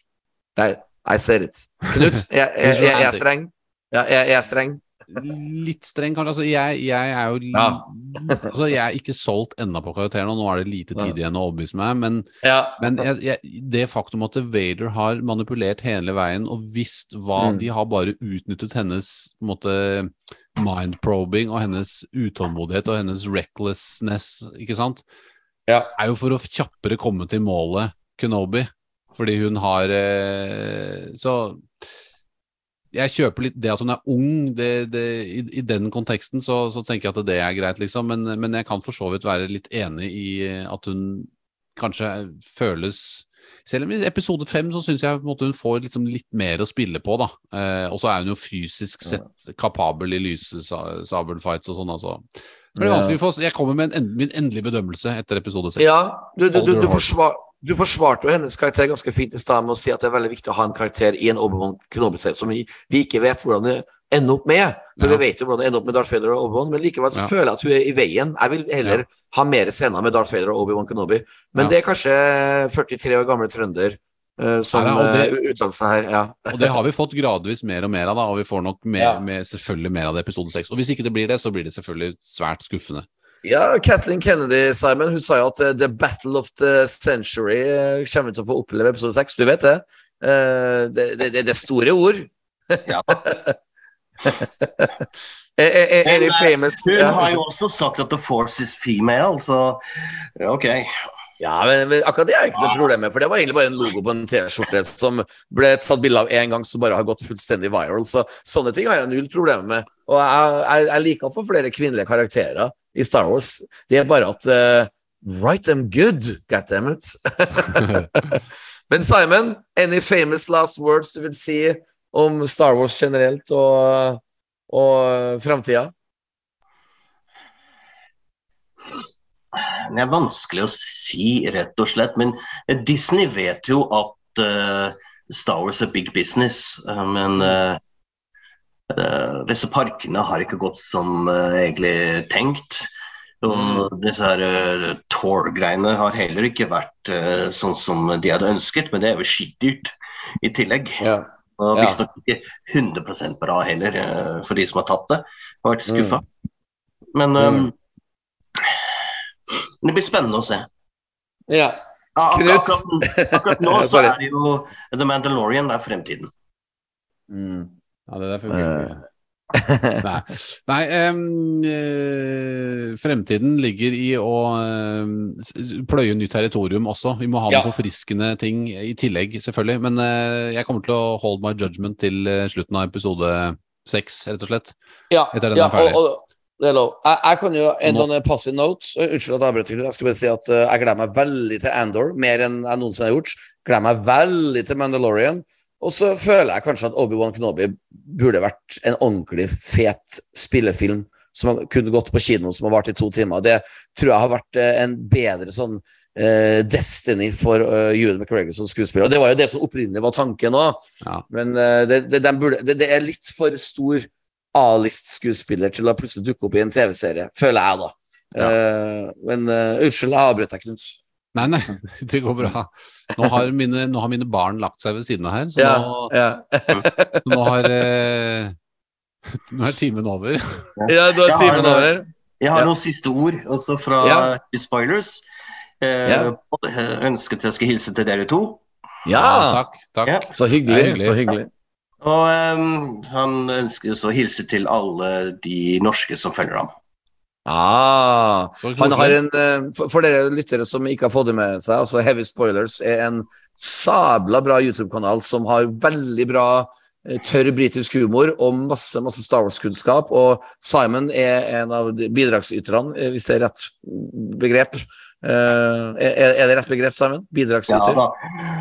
Nei, I said it. Knut, jeg, jeg, jeg, jeg er streng. Ja, jeg, jeg er streng. Litt streng, kanskje. Altså, jeg, jeg er jo Ja. altså, Jeg er ikke solgt ennå på karakteren, og nå er det lite tid igjen å overbevise meg. Men, Ja. men jeg, jeg, det faktum at Vader har manipulert hele veien og visst hva Mm. De har bare utnyttet hennes måte mind-probing og hennes utålmodighet og hennes recklessness, ikke sant? Ja. Er jo for å kjappere komme til målet, Kenobi. Fordi hun har eh, Så jeg kjøper litt det at hun er ung, det, det, i, i den konteksten så, så tenker jeg at det er greit, liksom. Men, men jeg kan for så vidt være litt enig i at hun kanskje føles Selv om i episode fem så syns jeg måte hun får liksom litt mer å spille på, da. Eh, og så er hun jo fysisk sett kapabel i lysesabelfights og sånn, altså. Men det er vanskelig for oss. Jeg kommer med en, min endelige bedømmelse etter episode seks. Ja, du, du, du, du, forsvar, du forsvarte jo hennes karakter ganske fint i stad med å si at det er veldig viktig å ha en karakter i en Obi-Wan som vi, vi ikke vet hvordan det ender opp med. For Ja. vi vet jo hvordan det ender opp med Darth Vader og Obi-Wan, men likevel så Ja. føler jeg at hun er i veien. Jeg vil heller ha mer scener med Darth Vader og Obi-Wan Kenobi. Men Ja. det er kanskje 43 år gamle trønder eh, som Ja, og det- seg her. Ja. Og det har vi fått gradvis mer og mer av, da, og vi får nok mer, Ja. mer, selvfølgelig mer av det i episode seks. Og hvis ikke det blir det, så blir det selvfølgelig svært skuffende. Ja, Kathleen Kennedy, Simon, hun sa jo at eh, The Battle of the Century eh, kommer vi til å få oppleve episode 6. Du vet det? Eh, det, det, det, det er store ord. Ja. Er, er, er, Men, famous Hun ja, har jo også sagt at the force is female, så ok. ja, men, men akkurat det er ikke noe problem med, for det var egentlig bare en logo på en T-skjorte som ble tatt bilde av én gang, som bare har gått fullstendig viral. Så sånne ting har jeg null problemer med. Og jeg, jeg, jeg liker å få flere kvinnelige karakterer i Star Wars. Det er bare at uh, Write them good, goddammit. Men Simon, any famous last words du vil si om Star Wars generelt og, og framtida? Det er vanskelig å si, rett og slett. Men Disney vet jo at uh, Star Wars er big business. eh, men eh, eh, disse parkene har ikke gått som eh, egentlig tenkt. Og disse her uh, Tour-greiene har heller ikke vært eh, sånn som de hadde ønsket, men det er jo skitdyrt i tillegg. Ja. Og visstnok ikke 100% bra heller, eh, for de som har tatt det. Har vært skuffa. Men Mm. um, det blir spennende å se. ja. Knut. akkurat, akkurat nå så er det jo The Mandalorian, det er fremtiden. Mm. Ja, det der fungerer ikke. Nei, Nei em, eh, fremtiden ligger i å um, pløye nytt territorium også. Vi må ha Ja. noen forfriskende ting i tillegg, selvfølgelig. Men uh, jeg kommer til å hold my judgment til slutten av episode seks, rett og slett. Ja, Etter den ja, er ferdig. Og, og, Det er lov. Jeg, jeg kan jo en on passive note uh, Unnskyld at jeg avbrøt. Jeg skal bare si at uh, jeg gleder meg veldig til Andor, mer enn jeg noensinne har gjort. Gleder meg veldig til Mandalorian. Og så føler jeg kanskje at Obi-Wan Kenobi burde vært en ordentlig fet spillefilm som kunne gått på kino, som har vart i to timer. Det tror jeg har vært uh, en bedre sånn uh, destiny for uh, McGregor som skuespiller. Og det var jo det som opprinnelig var tanken òg. Ja. Men uh, det, det, burde, det, det er litt for stor A-list-skuespiller til å plutselig dukke opp i en TV-serie, føler jeg, da. Eh, men uh, unnskyld, jeg avbrøt deg, Knut. Nei, nei, det går bra. Nå har mine, nå har mine barn lagt seg ved siden av her, så Ja, nå, ja. så nå har eh, Nå er timen over. ja, nå er timen over. Jeg har noen siste ord, også fra Ja. Spoilers. Eh, jeg ønsket jeg skal hilse til dere to. Ja, takk. takk. Ja. så hyggelig. hyggelig. Eh, Så hyggelig. Og um, han ønsker også å hilse til alle de norske som følger ham. Ah, han har en, eh, for, dere lyttere som ikke har fått det med seg, altså Heavy Spoilers er en sabla bra YouTube-kanal som har veldig bra eh, tørr britisk humor og masse masse Star Wars-kunnskap. Og Simon er en av bidragsyterne, eh, hvis det er rett begrep. Uh, er, er det rett begrep, Simon? Ja da.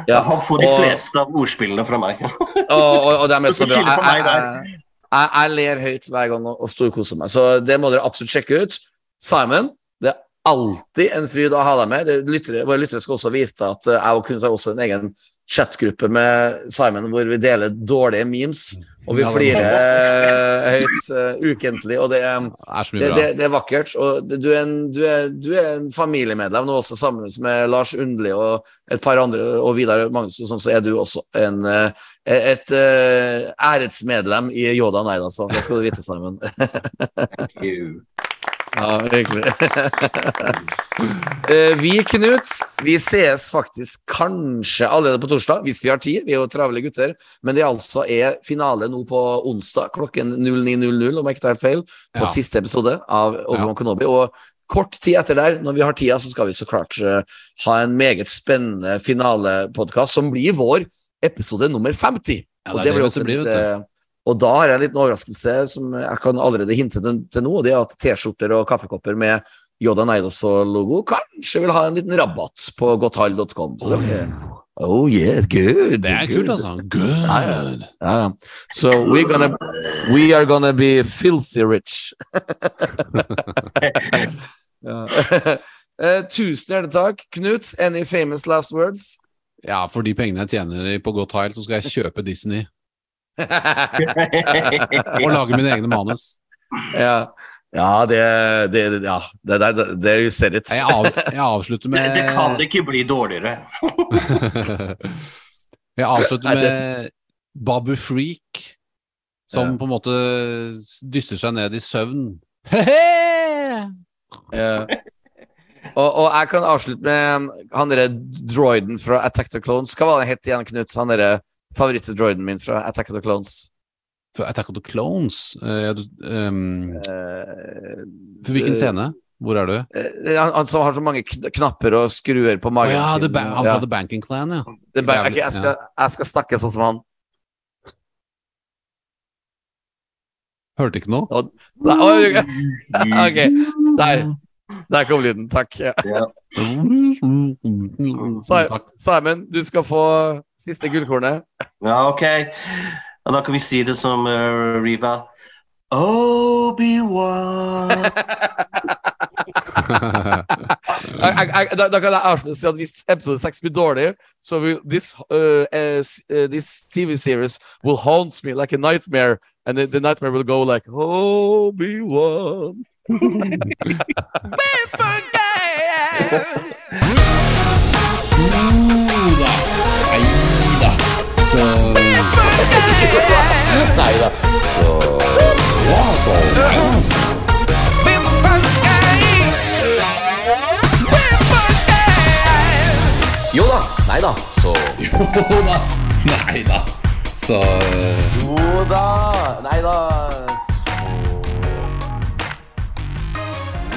Ja, Han får de og- fleste av ordspillene fra meg. og, og, og de er så bra. Jeg, jeg. Jeg, jeg, ler høyt hver gang og, og storkoser meg, så det må dere absolutt sjekke ut. Simon, det er alltid en fryd å ha deg med. Det, lyttere, våre lyttere skal også vise deg at eh, jeg Knut har også en egen chatgruppe med Simon hvor vi deler dårlige memes, og vi Ja, er flirer eh, høyt eh, ukentlig. og det er Det er det, det, det er vakkert. Og du er, en, du, er, du er en familiemedlem nå også, sammen med Lars Undli og et par andre, og Vidar Magnus, sånn, så er du også en, eh, et æretsmedlem æresmedlem i Yoda Neida, så Det skal du vite, Simon. Ja, virkelig. Eh, vi, Knut, vi ses faktisk kanskje allerede på torsdag, hvis vi har tid. Vi er jo travle gutter. Men det altså er finale nå på onsdag klokken 09.00, om jeg ikke tar helt feil, på Ja. siste episode av Obi-Wan Kenobi. Og kort tid etter der, når vi har tida, så skal vi så klart eh, ha en meget spennende finalepodkast, som blir vår episode nummer 50. Ja, det og det blir også blir, litt, eh, og da har jeg en liten overraskelse som jeg kan allerede hinte til, til nå. og Det er at T-skjorter og kaffekopper med Yoda Neidos-logo kanskje vil ha en liten rabatt på godthall.com. Så det blir Oh yeah, good. Det er kult, altså. Good. Ja, ja. Ja. So we're gonna We are gonna be filthy rich. Eh, tusen hjertelig takk. Knut, any famous last words? Ja, for de pengene jeg tjener på Godt Tile, så skal jeg kjøpe Disney og lage mine egne manus. ja. ja, det det, det, ja. det, det, det, det said it. Jeg, av, jeg avslutter Det, med det kan ikke bli dårligere. Jeg avslutter med Babu Freak, som Ja. på en måte dysser seg ned i søvn. Ja. Og, og jeg kan avslutte med han derre droiden fra Attack the Clones. Hva var det het igjen, Knut? Han derre favorittdroiden min fra Attack of the Clones. For Attack of the Clones Uh, um, Eh, For hvilken scene? Hvor er du? Uh, han, han som har så mange kn knapper og skruer på magen oh, ja, sin. han Ja. fra The Banking Clan, ja. Det er bare, ok, jeg, skal, jeg skal snakke sånn som han. Hørte ikke noe? Nei, da, ok. ok, der. Der kom lyden. Takk. Ja. Simon, du skal få siste gullkornet. Ja, ok. Og da kan vi si det som uh, Riva. Obi-Wan. jeg, jeg, jeg, da, da kan jeg avslutte og si at hvis episode seks blir dårlig, så vil this, uh, uh, this TV series will haunt me like a nightmare, and the, the nightmare will go like Obi-Wan. Så Nei da. Ja, så ja, så. Jo da. Nei da. Så Jo da. Neida. Så Jo da. Nei da.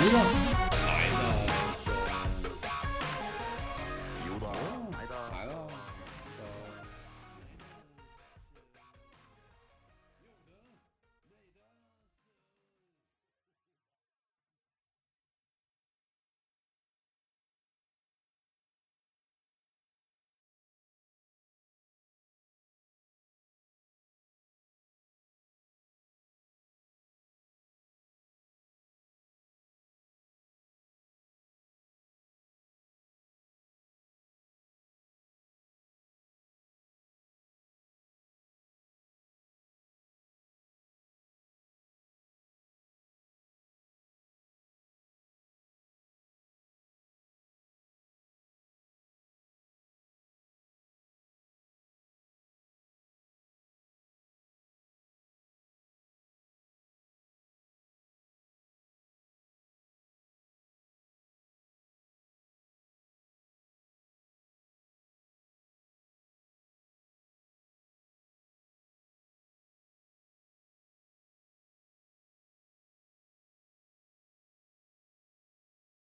Jo da.